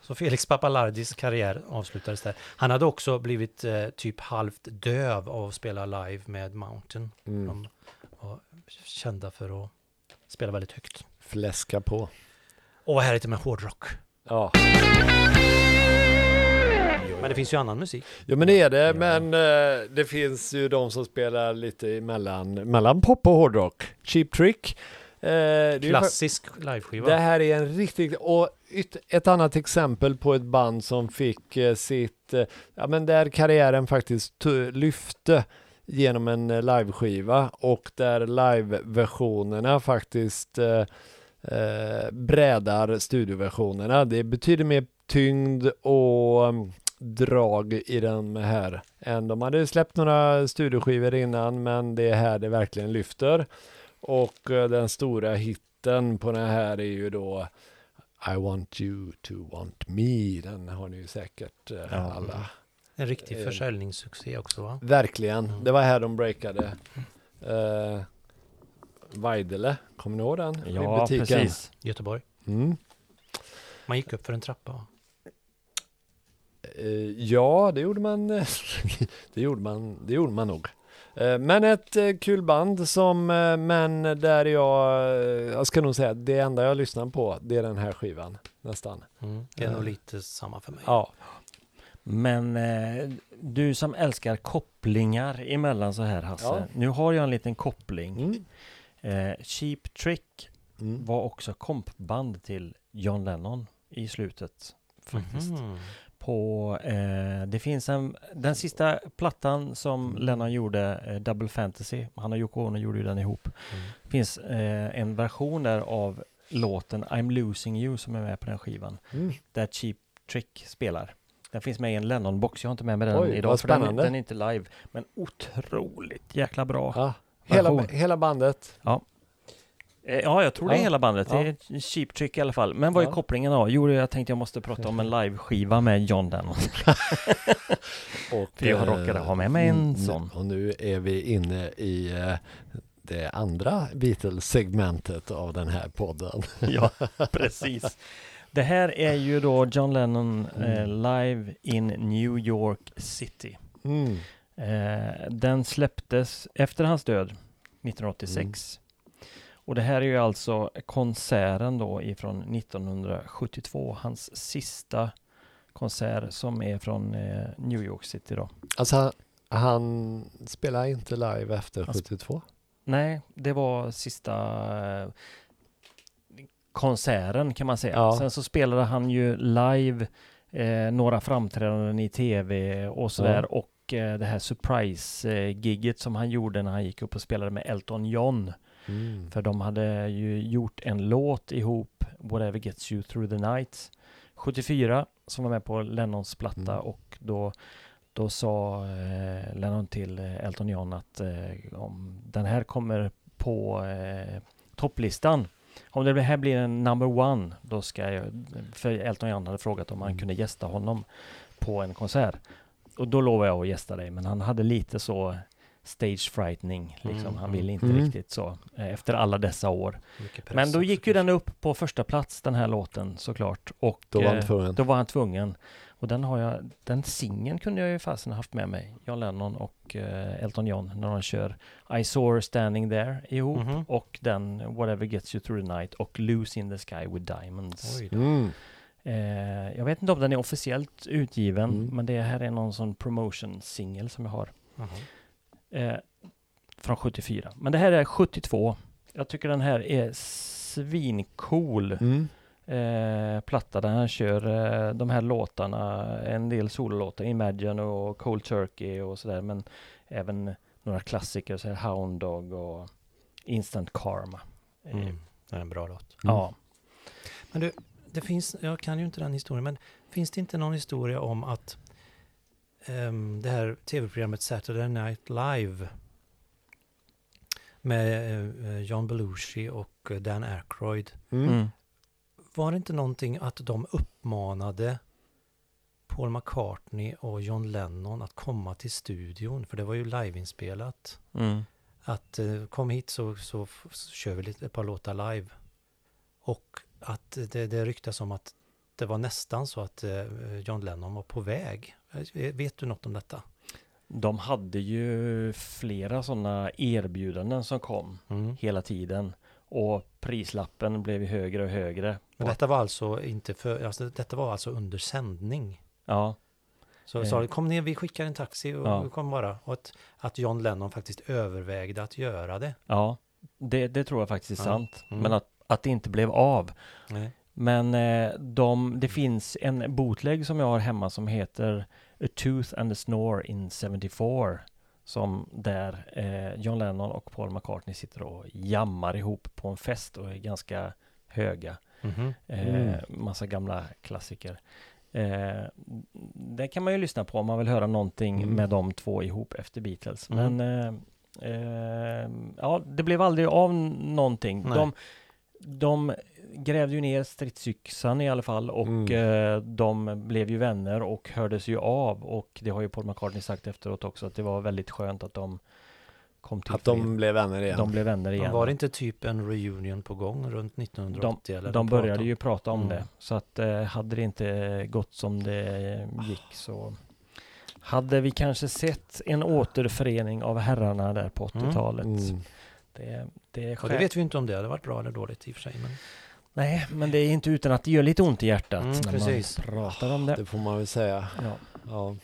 Så Felix Papalardis karriär avslutades där. Han hade också blivit eh, typ halvt döv av att spela live med Mountain. Mm. De var kända för att spela väldigt högt. Fläska på. Och vad härligt med hårdrock. Ja. Men det finns ju annan musik. ja, men det är det. Men eh, det finns ju de som spelar lite emellan, mellan pop och hårdrock. Cheap Trick. Eh, Klassisk liveskiva. Det här är en riktigt, och yt, ett annat exempel på ett band som fick eh, sitt, eh, ja men där karriären faktiskt lyfte genom en eh, liveskiva och där liveversionerna faktiskt eh, eh, brädar studioversionerna. Det betyder mer tyngd och mm, drag i den här än de hade släppt några studioskivor innan men det är här det verkligen lyfter. Och eh, den stora hitten på den här är ju då I want you to want me. Den har ni ju säkert eh, Ja. alla. En riktig Eh. försäljningssuccé också va? Verkligen. Mm. Det var här de breakade. Uh, Vajdele, kommer ni ihåg den? I Ja, butiken. precis. Göteborg. Mm. Man gick upp för en trappa. va? Eh, ja, det gjorde man. eh, det gjorde man. Det gjorde man nog. Eh, men ett eh, kul band som, eh, men där jag, jag ska nog säga det enda jag lyssnar på, det är den här skivan. Nästan. Mm. Det är nog lite samma för mig. Ja. Men eh, du som älskar kopplingar emellan så här Hasse. Ja. Nu har jag en liten koppling. Mm. Eh, Cheap Trick Mm. var också kompband till John Lennon i slutet. Faktiskt. Mhm. På, eh, det finns en, den sista plattan som Mm. Lennon gjorde, eh, Double Fantasy, han och Yoko Ono gjorde ju den ihop. Mm. finns eh, en version där av låten I'm losing you som är med på den skivan. Mm. Där Cheap Trick spelar. Den finns med i en Lennon-box. Jag har inte med mig den Oj, idag för den, den är inte live. Men otroligt jäkla bra. Ja. Hela, hela bandet. Eh, Ja, jag tror det är hela bandet. Det är Cheap Trick i alla fall. Men vad är kopplingen då? Jo, jag tänkte jag måste prata om en live-skiva med John Lennon. Och, För jag eh, råkade ha med mig en mm, sån. Och nu är vi inne i eh, det andra Beatles-segmentet av den här podden. ja, precis. Det här är ju då John Lennon eh, Mm. live in New York City. Mm. Eh, den släpptes efter hans död 1986. Och det här är ju alltså konserten då ifrån 1972, hans sista konsert som är från eh, New York City då. Alltså han, han spelar inte live efter Han sp- 72? Nej, det var sista eh, konserten kan man säga. Ja. Sen så spelade han ju live eh, några framträdanden i tv och sådär Ja. och eh, det här surprise-gigget som han gjorde när han gick upp och spelade med Elton John. Mm. För de hade ju gjort en låt ihop, Whatever Gets You Through the Night, 74, som var med på Lennons platta Mm. och då, då sa eh, Lennon till eh, Elton John att eh, om den här kommer på eh, topplistan, om det här blir en number one, då ska jag, för Elton John hade frågat om han Mm. kunde gästa honom på en konsert. Och då lovade jag att gästa dig, men han hade lite så stage frightening, liksom. Mm, Han ville inte mm. riktigt så, eh, efter alla dessa år. Men då gick ju den upp på första plats, den här låten såklart. Och Då var han eh, tvungen. då var han tvungen. Och den har jag, den singeln kunde jag ju fasen haft med mig. John Lennon och eh, Elton John när de kör I saw her standing there ihop. Mhm. Och den Whatever gets you through the night och Lose in the sky with diamonds. Mm. Eh, jag vet inte om den är officiellt utgiven, Mm. men det här är någon sån promotion-singel som jag har. Jaha. Eh, från 74. Men det här är 72. Jag tycker den här är svincool Mm. eh, platta där han kör eh, de här låtarna, en del sololåtar, Imagine och Cold Turkey och sådär, men även några klassiker, så här Hound Dog och Instant Karma. Eh, Mm. Det är en bra låt. Ja, Det finns, jag kan ju inte den historien, men finns det inte någon historia om att ehm, det här tv-programmet Saturday Night Live med eh, John Belushi och eh, Dan Aykroyd. Mm. mm. Var det inte någonting att de uppmanade Paul McCartney och John Lennon att komma till studion? För det var ju liveinspelat. Mm. Att eh, kom hit så, så, så kör vi lite, ett par låtar live. Och att det, det ryktas om att det var nästan så att eh, John Lennon var på väg. Eh, Vet du något om detta? De hade ju flera sådana erbjudanden som kom Mm. hela tiden och prislappen blev högre och högre. Men detta var alltså inte för, alltså detta var alltså under sändning. Ja, Så Eh. sa de, kom ner, vi skickar en taxi och Ja. kom bara. Och att, att John Lennon faktiskt övervägde att göra det. ja, det, det tror jag faktiskt är Ja. sant. Mm. Men att, att det inte blev av. Nej. Men eh, de, det finns en bootleg som jag har hemma som heter A Tooth and a Snore in 74. Som där eh, John Lennon och Paul McCartney sitter och jammar ihop på en fest och är ganska höga. Mhm. Eh, Mm. Massa gamla klassiker. Eh, det kan man ju lyssna på om man vill höra någonting Mm. med de två ihop efter Beatles. Mm. Men ja, det blev aldrig av någonting. Nej. De, de grävde ju ner stridsyxan i alla fall och Mm. eh, de blev ju vänner och hördes ju av och det har ju Paul McCartney sagt efteråt också att det var väldigt skönt att de kom till Att de blev vänner igen. de blev vänner igen. Var det inte typ en reunion på gång runt 1980? eller De något prat började om? ju prata om Mm. det så att eh, hade det inte gått som det gick så hade vi kanske sett en återförening av herrarna där på 80-talet. Mm. Det, det är det vet vi inte om det hade varit bra eller dåligt i och för sig. Men... Nej, men det är inte utan att det gör lite ont i hjärtat Mm, när precis. man pratar om det. Det får man väl säga. Ja. Ja.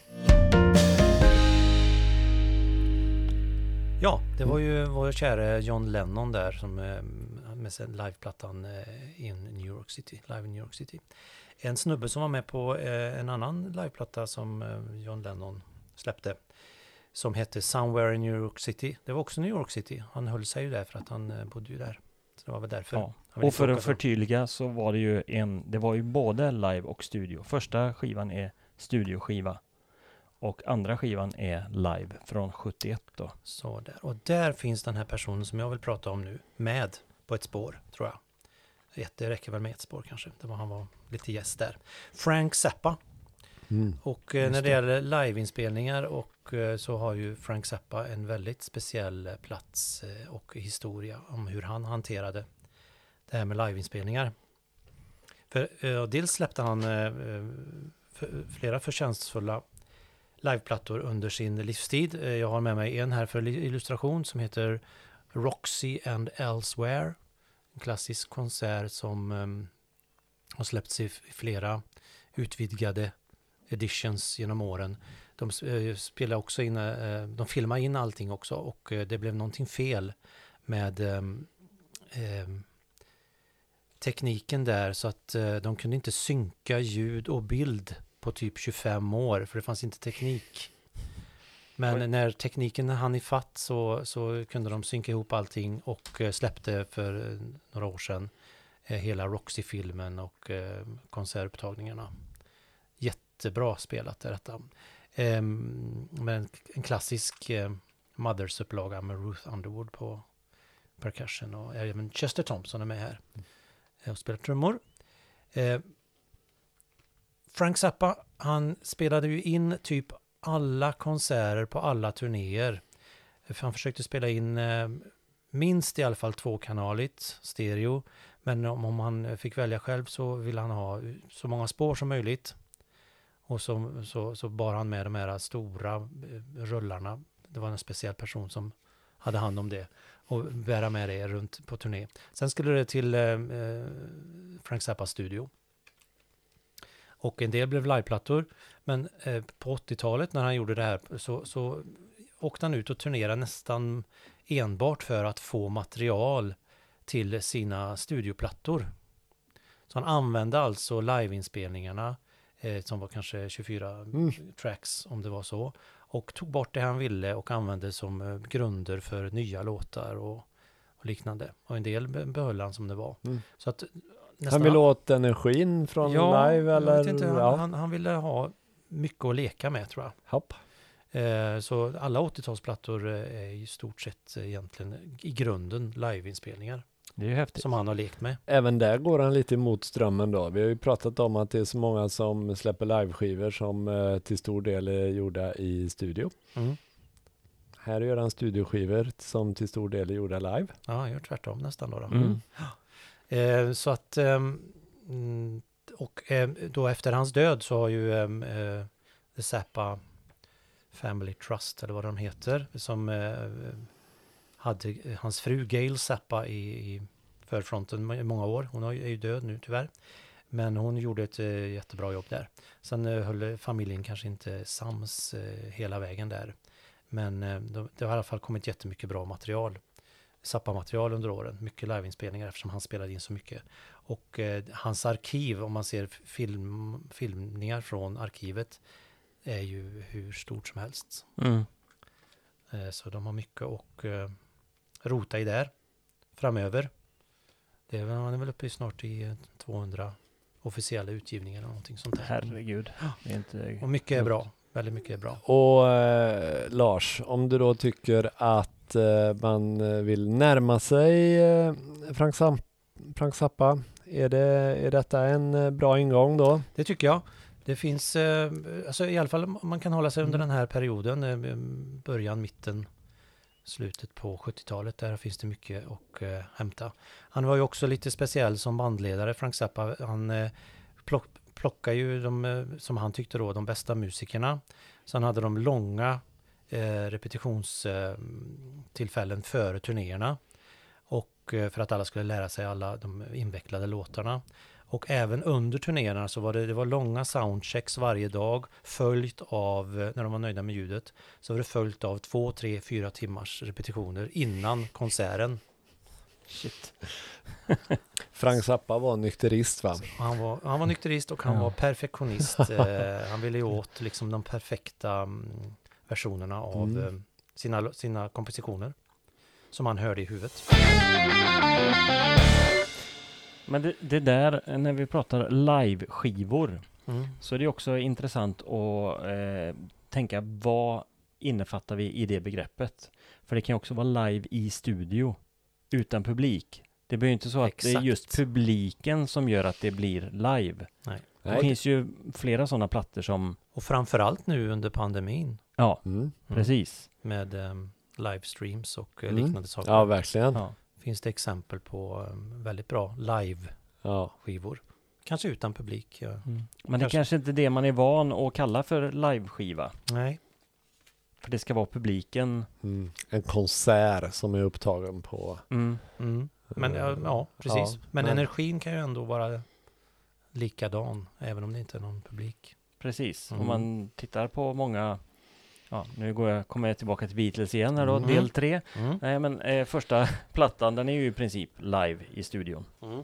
Ja, det var ju vår käre John Lennon där som eh, med liveplattan eh, in New York City, live in New York City. En snubbe som var med på eh, en annan liveplatta som John Lennon släppte som hette Somewhere in New York City. Det var också New York City. Han höll sig ju där för att han eh, bodde ju där. Så det var väl därför. Ja. Och för att förtydliga så var det ju en, det var ju både live och studio. Första skivan är studioskiva och andra skivan är live från 71 då. Så där. Och där finns den här personen som jag vill prata om nu med på ett spår, tror jag. Ett, det räcker väl med ett spår kanske. Det var, han var lite gäst där. Frank Zappa. Mm. Och eh, när det det. gäller liveinspelningar och och eh, så har ju Frank Zappa en väldigt speciell eh, plats eh, och historia om hur han hanterade det här med liveinspelningar. För eh, dels släppte han eh, för, flera förtjänstfulla liveplattor under sin livstid. Jag har med mig en här för illustration som heter Roxy and Elsewhere. En klassisk konsert som eh, har släppts i flera utvidgade editions genom åren. De eh, spelar också in, eh, de filmar in allting också och eh, det blev någonting fel med ehm, ehm, tekniken där så att de kunde inte synka ljud och bild på typ 25 år för det fanns inte teknik. Men Oj. när tekniken hann ifatt så, så kunde de synka ihop allting och släppte för några år sedan hela Roxy-filmen och konsertupptagningarna. Jättebra spelat är detta. Ehm, med en, en klassisk eh, Mothers-upplaga med Ruth Underwood på percussion och även Chester Thompson är med här eh, och spelar trummor. Eh, Frank Zappa, han spelade ju in typ alla konserter på alla turnéer. För Han försökte spela in eh, minst i alla fall tvåkanaligt stereo. Men om, om han fick välja själv så ville han ha så många spår som möjligt. Och så, så, så bar han med de här stora eh, rullarna. Det var en speciell person som hade hand om det. Och bära med det runt på turné. Sen skulle det till eh, eh, Frank Zappas studio. Och en del blev liveplattor. Men eh, på 80-talet när han gjorde det här så, så åkte han ut och turnerade nästan enbart för att få material till sina studioplattor. Så han använde alltså liveinspelningarna eh, som var kanske 24 Mm. tracks om det var så. Och tog bort det han ville och använde som eh, grunder för nya låtar och, och liknande. Och en del be- behöll han som det var. Mm. Så att Han vill åt energin från live eller? Jag vet inte, han, ja. han, han ville ha mycket att leka med tror jag. Hopp. Eh, så alla 80-talsplattor eh, är i stort sett eh, egentligen i grunden liveinspelningar Det är ju häftigt. som han har lekt med. Även där går han lite emot strömmen då. Vi har ju pratat om att det är så många som släpper liveskivor som eh, till stor del är gjorda i studio. Mm. Här gör han studioskivor som till stor del är gjorda live. Ja, han gör tvärtom nästan då. då. Mm. Eh, så att, ehm, mm, och eh, då efter hans död så har ju ehm, eh, The Zappa Family Trust, eller vad de heter, som hade hans fru Gail Zappa i, i förfronten i många år. Hon är ju död nu tyvärr. Men hon gjorde ett eh, jättebra jobb där. Sen eh, höll familjen kanske inte sams eh, hela vägen där. Men eh, de, det har i alla fall kommit jättemycket bra material. Zappa-material under åren. Mycket liveinspelningar eftersom han spelade in så mycket. Och eh, hans arkiv, om man ser film, filmningar från arkivet, är ju hur stort som helst. Mm. Eh, så de har mycket att eh, rota i där framöver. Det är, man är väl uppe i snart i eh, 200 officiella utgivningar eller någonting sånt där. Herregud. Det är inte... Och mycket är bra. Väldigt mycket är bra. Och eh, Lars, om du då tycker att eh, man eh, vill närma sig eh, Frank, Sam- Frank Zappa. Är, det, är detta en eh, bra ingång då? Det tycker jag. Det finns, eh, alltså i alla fall om man kan hålla sig under Mm. den här perioden, eh, början, mitten, slutet på 70-talet. Där finns det mycket att eh, hämta. Han var ju också lite speciell som bandledare, Frank Zappa. Han eh, plock, plockade ju de, eh, som han tyckte då, de bästa musikerna. Sen hade de långa eh, repetitionstillfällen eh, före turnéerna. Och eh, för att alla skulle lära sig alla de invecklade låtarna. Och även under turnéerna så var det, det var långa soundchecks varje dag följt av, när de var nöjda med ljudet, så var det följt av två, tre, fyra timmars repetitioner innan konserten. Shit. Frank Zappa var nykterist va? Han, var, han var nykterist och han Ja. var perfektionist. eh, han ville ju åt liksom de perfekta mm, versionerna av Mm. eh, sina, sina kompositioner. Som han hörde i huvudet. Men det, det där, när vi pratar live-skivor, Mm. så är det också intressant att eh, tänka vad innefattar vi i det begreppet? För det kan också vara live i studio, utan publik. Det blir ju inte så att det är Exakt. just publiken som gör att det blir live. Det Nej. finns ju flera sådana plattor som, Och framförallt nu under pandemin ja, Mm. Mm. precis. med um, livestreams och eh, Mm. liknande saker. Ja, verkligen. Ja. Finns det exempel på um, väldigt bra live-skivor. Ja. Kanske utan publik. Ja. Mm. Men det Kanske- kanske inte är det man är van att kalla för live-skiva. Nej, För det ska vara publiken. Mm. En konsert som är upptagen på... Mm. mm. men ja, ja precis. Ja, men men- energin kan ju ändå vara likadan, även om det inte är någon publik. Precis, Mm. om man tittar på många Ja, nu går jag, kommer jag tillbaka till Beatles igen här då, Mm. del tre. Mm. Nej men eh, första plattan den är ju i princip live i studion. Mm.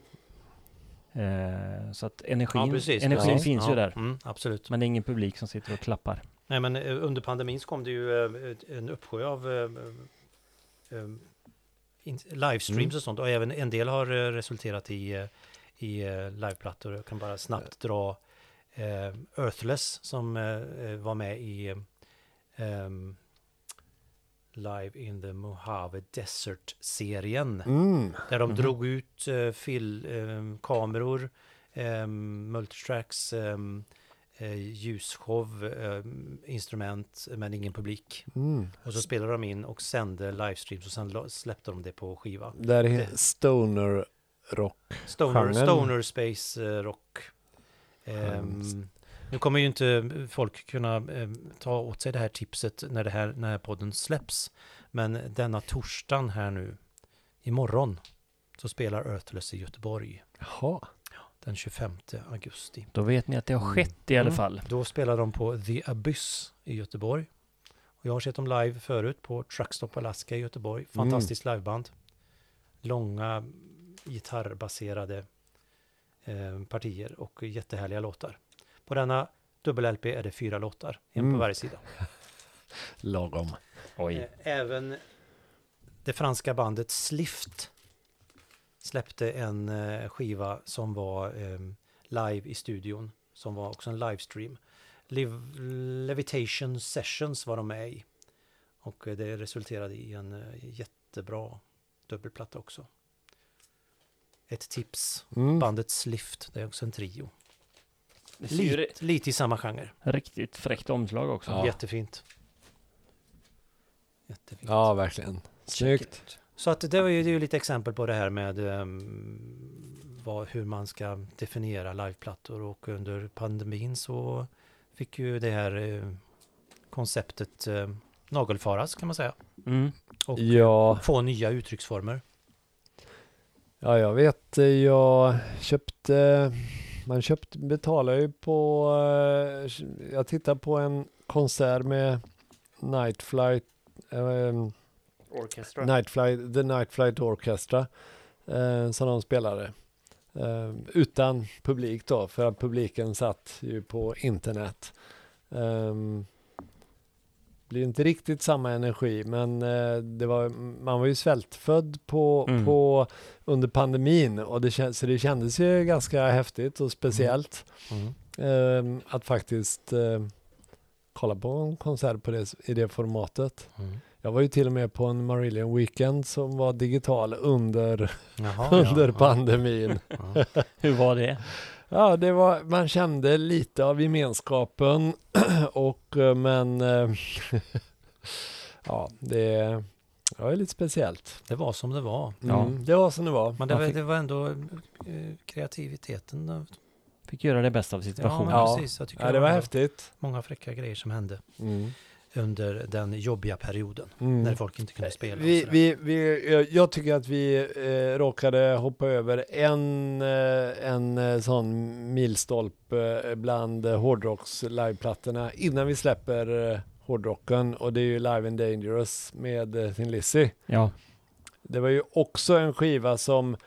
Eh, så att energin, Ja, precis. energin Ja. finns ju Ja, där. Mm, absolut. Men det är ingen publik som sitter och klappar. Nej, men eh, under pandemin så kom det ju eh, en uppsjö av eh, livestreams Mm. och sånt. Och även en del har resulterat i, i liveplattor. Jag kan bara snabbt dra Earthless som var med i ehm, Live in the Mojave Desert-serien. Mm. Där de Mhm. drog ut eh, fil, eh, kameror, eh, multitracks, eh, eh, ljusshow, eh, instrument, men ingen publik. Mm. Och så spelade de in och sände livestreams och sen släppte de det på skiva. Där är stoner rock. Stoner, stoner space eh, rock. Skönt. Nu kommer ju inte folk kunna eh, ta åt sig det här tipset när, det här, när podden släpps. Men denna torsdagen här nu, imorgon, så spelar Earthless i Göteborg. Jaha. den 25 augusti. Då vet ni att det har Mm. skett i alla Mm. fall. Då spelar de på The Abyss i Göteborg. Och jag har sett dem live förut på Truckstop Alaska i Göteborg. Fantastiskt liveband. Långa gitarrbaserade eh, partier och jättehärliga låtar. På denna dubbel-LP är det fyra låtar, en Mm. på varje sida. Lagom. Oj. Eh, Även det franska bandet Slift släppte en eh, skiva som var eh, live i studion, som var också en livestream. Liv, Levitation Sessions var de med i. Och eh, det resulterade i en jättebra dubbelplatta också. Ett tips, Mm. bandet Slift, det är också en trio. Lite, lite i samma genre. riktigt fräckt omslag också. Ja. Jättefint. Jättefint. Ja, verkligen. Snyggt. Så att det var ju, det är ju lite exempel på det här med um, vad, hur man ska definiera liveplattor och under pandemin så fick ju det här eh, konceptet eh, nagelfaras kan man säga. Mm. Och Ja, få nya uttrycksformer. ja, jag vet. eh, Jag köpte... Man köpte, betalar ju på... eh, Jag tittar på en konsert med Night Flight... ehm, Orchestra. Night Flight, The Night Flight Orchestra eh, som de spelade. Eh, utan publik då, för att publiken satt ju på internet. Um, blir inte riktigt samma energi, men eh, det var, man var ju svältfödd på, Mm. på, under pandemin och det, så det kändes ju ganska häftigt och speciellt Mm. ehm, att faktiskt eh, kolla på en konsert på det, i det formatet. Mm. Jag var ju till och med på en Marillion Weekend som var digital under, Jaha, under ja, pandemin. Ja. Hur var det? Ja, det var, man kände lite av gemenskapen och eh, men eh, ja, det, det var lite speciellt. Det var som det var. Ja. Mm, det var som det var. Men det, var, fick- det var ändå eh, kreativiteten. Fick göra det bästa av Ja, situationen. Ja. precis. Jag tycker Ja, det var häftigt. många fräcka grejer som hände Mm. Under den jobbiga perioden. Mm. När folk inte kunde spela. Vi, vi, vi, jag- tycker att vi eh, råkade hoppa över en, eh, en eh, sån milstolpe eh, bland eh, hårdrocks liveplattorna innan vi släpper eh, hårdrocken och det är ju Live and Dangerous med eh, Thin Lizzy. Ja. Det var ju också en skiva som eh,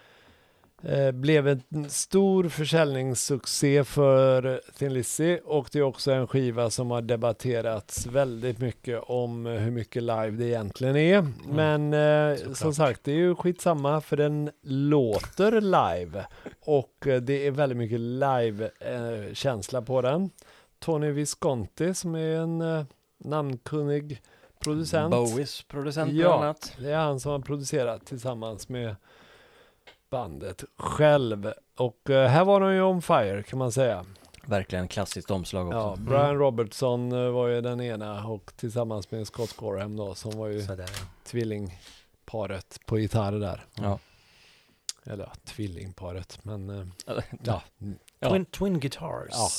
blev en stor försäljningssuccé för Thin Lizzy och det är också en skiva som har debatterats väldigt mycket om eh, hur mycket live det egentligen är. Men eh, som sagt, det är ju skitsamma för den låter live och eh, det är väldigt mycket live-känsla på den. Tony Visconti som är en eh, namnkunnig producent. Bowies producent Ja. bland annat. Det är han som har producerat tillsammans med bandet själv. Och eh, här var de ju on fire kan man säga. Verkligen klassiskt omslag också. Ja, Brian Robertson eh, var ju den ena och tillsammans med Scott Gorham då som var ju Sådär, tvillingparet på gitarr där. Ja. Eller ja, tvillingparet men eh, Ja. ja, Ja. Twin, twin Guitars. Ja.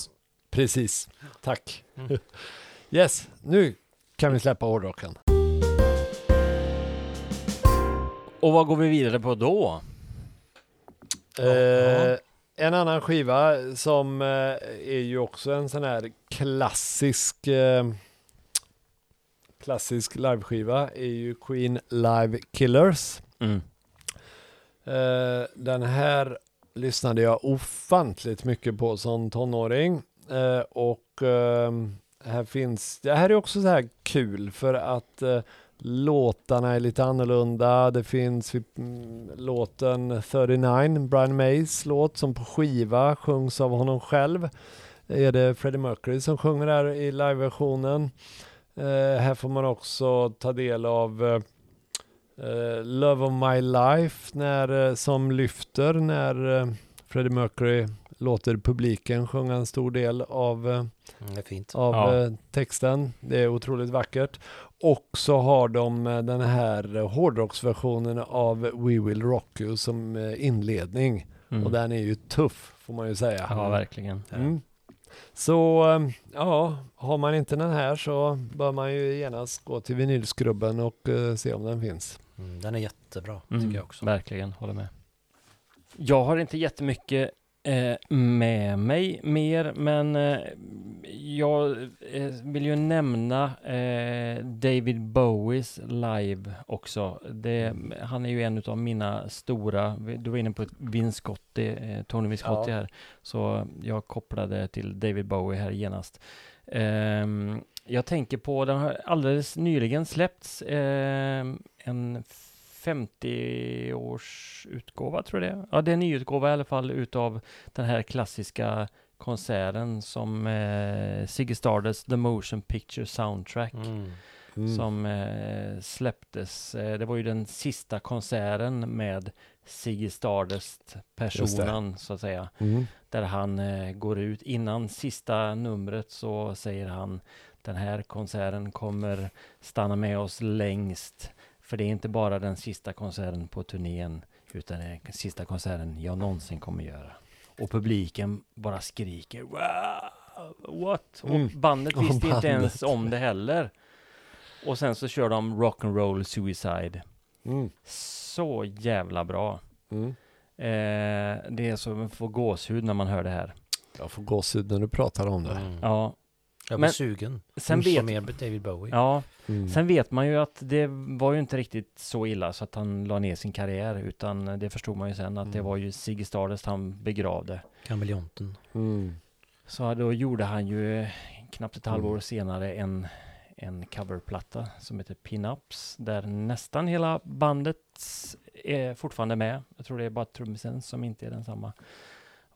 precis. Tack. Mm. yes, nu kan vi släppa hårdrocken. Och vad går vi vidare på då? Eh, en annan skiva som eh, är ju också en sån här klassisk eh, klassisk liveskiva är ju Queen Live Killers. Mm. Eh, den här lyssnade jag ofantligt mycket på som tonåring eh, och eh, här finns, det här är också så här kul för att eh, låtarna är lite annorlunda. Det finns mm, låten 39, Brian Mays låt som på skiva sjungs av honom själv. Är det Freddie Mercury som sjunger där i liveversionen. Eh, här får man också ta del av eh, eh, Love of My Life när, eh, som lyfter när eh, Freddie Mercury låter publiken sjunga en stor del av eh, Mm, det är fint. av Ja. eh, texten. Det är otroligt vackert. Och så har de eh, den här hårdrocksversionen av We Will Rock You som eh, inledning. Mm. Och den är ju tuff får man ju säga. Ja, verkligen. Mm. Så eh, ja, har man inte den här så bör man ju genast gå till vinylskrubben och se om den finns. Mm, den är jättebra, Mm, tycker jag också. Verkligen, håller med. Jag har inte jättemycket med mig mer, men eh, jag eh, vill ju nämna eh, David Bowies live också. Det, han är ju en av mina stora, du var inne på Visconti, eh, Tony Visconti Ja. här, så jag kopplade till David Bowie här genast. Ehm, jag tänker på, den har alldeles nyligen släppts ehm, en 50-årsutgåva tror jag det är. Ja, det är en nyutgåva i alla fall utav den här klassiska konserten som eh, Ziggy Stardust The Motion Picture Soundtrack Mm. Mm. som eh, släpptes. Eh, det var ju den sista konserten med Ziggy Stardust personen så att säga Mm. där han eh, går ut innan sista numret så säger han den här konserten kommer stanna med oss längst för det är inte bara den sista konserten på turnén utan det är den sista konserten jag någonsin kommer göra. Och publiken bara skriker wow, what? Mm. Och bandet Och visste inte bandet. ens om det heller. Och sen så kör de Rock'n'Roll Suicide. Mm. Så jävla bra. Mm. Eh, det är som att få gåshud när man hör det här. Jag får gåshud när du pratar om det. Mm. Ja, Jag blir Men- sugen. sen vet, mer David Bowie. ja, Mm. sen vet man ju att det var ju inte riktigt så illa så att han la ner sin karriär utan det förstod man ju sen att det Mm. var ju Ziggy Stardust han begravde. Kameleonten. Mm. Så då gjorde han ju knappt ett halvår Mm. senare en, en coverplatta som heter Pin-Ups där nästan hela bandet är fortfarande med. Jag tror det är bara trummisen som inte är densamma.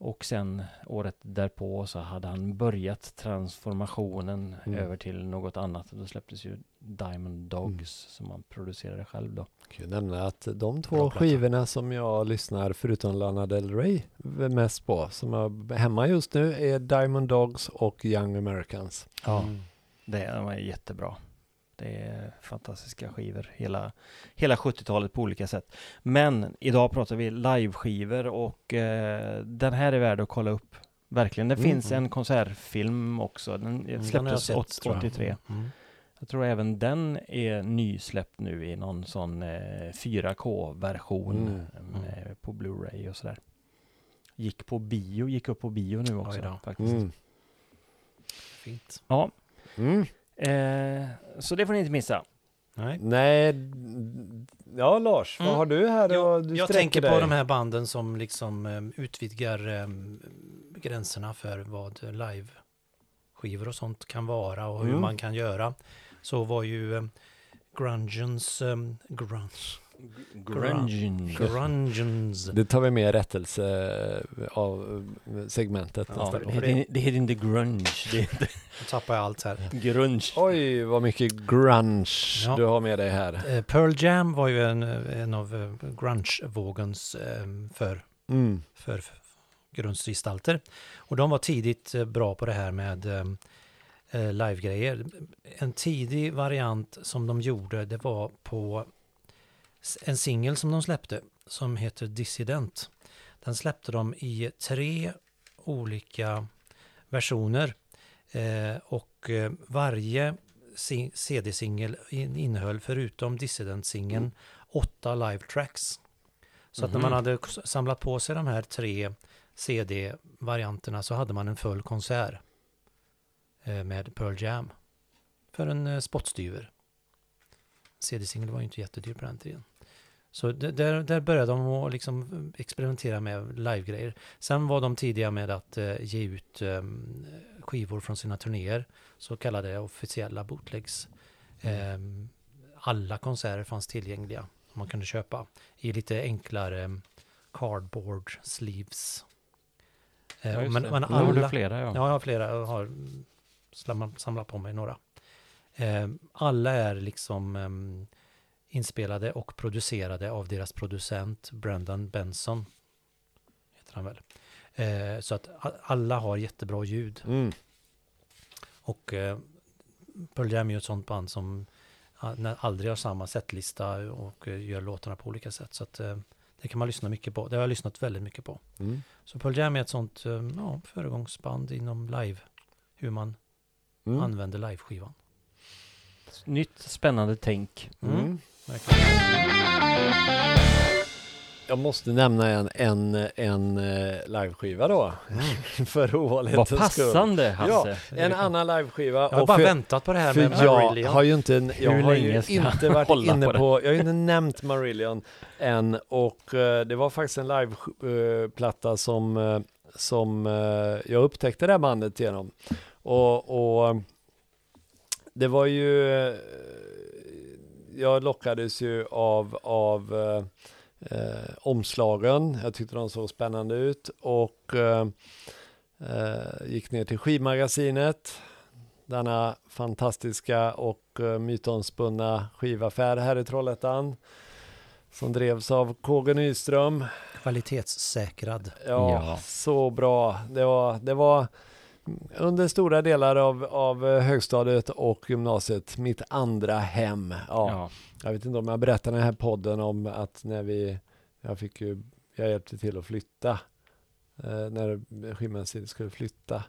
Och sen året därpå så hade han börjat transformationen Mm. över till något annat. Då släpptes ju Diamond Dogs Mm. som han producerade själv då. Jag kan nämna att de två skivorna som jag lyssnar, förutom Lana Del Rey, mest på, som jag är hemma just nu, är Diamond Dogs och Young Americans. Ja, Mm. det de är jättebra. Det är fantastiska skivor, hela, hela 70-talet på olika sätt. Men idag pratar vi liveskivor och eh, den här är värd att kolla upp. Verkligen. Det Mm. finns en konsertfilm också. Den Mm, den släpptes sett, åt- tror jag. 83. Mm. Jag tror även den är nysläppt nu i någon sån eh, 4K-version Mm. eh, på Blu-ray och sådär. Gick på bio, gick upp på bio nu också faktiskt. Mm. Fint. Ja, Mm. Eh, så det får ni inte missa. Nej. Nej, ja Lars, vad Mm. har du här? Jag, och du jag sträcker tänker på dig? de här banden som liksom eh, utvidgar eh, gränserna för vad liveskivor och sånt kan vara och hur Mm. man kan göra. Så var ju eh, grungens, eh, grunge, Grunge. grungens, Det tar vi med rättelse av eh, segmentet Ja, det, heter, det heter inte grunge, det heter nu tappar jag allt här. grunge. Oj, vad mycket grunge Ja. du har med dig här. Eh, Pearl Jam var ju en, en av eh, grunge-vågens eh, för Mm. för grundgestalter. Och de var tidigt eh, bra på det här med eh, eh, livegrejer. En tidig variant som de gjorde, det var på en singel som de släppte som heter Dissident. Den släppte de i tre olika versioner eh, och eh, varje si- CD-singel in- innehöll förutom Dissident-singeln åtta live tracks. Så att när man Mhm. hade samlat på sig de här tre CD-varianterna så hade man en full konsert eh, med Pearl Jam för en eh, spottstyver. CD-singel var ju inte jättedyr på den tiden. Så där, där började de att liksom experimentera med livegrejer. Sen var de tidiga med att eh, ge ut eh, skivor från sina turnéer, så kallade officiella bootlegs. Eh, alla konserter fanns tillgängliga. Man kunde köpa i lite enklare cardboard sleeves. Eh, Ja, just men, men Nu har du alla, flera, ja. Ja, jag har flera. Jag har samlat, på mig några. Eh, alla är liksom ehm, inspelade och producerade av deras producent Brendan Benson. Heter han väl. Eh, så att alla har jättebra ljud. Mm. Och eh, Pearl Jam är ju ett sånt band som aldrig har samma setlista och eh, gör låtarna på olika sätt. Så att eh, det kan man lyssna mycket på. Det har jag lyssnat väldigt mycket på. Mm. Så Pearl Jam är ett sånt eh, ja, föregångsband inom live. Hur man Mm. använder liveskivan. Nytt spännande tänk. Mm. Jag måste nämna en, en, en eh, liveskiva då, för ovanlighetens Vad skull. passande Hasse. En annan liveskiva. Jag har och bara för- väntat på det här med jag Marillion. har ju inte, jag Hur har ju jag inte varit inne på på, jag har ju inte nämnt Marillion än och eh, det var faktiskt en liveplatta som, eh, som eh, jag upptäckte det här bandet genom. Och, och det var ju, jag lockades ju av, av eh, eh, omslagen, jag tyckte de såg spännande ut och eh, eh, gick ner till skivmagasinet denna fantastiska och uh, mytomspunna skivaffär här i Trollhättan som drevs av KG Nyström. Kvalitetssäkrad. Ja, Ja. så bra. Det var, det var under stora delar av, av eh, högstadiet och gymnasiet mitt andra hem. Ja, Ja. Jag vet inte om jag berättade i den här podden om att när vi, jag fick ju, jag hjälpte till att flytta, eh, när skivmagasinet skulle flytta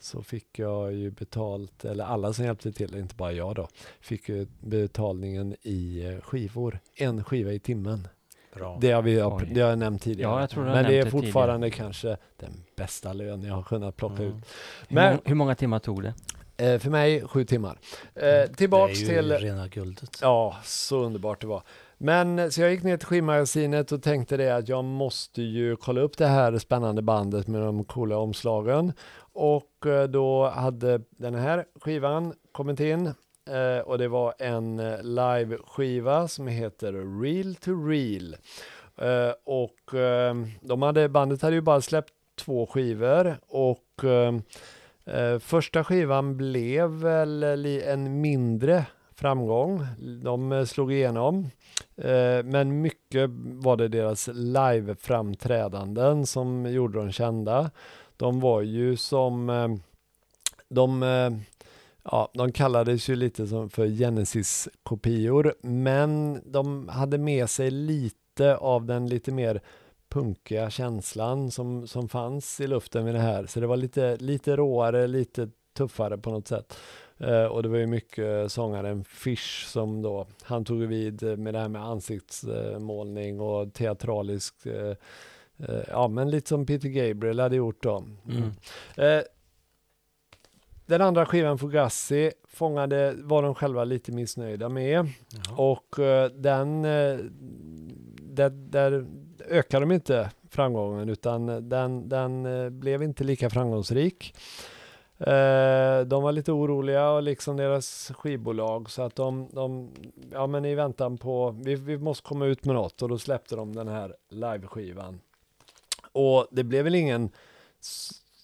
så fick jag ju betalt, eller alla som hjälpte till, inte bara jag då, fick ju betalningen i eh, skivor. En skiva i timmen. Bra. Det har, vi, det har jag nämnt tidigare. Ja, jag tror du har Men det är fortfarande kanske den bästa lön jag har kunnat plocka Mm. ut. Hur, Men- mång, hur många timmar tog det? Eh, för mig sju timmar. Eh, tillbaks det är ju till... rena guldet. Ja, så underbart det var. Men så jag gick ner till skivmagasinet och tänkte det att jag måste ju kolla upp det här spännande bandet med de coola omslagen. Och eh, då hade den här skivan kommit in Eh, och det var en eh, live-skiva som heter Real to Real. Eh, och de hade, bandet hade ju bara släppt två skivor och första skivan blev väl en mindre framgång. De slog igenom. Men mycket var det deras live-framträdanden som gjorde dem kända. De var ju som de eh, Ja, de kallades ju lite som för Genesis-kopior, men de hade med sig lite av den lite mer punkiga känslan som, som fanns i luften med det här. Så det var lite, lite råare, lite tuffare på något sätt. Uh, och det var ju mycket sångaren Fish som då, han tog vid med det här med ansiktsmålning och teatralisk, uh, uh, ja men lite som Peter Gabriel hade gjort då. Mm. Den andra skivan Fugazi fångade, var de själva lite missnöjda med. Jaha. Och den, där, där ökade de inte framgången utan den, den blev inte lika framgångsrik. De var lite oroliga och liksom deras skivbolag så att de, de ja men i väntan på, vi, vi måste komma ut med något och då släppte de den här liveskivan. Och det blev väl ingen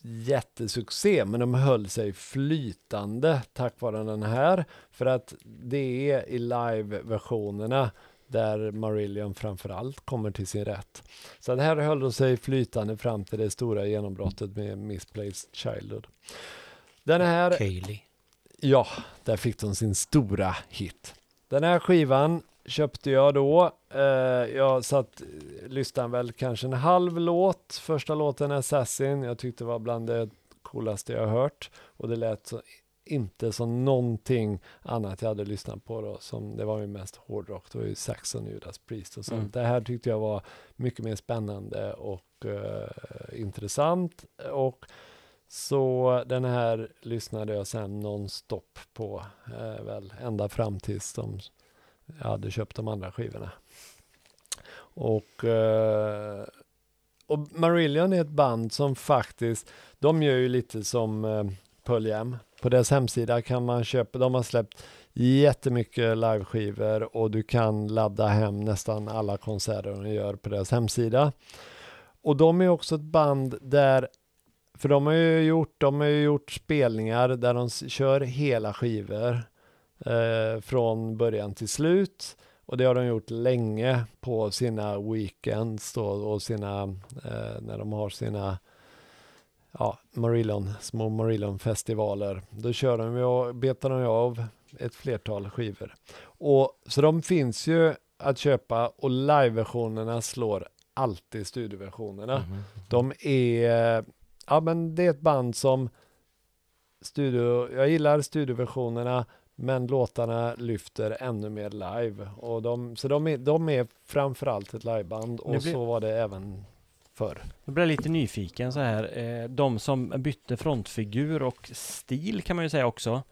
jättesuccé, men de höll sig flytande tack vare den här. För att det är i live-versionerna där Marillion framförallt kommer till sin rätt. Så det här höll de sig flytande fram till det stora genombrottet med Misplaced Childhood. Den här... Kaylee. Ja, där fick de sin stora hit. Den här skivan köpte jag då. Eh, jag satt, lyssnade väl kanske en halv låt. Första låten Assassin, jag tyckte var bland det coolaste jag hört. Och det lät så, inte som någonting annat jag hade lyssnat på då. Som, det var ju mest hårdrock, det var ju Saxon, Judas Priest och sånt. Mm. Det här tyckte jag var mycket mer spännande och eh, intressant. Och så den här lyssnade jag sen nonstop på, eh, väl ända fram tills de, jag hade köpt de andra skivorna. Och, eh, och Marillion är ett band som faktiskt, de gör ju lite som eh, Pearl Jam. På deras hemsida kan man köpa, de har släppt jättemycket liveskivor och du kan ladda hem nästan alla konserter de gör på deras hemsida. Och de är också ett band där för de har ju gjort, de har gjort spelningar där de kör hela skivor eh, från början till slut. Och det har de gjort länge på sina weekends då, och sina, eh, när de har sina ja, Marillion, små Marillion-festivaler. Då kör de ju, betar de av ett flertal skivor. Och, så de finns ju att köpa och live-versionerna slår alltid studioversionerna. Mm. De är ja men det är ett band som studio, jag gillar studioversionerna men låtarna lyfter ännu mer live. Och de, så de är, de är framförallt ett liveband och blir, så var det även förr. Jag blir lite nyfiken så här. Eh, de som bytte frontfigur och stil kan man ju säga också.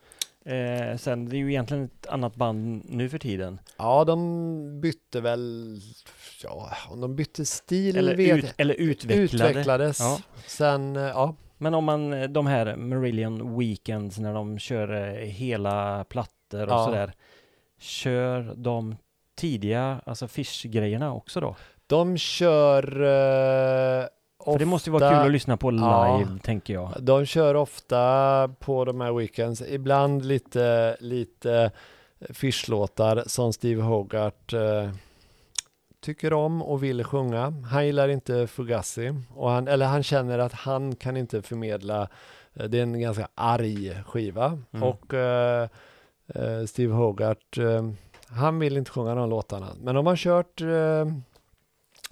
Eh, sen det är ju egentligen ett annat band nu för tiden. Ja, de bytte väl, ja, om de bytte stil eller, vet, ut, eller utvecklade. utvecklades. Ja. Sen, eh, ja. Men om man, eh, de här Marillion Weekends när de kör eh, hela plattor och ja. sådär. Kör de tidiga, alltså Fish-grejerna också då? De kör uh, för det måste ju vara kul att lyssna på live, ja, tänker jag. De kör ofta på de här weekends, ibland lite, lite Fish-låtar som Steve Hogarth eh, tycker om och vill sjunga. Han gillar inte Fugazi, och han, eller han känner att han kan inte förmedla, eh, det är en ganska arg skiva. Mm. Och eh, eh Steve Hogarth, eh, han vill inte sjunga de låtarna. Men de har kört eh,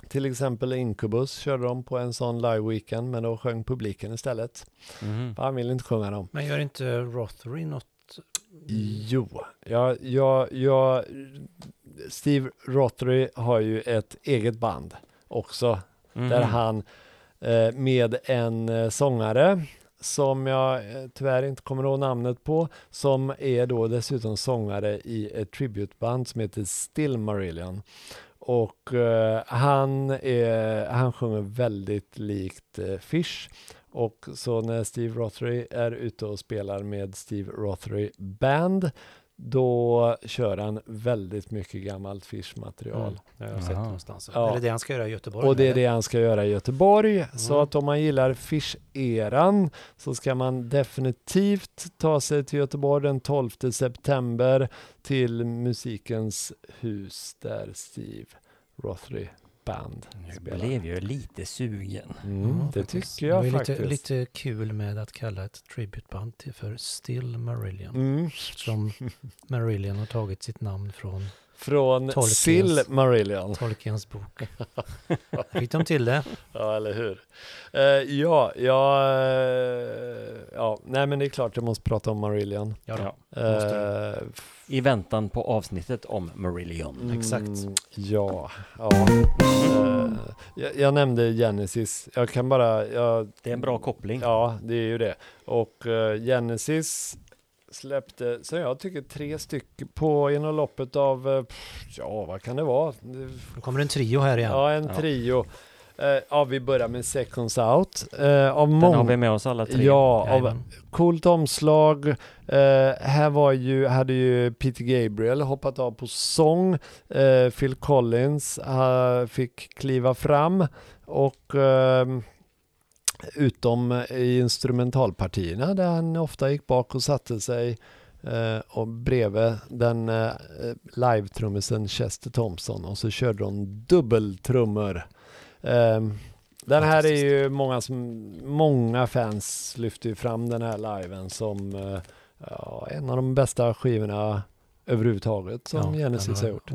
till exempel Incubus körde de på en sån live-weekend, men då sjöng publiken istället. Mm. Han ville inte sjunga dem. Men gör inte Rothery något? Jo, ja, ja, ja, Steve Rothery har ju ett eget band också, mm. där han eh, med en eh, sångare som jag eh, tyvärr inte kommer ihåg namnet på, som är då dessutom sångare i ett tributeband som heter Still Marillion. Och eh, han, är, han sjunger väldigt likt Fish. Och så när Steve Rothery är ute och spelar med Steve Rothery Band, då kör han väldigt mycket gammalt Fish-material. Mm, det har jag sett någonstans. Ja. Är det det han ska göra i Göteborg? Och det är eller? det han ska göra i Göteborg. Så Mm. att om man gillar Fish-eran så ska man definitivt ta sig till Göteborg den 12 september till Musikens hus där Steve Rothery Band Nu spelar. blev jag lite sugen. Mm, Ja, det faktiskt. tycker jag det ju faktiskt. Lite, lite kul med att kalla ett tributeband till för Still Marillion. Mm. Som Marillion har tagit sitt namn från Från Tolkiens- Sill Marillion. Tolkiens bok. Fick de till det? Ja, eller hur? Eh, ja, ja, eh, ja, nej men det är klart jag måste prata om Marillion. Ja, då. Ja. Eh, I väntan på avsnittet om Marillion. Exakt. Mm, ja, ja. Eh, jag, jag nämnde Genesis. Jag kan bara, jag, Det är en bra koppling. ja det är ju det. Och Genesis släppte, så jag tycker tre stycken på inom loppet av, eh, ja vad kan det vara? Nu kommer en trio här igen. Ja, en Ja. trio. Eh, ja, vi börjar med Seconds Out. Eh, av Den har många, vi med oss alla tre. ja, av coolt omslag. Här var ju, hade ju Peter Gabriel hoppat av på sång. Phil Collins fick kliva fram och ehm, utom i instrumentalpartierna där han ofta gick bak och satte sig eh, och bredvid den eh, live-trummisen Chester Thompson och så körde de dubbeltrummor. Ehm, den här är ju många som, många fans lyfter ju fram den här liven som eh, ja, en av de bästa skivorna överhuvudtaget som Ja, Genesis har gjort.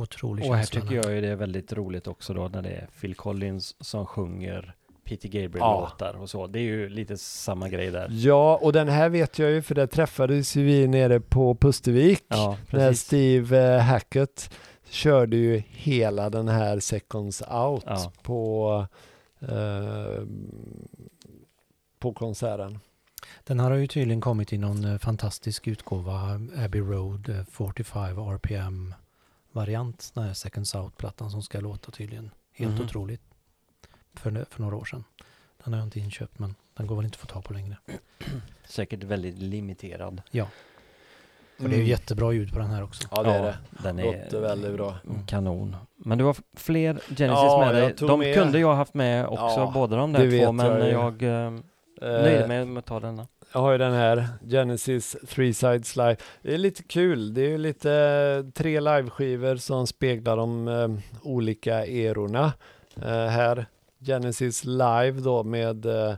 Och här tycker jag ju det är väldigt roligt också då när det är Phil Collins som sjunger Peter Ja. Gabriel-låtar och så. Det är ju lite samma grej där. Ja, och den här vet jag ju för det träffades ju vi nere på Pustervik. Ja, när. Steve eh, Hackett körde ju hela den här Seconds Out Ja. på, eh, på konserten. Den här har ju tydligen kommit i någon eh, fantastisk utgåva, Abbey Road eh, 45 RPM variant, den här Second South-plattan som ska låta tydligen helt Mhm. otroligt för, för några år sedan. Den har jag inte inköpt men den går väl inte att få tag på längre. Säkert väldigt limiterad. Och det är ju jättebra ljud på den här också. Ja, det är det. Den är Låter väldigt bra. kanon. Men du har fler Genesis Ja, med dig. De med- kunde jag haft med också, Ja, båda de där två, men jag jag, eh, Eh, nöjde mig med att ta denna. Jag har ju den här, Genesis Three Sides Live. Det är lite kul, det är ju lite eh, tre liveskivor som speglar de eh, olika erorna. Eh, här, Genesis Live då med eh,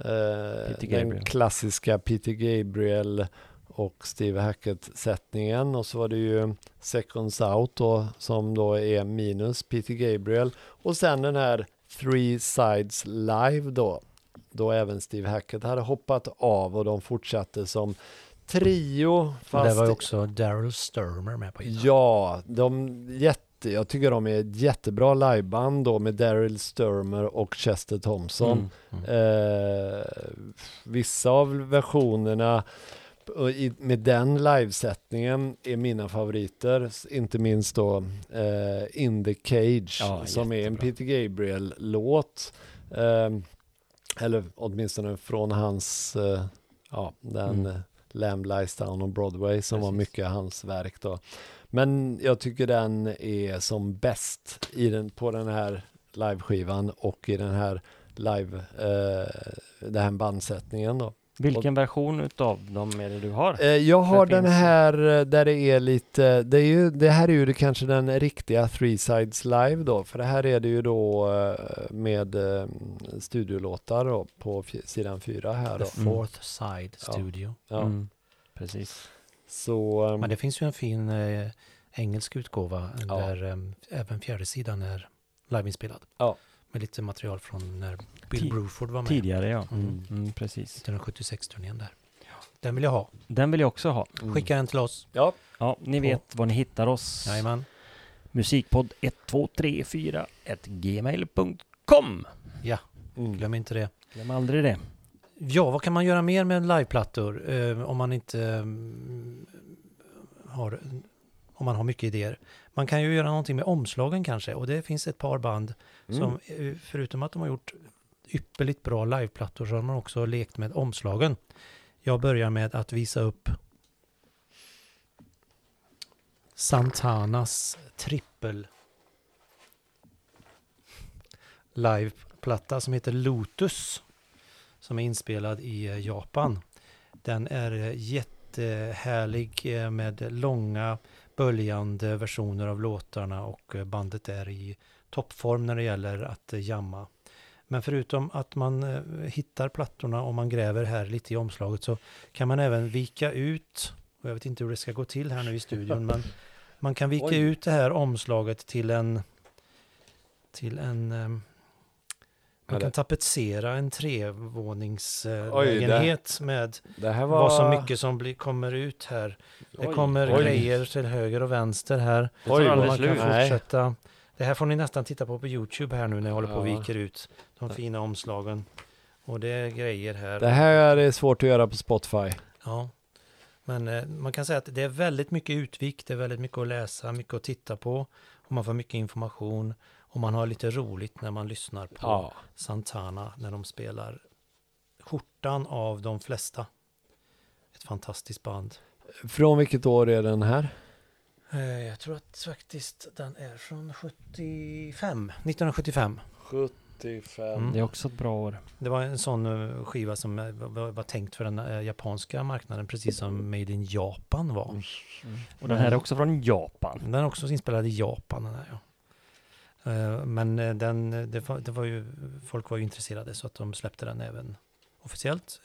eh, den klassiska Peter Gabriel och Steve Hackett-sättningen och så var det ju Seconds Out då som då är minus Peter Gabriel och sen den här Three Sides Live då då även Steve Hackett hade hoppat av och de fortsatte som trio. Fast det var ju också Daryl Sturmer med på gitarr. Ja, de jätte, jag tycker de är ett jättebra liveband då med Daryl Sturmer och Chester Thompson. Mm. Eh, vissa av versionerna i, med den livesättningen är mina favoriter, inte minst då eh, In the Cage Ja, som är en jättebra. Peter Gabriel-låt. Eh, eller åtminstone från hans, eh, ja, den Mm. mm. Lamb Lies Down on Broadway som var Precis. mycket hans verk då. Men jag tycker den är som bäst i den, på den här liveskivan och i den här live, eh, den här bandsättningen då. Vilken version utav dem är det du har? Eh, jag har den finns- här eh, där det är lite, det, är ju, det här är ju kanske den riktiga Three Sides Live då, för det här är det ju då eh, med studiolåtar då på sidan fyra här The då. Mm. Fourth Side Ja. Studio. Ja, Mm. Precis. Så eh, Men det finns ju en fin eh, engelsk utgåva Ja. där eh, även fjärde sidan är liveinspelad. Ja. Med lite material från när Bill Ti- Bruford var med. Tidigare ja. Mm. Mm, precis. 1976-turnén där. Den vill jag ha. Den vill jag också ha. mm. Skicka den till oss. Ja, Ja, ni På- vet var ni hittar oss. Jajamän. Musikpodd 1234 gmail.com mm. Glöm inte det. Glöm aldrig det. Ja, vad kan man göra mer med liveplattor eh, om man inte eh, har om man har mycket idéer. Man kan ju göra någonting med omslagen kanske och det finns ett par band Mm. som eh, förutom att de har gjort ypperligt bra liveplattor så har man också lekt med omslagen. Jag börjar med att visa upp Santanas trippel liveplatta som heter Lotus som är inspelad i eh, Japan. Den är eh, jättehärlig eh, med långa böljande versioner av låtarna och bandet är i toppform när det gäller att jamma. Men förutom att man hittar plattorna och man gräver här lite i omslaget så kan man även vika ut, och jag vet inte hur det ska gå till här nu i studion, men man kan vika Oj. ut det här omslaget till en till en man kan tapetsera en trevåningslägenhet med Det här var... vad så mycket som blir, kommer ut här. Det Oj. kommer Oj. grejer till höger och vänster här. Det tar Oj, Och aldrig man kan slut. Fortsätta. Det här får ni nästan titta på på Youtube här nu när jag håller på och viker ut de fina omslagen. Och det är grejer här. Det här är svårt att göra på Spotify. Ja. Men eh, man kan säga att det är väldigt mycket utvikt, det är väldigt mycket att läsa, mycket att titta på. Och man får mycket information. Och man har lite roligt när man lyssnar på Ja. Santana när de spelar skjortan av de flesta. Ett fantastiskt band. Från vilket år är den här? Eh, Jag tror att faktiskt den är från 75, 1975. 75. Mm. Det är också ett bra år. Det var en sån eh, skiva som eh, var, tänkt för den japanska marknaden, precis som Made in Japan var. Och den här är också från Japan. Den är också inspelad i Japan. Den här, ja. Eh, Men eh, den, eh, det, var, det var ju, folk var ju intresserade så att de släppte den även officiellt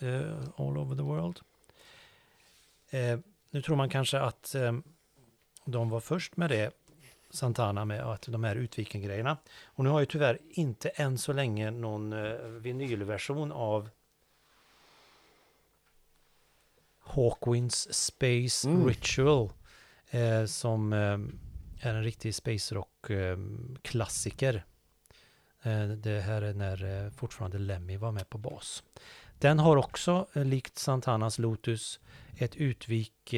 all over the world. Nu tror man kanske att de var först med det, Santana, med att de här utviken-grejerna. Och nu har ju tyvärr inte än så länge någon vinylversion av Hawkwinds Space Mm. Ritual eh, som eh, är en riktig space Rock-klassiker. Ehm, eh, det här är när eh, fortfarande Lemmy var med på bas. Den har också, eh, likt Santanas Lotus, ett utvik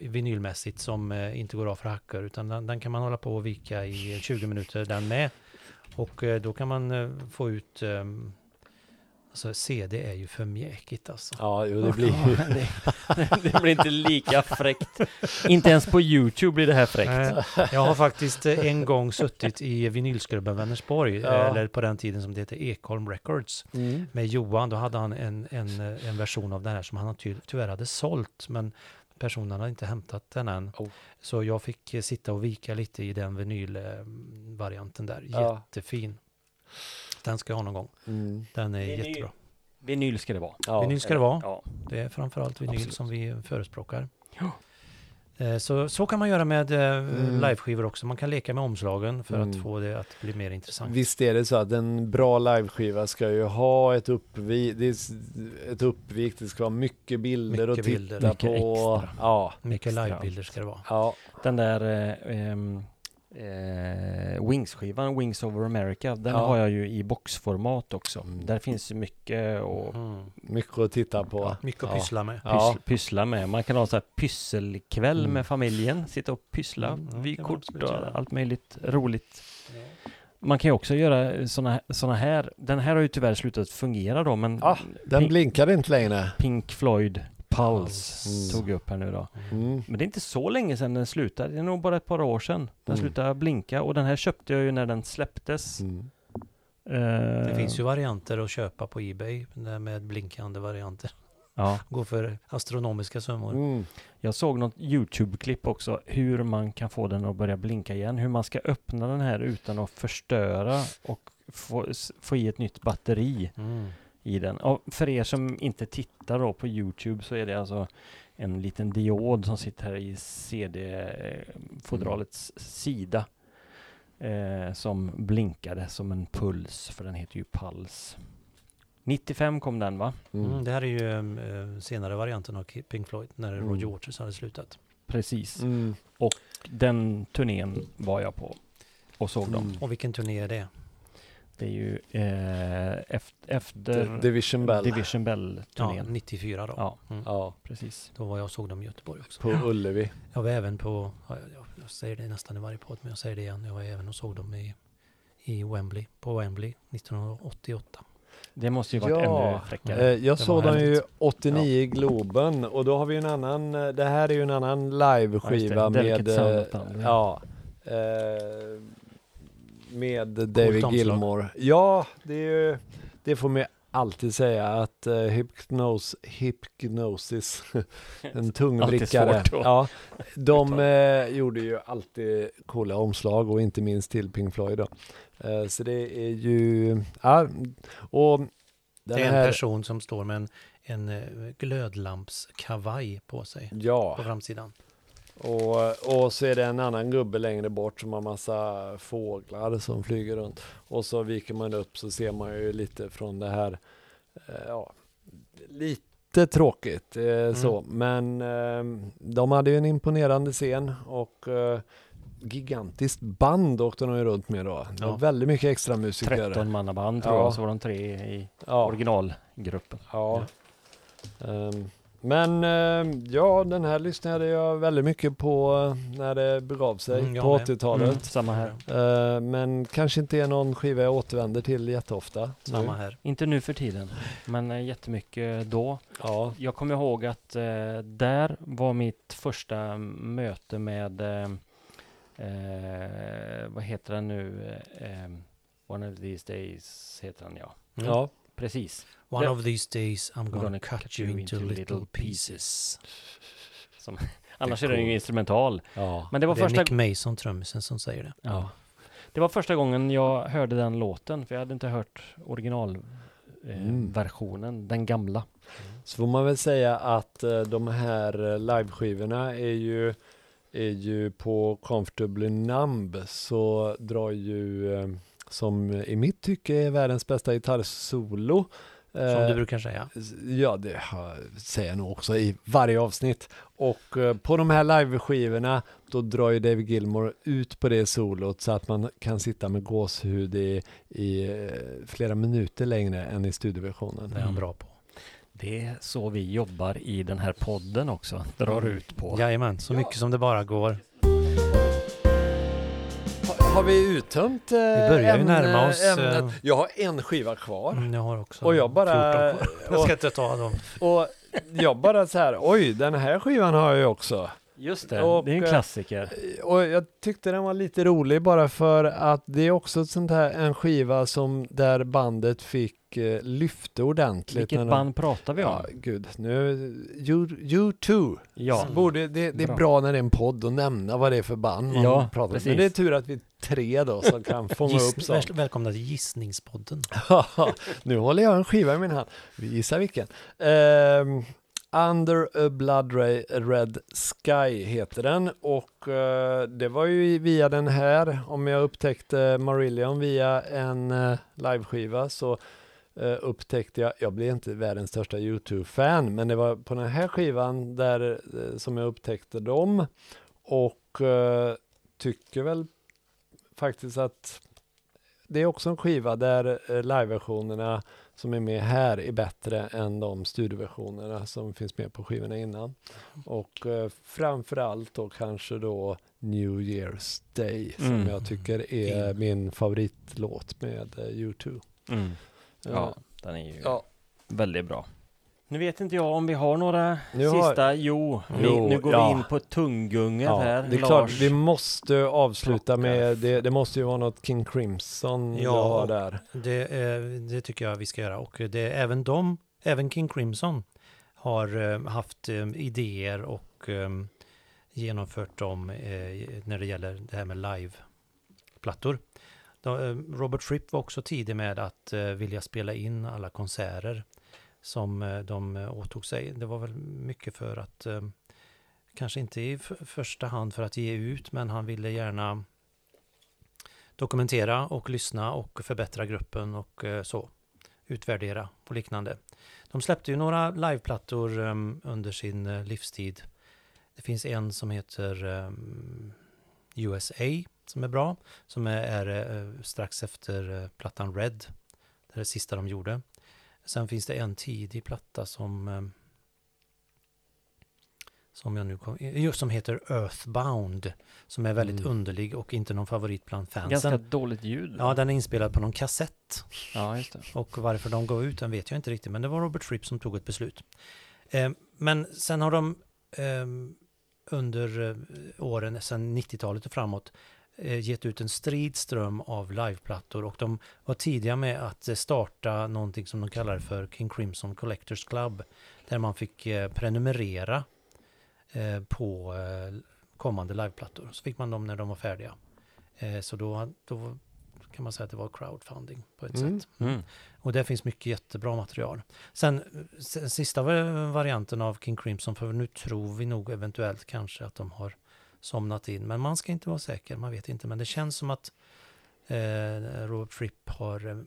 vinylmässigt som inte går av för hackor utan den, den kan man hålla på och vika i 20 minuter den med. Och då kan man få ut ehm, Alltså CD är ju för mjäkigt alltså. Ja, jo, det blir ju... det, det blir inte lika fräckt. Inte ens på Youtube blir det här fräckt. Jag har faktiskt eh, en gång suttit i vinylskrubben Vänersborg, Ja. eller på den tiden som det hette Ekholm Records, Mm. med Johan. Då hade han en, en, eh, en version av den här som han ty tyvärr hade sålt, men personen hade inte hämtat den än. Oh. Så jag fick eh, sitta och vika lite i den vinylvarianten där. Ja. Den ska jag ha någon gång. Mm. Den är Vinyl. jättebra. Vinyl ska det vara. Ja. Vinyl ska det vara. Ja. Det är framförallt vinyl Absolut. som vi förespråkar. Ja. Eh, Så, så kan man göra med eh, Mm. liveskivor också. Man kan leka med omslagen för att Mm. få det att bli mer intressant. Visst är det så att en bra liveskiva ska ju ha ett uppvik, det är s- ett uppvik, det ska vara mycket bilder Mycket att titta bilder. Mycket på. extra. Ja, Mycket livebilder ska det vara. ja. Den där eh, ehm, eh, Wings-skivan, Wings over America, den Ja. har jag ju i boxformat också. Mm. Där finns mycket att Mm. mycket att titta på. Mycket att Ja. pyssla med. Ja. pyssla, pyssla med. Man kan ha så här pysselkväll Mm. med familjen, sitta och pyssla, Mm, ja, vid kort och allt möjligt roligt. Man kan ju också göra såna, såna här, den här har ju tyvärr slutat fungera då, men Ah, Den Pink, blinkade inte längre. Pink Floyd Pulse Mm. tog upp här nu då. Mm. Men det är inte så länge sedan den slutade, det är nog bara ett par år sedan den Mm. slutade blinka och den här köpte jag ju när den släpptes. Mm. Det Eh, finns ju varianter att köpa på Ebay där med blinkande varianter. Ja, Går för astronomiska summor. Mm. jag såg något YouTube-klipp också hur man kan få den att börja blinka igen. Hur man ska öppna den här utan att förstöra och få, få i ett nytt batteri Mm. I den. Och för er som inte tittar då på YouTube så är det alltså en liten diod som sitter här i CD-fodralets sida. Eh, som blinkade som en puls, för den heter ju Puls. 95 kom den va? Mm. Mm. Det här är ju eh, senare varianten av Pink Floyd när Mm. Roger Waters hade slutat. Precis. Mm. Den turnén var jag på och såg dem. Mm. Och vilken turné är det? Det är ju eh, efter, efter Division Bell. Division Ja, Bell-turnén. 94 då. Ja, Mm. Ja, precis. Då var jag och såg dem i Göteborg också. på Ullevi. Jag var även på, ja, jag, jag säger det nästan i varje podd, men jag säger det igen. Jag var även och såg dem i, i Wembley, på Wembley 1988. Det måste ju varit Ja, ännu fräckare. Eh, jag Det såg dem ju härligt. 89 i Globen och då har vi en annan, eh, det här är ju en annan live-skiva Ja, just det. med, Delicate Sound eh, of Thunder. ja, eh, med David. Gilmore. Ja, det är ju, det får man alltid säga att uh, hypnos, hypnosis, en tungvrickare, ja, de eh, gjorde ju alltid coola omslag och inte minst till Pink Floyd då. Eh, så det är ju, ja, och Det är en här, person som står med en, en glödlampskavaj på sig ja, på framsidan. Och, och så är det en annan gubbe längre bort som har massa fåglar som flyger runt. Och så viker man upp så ser man ju lite från det här, eh, ja, lite tråkigt eh, så, men eh, de hade ju en imponerande scen och eh, gigantiskt band åkte de ju runt med då. Det var Ja. väldigt mycket extra musiker. 13 mannaband tror Ja. jag, så var de tre i ja. originalgruppen. Ja. Ehm, men ehm, ja, den här lyssnade jag väldigt mycket på eh, när det begav sig Mm, på med. 80-talet. Mm, samma här. Ehm, men kanske inte är någon skiva jag återvänder till jätteofta. Samma nu. här. Inte nu för tiden, men eh, jättemycket då. Ja, Jag kommer ihåg att eh, där var mitt första möte med, eh, eh, vad heter den nu? Eh, One of these days heter den ja. Mm. ja. Precis. One Ja. of these days I'm gonna, gonna cut you into little pieces. Annars Det är är den ju instrumental. ja. Men det var det är första Nick Mason, trummisen, som säger det. Ja. Det var första gången jag hörde den låten, för jag hade inte hört originalversionen, Mm. eh, versionen, den gamla. Så får man väl säga att eh, de här eh, liveskivorna är ju, är ju på Comfortably Numb så drar ju, eh, som i mitt tycke är världens bästa gitarrsolo. Som eh, du brukar säga. Ja, det säger jag nog också i varje avsnitt. Och eh, på de här liveskivorna, då drar ju David Gilmore ut på det solot så att man kan sitta med gåshud i, i eh, flera minuter längre än i studioversionen. Det är han bra på. Det är så vi jobbar i den här podden också, drar ut på. Jajamän, så mycket som det bara går. Ha, har vi uttömt eh, Vi börjar ju närma oss, ämnet? eh, Jag har en skiva kvar. Mm, Jag har också Och jag bara- 14 kvar. Jag ska inte ta dem. Och jag bara så här, oj, den här skivan har jag ju också. Just det, Och, det är en eh, klassiker. Och jag tyckte den var lite rolig bara för att det är också ett sånt här, en skiva som där bandet fick eh, lyfte ordentligt. Vilket de- band pratar vi om? Ja, gud, nu, you, you too. Ja, Borde, det, det är Bra. bra när det är en podd att nämna vad det är för band man Ja, pratar om. precis. Men det är tur att vi är tre då som kan fånga upp sånt. väl- välkomna till Gissningspodden. nu håller jag en skiva i min hand. Vi gissar vilken. Ehm, under a Blood Red Sky heter den. Och eh, det var ju via den här, om jag upptäckte Marillion via en uh, liveskiva så eh, upptäckte jag, jag blev inte världens största YouTube-fan, men det var på den här skivan där eh, som jag upptäckte dem. Och eh, tycker väl faktiskt att det är också en skiva där liveversionerna som är med här är bättre än de studioversionerna som finns med på skivorna innan. Och eh, framförallt då kanske då New Year's Day som Mm. jag tycker är Mm. min favoritlåt med eh, U2. mm. Eh, ja den är ju ja. väldigt bra. Nu vet inte jag om vi har några Nu har- sista, jo, vi, Jo, nu går ja. vi in på tunggunget Ja, här. det är Lars. klart, vi måste avsluta plockar. med, det, det måste ju vara något King Crimson Ja. har där. Det, det tycker jag vi ska göra. Och det även de, även King Crimson, har eh, haft eh, idéer och eh, genomfört dem eh, när det gäller det här med live-plattor. Robert Fripp var också tidig med att vilja spela in alla konserter som eh, de eh, åtog sig. Det var väl mycket för att, eh, kanske inte i första hand för att ge ut, men han ville gärna dokumentera och lyssna och förbättra gruppen och så. Utvärdera och liknande. De släppte ju några liveplattor ehm, under sin livstid. Det finns en som heter ehm, USA som är bra. Som är, strax efter plattan Red. Det är det sista de gjorde. Sen finns det en tidig platta som um, som jag nu kom, just som heter Earthbound, som är väldigt Mm. underlig och inte någon favorit bland fansen. Ganska dåligt ljud. Ja, den är inspelad på någon kassett. ja just det. Och varför de gav ut den vet jag inte riktigt, men det var Robert Fripp som tog ett beslut. Eh, men sen har de ehm, under eh, åren, sedan 90-talet och framåt, eh, gett ut en stridström av liveplattor och de var tidiga med att eh, starta någonting som de kallar för King Crimson Collectors Club, där man fick eh, prenumerera eh, på eh, kommande liveplattor. Så fick man dem när de var färdiga. Eh, så då, då kan man säga att det var crowdfunding på ett Mm. sätt. Mm. Och där finns mycket jättebra material. Sen sista va- varianten av King Crimson, för nu tror vi nog eventuellt kanske att de har somnat in. Men man ska inte vara säker, man vet inte. Men det känns som att eh, Robert Fripp har eh,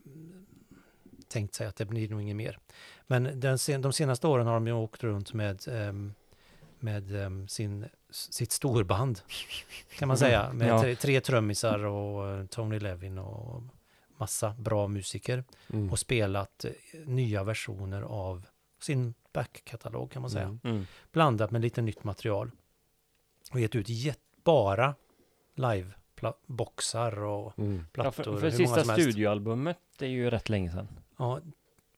tänkt sig att det blir nog inget mer. Men den, sen- de senaste åren har de ju åkt runt med, ehm, med ehm, sin, sitt storband, kan man säga. Med Ja. tre, tre trummisar och eh, Tony Levin och massa bra musiker Mm. och spelat eh, nya versioner av sin backkatalog kan man säga. Mm. Mm. Blandat med lite nytt material. Och gett ut jätt, bara liveboxar och Mm. Ja, plattor. för, för många sista studioalbumet, är ju rätt länge sedan. Ja,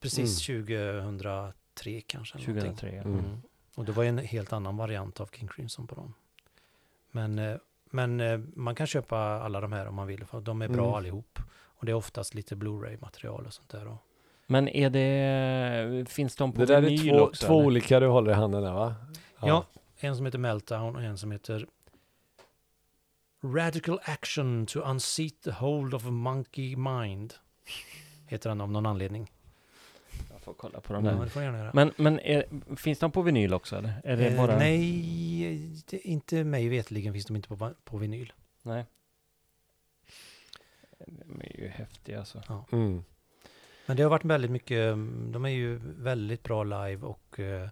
precis 2003 kanske. eller någonting. 2003. Mm. Mm. Och det var en helt annan variant av King Crimson på dem. Men, eh, men eh, man kan köpa alla de här om man vill, för de är bra Mm. allihop. Och det är oftast lite Blu-ray-material och sånt där. Och, Men är det, finns de på Det där är två, också? två olika du håller i handen där va? Ja. En som heter Meltdown och en som heter Radical Action to Unseat the Hold of a Monkey Mind. Heter den av någon anledning. Jag får kolla på de Ja, där. det får jag gärna göra. Men, men är, finns de på vinyl också eller? Är det Eh, bara... Nej, det, inte mig vetligen finns de inte på, på vinyl. Nej. De är ju häftiga alltså. Mm. Men det har varit väldigt mycket, de är ju väldigt bra live och eh, eh,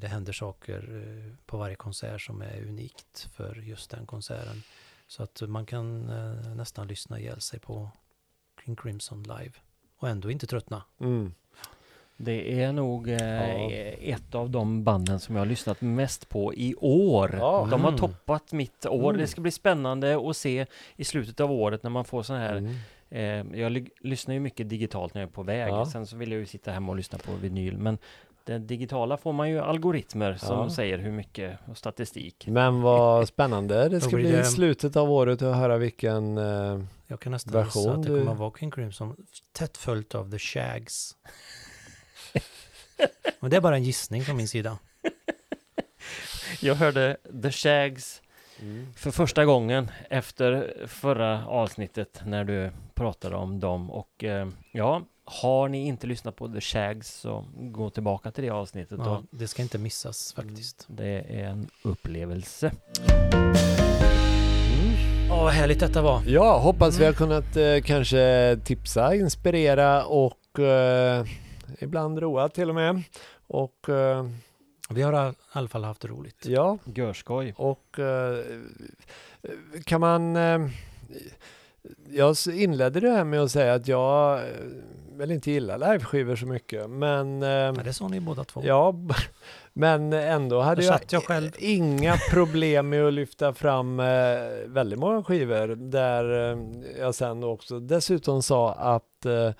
det händer saker eh, på varje konsert som är unikt för just den konserten. Så att man kan eh, nästan lyssna ihjäl sig på King Crimson live och ändå inte tröttna. Mm. Det är nog eh, Ja. ett av de banden som jag har lyssnat mest på i år. Ja. De har Mm. toppat mitt år. Mm. Det ska bli spännande att se i slutet av året när man får sån här Mm. Eh, jag ly- lyssnar ju mycket digitalt när jag är på väg. Ja. Sen så vill jag ju sitta hemma och lyssna på vinyl. Men det digitala får man ju algoritmer som Ja. säger hur mycket och statistik. Men vad spännande det ska bli i slutet av året att höra vilken eh, Jag kan nästan Version gissa att det kommer att vara King Crimson tätt följt av The Shags. Men det är bara en gissning från min sida. Jag hörde The Shags för första gången efter förra avsnittet när du pratade om dem. Och eh, ja, har ni inte lyssnat på The Shags så gå tillbaka till det avsnittet. Ja, det ska inte missas faktiskt. det är en upplevelse. Åh, vad härligt detta var. Ja, hoppas vi Mm. har kunnat eh, kanske tipsa, inspirera och eh, ibland roa till och med. Och eh, Vi har i alla fall haft roligt. ja, Görskoj. och eh, kan man... Eh, jag inledde det här med att säga att jag eh, väl inte gillar liveskivor så mycket, men... Eh, Ja, det sa ni båda två. Ja, men ändå hade jag, jag själv. inga problem med att lyfta fram eh, väldigt många skivor där eh, jag sen också dessutom sa att eh,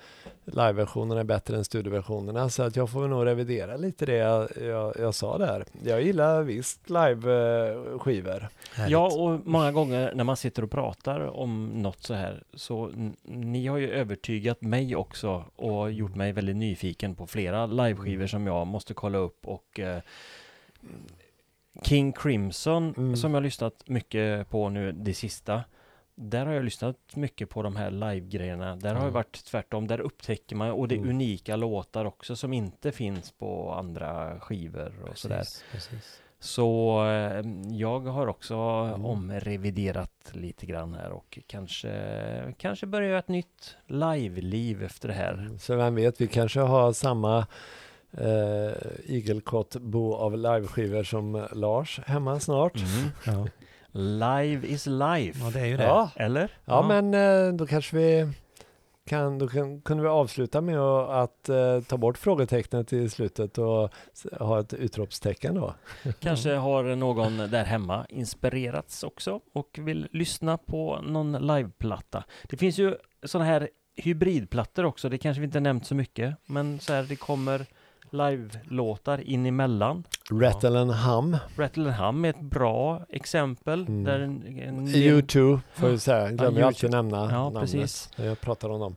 liveversionerna är bättre än studioversionerna så att jag får nog revidera lite det jag, jag, jag sa där. Jag gillar visst live-skivor. Härligt. Ja, och många gånger när man sitter och pratar om något så här, så ni har ju övertygat mig också och gjort mig väldigt nyfiken på flera liveskivor som jag måste kolla upp och eh, King Crimson Mm. som jag har lyssnat mycket på nu det sista. Där har jag lyssnat mycket på de här live-grejerna. Där har det Mm. varit tvärtom. Där upptäcker man, och det är Mm. unika låtar också som inte finns på andra skivor och sådär. precis, precis. Så eh, jag har också Mm. omreviderat lite grann här och kanske, kanske börja ett nytt live-liv efter det här. Så vem vet, vi kanske har samma eh, igelkottbo av liveskivor som Lars hemma snart. Mm. Ja. Live is life. ja, det är ju det. Ja, Eller? ja, men eh, då kanske vi kan, då kan, kunde vi avsluta med att, eh, ta bort frågetecknet i slutet och ha ett utropstecken då. Kanske har någon där hemma inspirerats också och vill lyssna på någon liveplatta. Det finns ju sådana här hybridplattor också, det kanske vi inte nämnt så mycket, men så här, det kommer live-låtar in emellan. Rattle and Hum, Rattle and Hum är ett bra exempel. Mm. Där en, en del- U2 får jag säga, glömmer jag U2. alltid nämna Ja, namnet precis. när jag pratar om dem.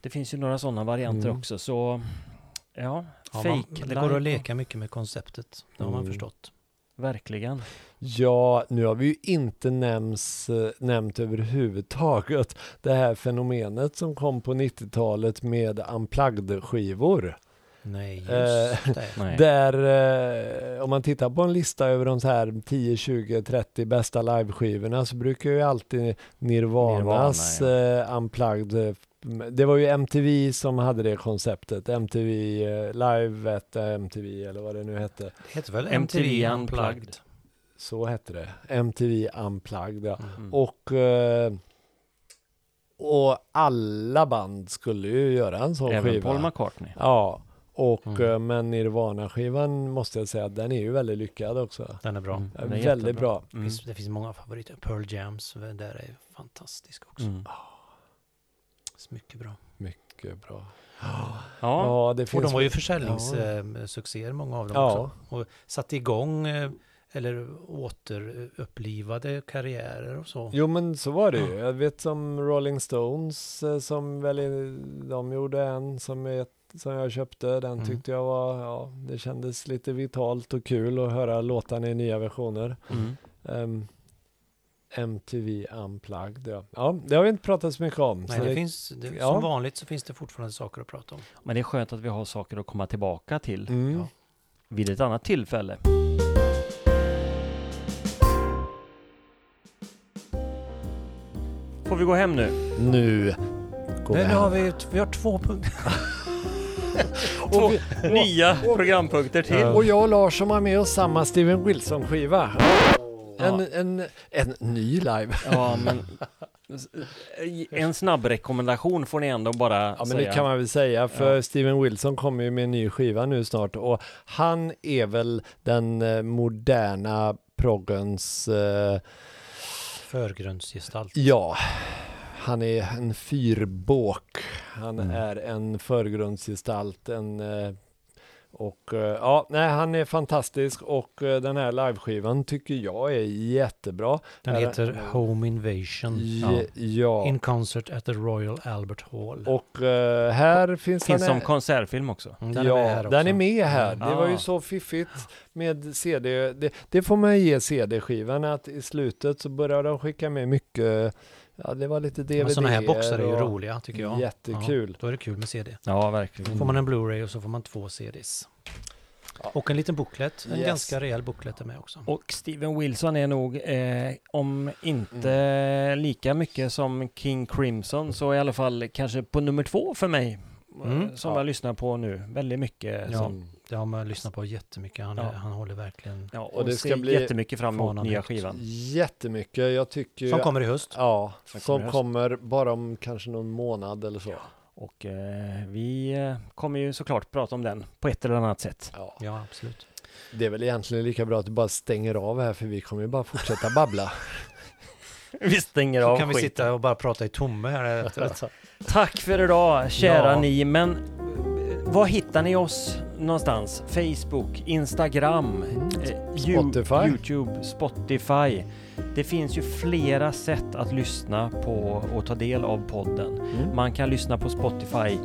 Det finns ju några sådana varianter Mm. också, så ja, Ja, fake man, det live. går att leka mycket med konceptet. Det har man Mm. förstått. Verkligen. Ja, nu har vi ju inte nämns, eh, nämnt överhuvudtaget det här fenomenet som kom på 90-talet med unplugged-skivor. Nej, just Eh, det. Nej. Där, eh, om man tittar på en lista över de så här 10, 20, 30 bästa liveskivorna så brukar ju alltid Nirvanas Nirvana, eh, Unplugged det var ju MTV som hade det konceptet. MTV eh, Live at MTV eller vad det nu hette. Det heter väl MTV MTV Unplugged. Unplugged? Så hette det. MTV Unplugged ja. Mm. Och, eh, och alla band skulle ju göra en sån Även skiva. Paul McCartney. Ja, och Mm. eh, men Nirvana-skivan måste jag säga, den är ju väldigt lyckad också. Den är bra. Mm. Ja, Den är väldigt jättebra. bra. Det, Mm. finns, det finns många favoriter. Pearl Jams, där är fantastisk också. Mm. Så mycket bra. Mycket bra. Ja, Ja, det Och finns de var ju försäljningssuccéer, många av dem Ja. också. Och satte igång eh, eller återupplivade karriärer och så. Jo men så var det ju. Jag vet som Rolling Stones eh, som väl de gjorde en som, är, som jag köpte. Den Mm. tyckte jag var, ja det kändes lite vitalt och kul att höra låtarna i nya versioner. mm. Ehm, MTV Unplugged, ja. ja. Det har vi inte pratat så mycket om. Nej, så det finns, det, ja. Som vanligt så finns det fortfarande saker att prata om. men det är skönt att vi har saker att komma tillbaka till Mm. Ja. vid ett annat tillfälle. Får vi gå hem nu? Nu går vi Nej, nu har hem. vi, vi har två punkter. Och, vi, nya programpunkter till. och jag och Lars som har med oss samma Steven Wilson-skiva. En, Ja. en, en ny live. Ja, men en snabb rekommendation får ni ändå bara Ja men säga. det kan man väl säga för Ja. Steven Wilson kommer ju med en ny skiva nu snart och han är väl den eh, moderna proggens, eh, Förgrundsgestalt. ja, han är en fyrbåk, han Mm. är en förgrundsgestalt, en eh, och eh, ja, nej han är fantastisk och eh, den här liveskivan tycker jag är jättebra. Den heter Home Invasion. Ja. ja. In concert at the Royal Albert Hall. Och eh, här finns, Finns han som konsertfilm också. Mm, den ja, är med här också. den är med här. Det var ju Ah. så fiffigt med CD. Det, det får man ge CD-skivan att i slutet så började de skicka med mycket. Ja, det var lite DVD. Men sådana här boxar är ju och roliga tycker jag. Jättekul. Ja, då är det kul med CD. Ja, verkligen. Får man en Blu-ray och så får man två CDs. Ja. Och en liten booklet. En Yes. ganska rejäl booklet är med också. Och Steven Wilson är nog, eh, om inte Mm. lika mycket som King Crimson, så i alla fall kanske på nummer två för mig. eh, Mm. Som Ja. jag lyssnar på nu. Väldigt mycket. Ja. Som, Det har man lyssnat på jättemycket. Han, Ja. han håller verkligen... ja, och, Och det ska bli jättemycket fram emot nya högt. skivan. Jättemycket. Jag tycker Som kommer i höst. Ja, Som som höst. kommer bara om kanske någon månad eller så. Och eh, vi eh, kommer ju såklart prata om den på ett eller annat sätt. Ja. Ja, absolut. Det är väl egentligen lika bra att du bara stänger av här för vi kommer ju bara fortsätta babbla. Vi stänger Så av kan vi skiten. sitta och bara prata i tomme här. Tack för idag, kära Ja. ni. Men var hittar ni oss någonstans? Facebook, Instagram, eh. Spotify. Youtube, Spotify. Det finns ju flera sätt att lyssna på och ta del av podden. Mm. Man kan lyssna på Spotify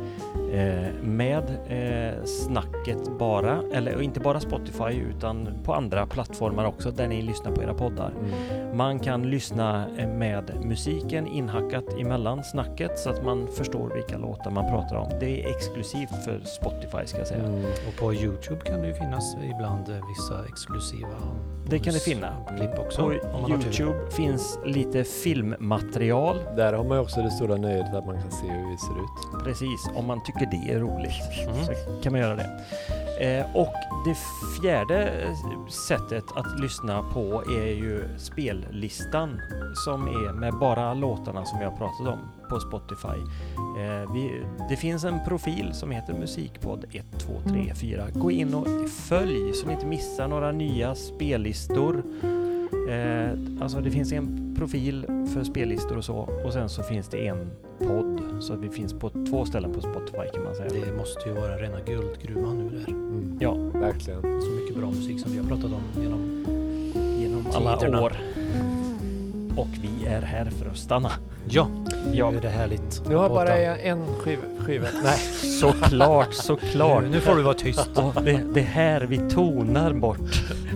eh, med eh, snacket bara, eller inte bara Spotify utan på andra plattformar också där ni lyssnar på era poddar. Mm. Man kan lyssna eh, med musiken inhackat emellan snacket så att man förstår vilka låtar man pratar om. Det är exklusivt för Spotify ska jag säga. Mm. Och på Youtube kan det ju finnas ibland vissa exklusiva Det kan det finna. klipp också. På om man har tur. Youtube finns lite filmmaterial. Där har man ju också det stora nöjet att man kan se hur vi ser ut. Precis, om man tycker det är roligt Mm. så kan man göra det. Eh, och det fjärde eh, sättet att lyssna på är ju spellistan som är med bara låtarna som vi har pratat om på Spotify. Eh, vi, det finns en profil som heter Musikpodd 1, 2, 3, 4. Gå in och följ så ni inte missar några nya spellistor. Eh, alltså det finns en profil för spellistor och så och sen så finns det en podd så att vi finns på två ställen på Spotify kan man säga. Det måste ju vara rena guldgruvan nu där. Mm. Ja, Verkligen. Så mycket bra musik som vi har pratat om genom... genom alla Tiderna. år. Och vi är här för att stanna. Ja, Ja, nu är det härligt. Nu har bara en skiva. skiva. Nej. såklart, såklart. Nu, nu får du vara tyst. Och det, det är här vi tonar bort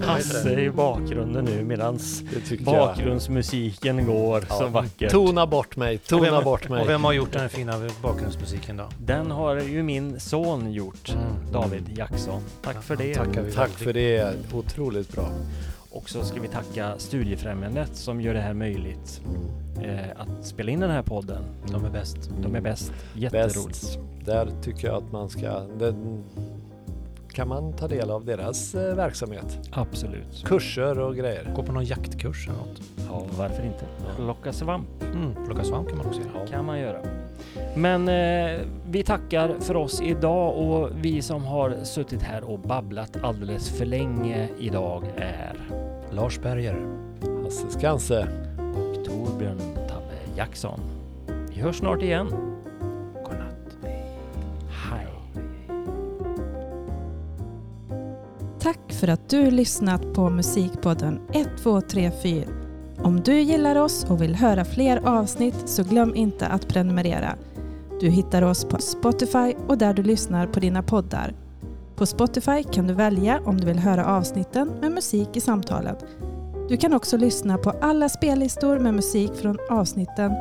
Hasse i bakgrunden nu medans tycker jag. bakgrundsmusiken går Ja. så vackert. Tona bort mig. Tona vem- bort mig. Och vem har gjort den här fina bakgrundsmusiken då? Den har ju min son gjort, Mm. David Jackson. Tack för det. Tack för det. Otroligt bra. Och så ska vi tacka Studiefrämjandet som gör det här möjligt eh, att spela in den här podden. De är bäst. De är bäst. Jätteroligt. Bäst. Där tycker jag att man ska... Den, kan man ta del av deras eh, verksamhet. Absolut. Kurser och grejer. Gå på någon jaktkurs eller något. Ja, varför inte? Plocka svamp Mm, plocka svamp kan man också göra. kan man göra. Men eh, vi tackar för oss idag och vi som har suttit här och babblat alldeles för länge idag är Lars Berger. Hasse Skanse. och Torbjörn Tabbe Jackson. Vi hörs snart igen. Godnatt. Hej! Tack för att du lyssnat på Musikpodden 1234. Om du gillar oss och vill höra fler avsnitt så glöm inte att prenumerera. Du hittar oss på Spotify och där du lyssnar på dina poddar. På Spotify kan du välja om du vill höra avsnitten med musik i samtalen. Du kan också lyssna på alla spellistor med musik från avsnitten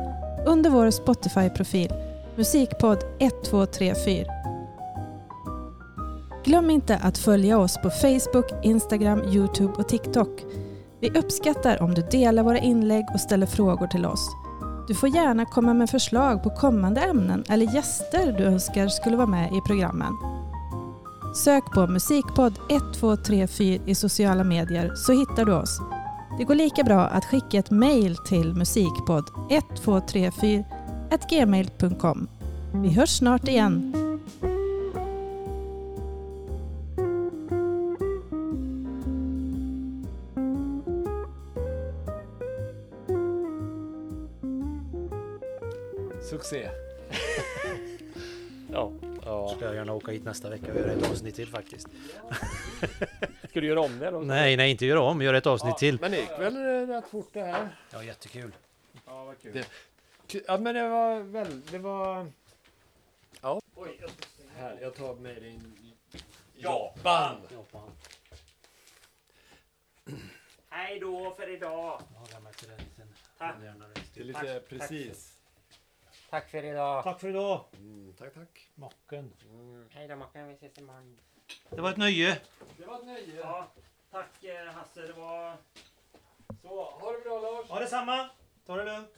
under vår Spotify-profil Musikpodd 1234. Glöm inte att följa oss på Facebook, Instagram, Youtube och TikTok. Vi uppskattar om du delar våra inlägg och ställer frågor till oss. Du får gärna komma med förslag på kommande ämnen eller gäster du önskar skulle vara med i programmen. Sök på Musikpodd 1234 i sociala medier så hittar du oss. Det går lika bra att skicka ett mejl till musikpodd 1234 gmail.com. Vi hörs snart igen. Succé. Ja. Ja. Ska jag gärna åka hit nästa vecka och göra ett avsnitt till faktiskt. Ska du göra om det då? Nej, nej, inte göra om. Göra ett avsnitt till. Men det gick väl eh, rätt fort det här? Ja, jättekul. Ja, vad kul. Det- Ja men det var väl, det var... Ja. Oj, Här, jag tar med din... Japan! Hej då för idag! Tack. Det är lite precis. Tack för idag! Tack för idag. Mm, tack, tack. Mocken. Hej då Mackan, vi ses imorgon. Det var ett nöje. Det var ett nöje. Ja, tack eh, Hasse, det var... Så, ha det bra Lars. Ha detsamma. Ta det lugnt.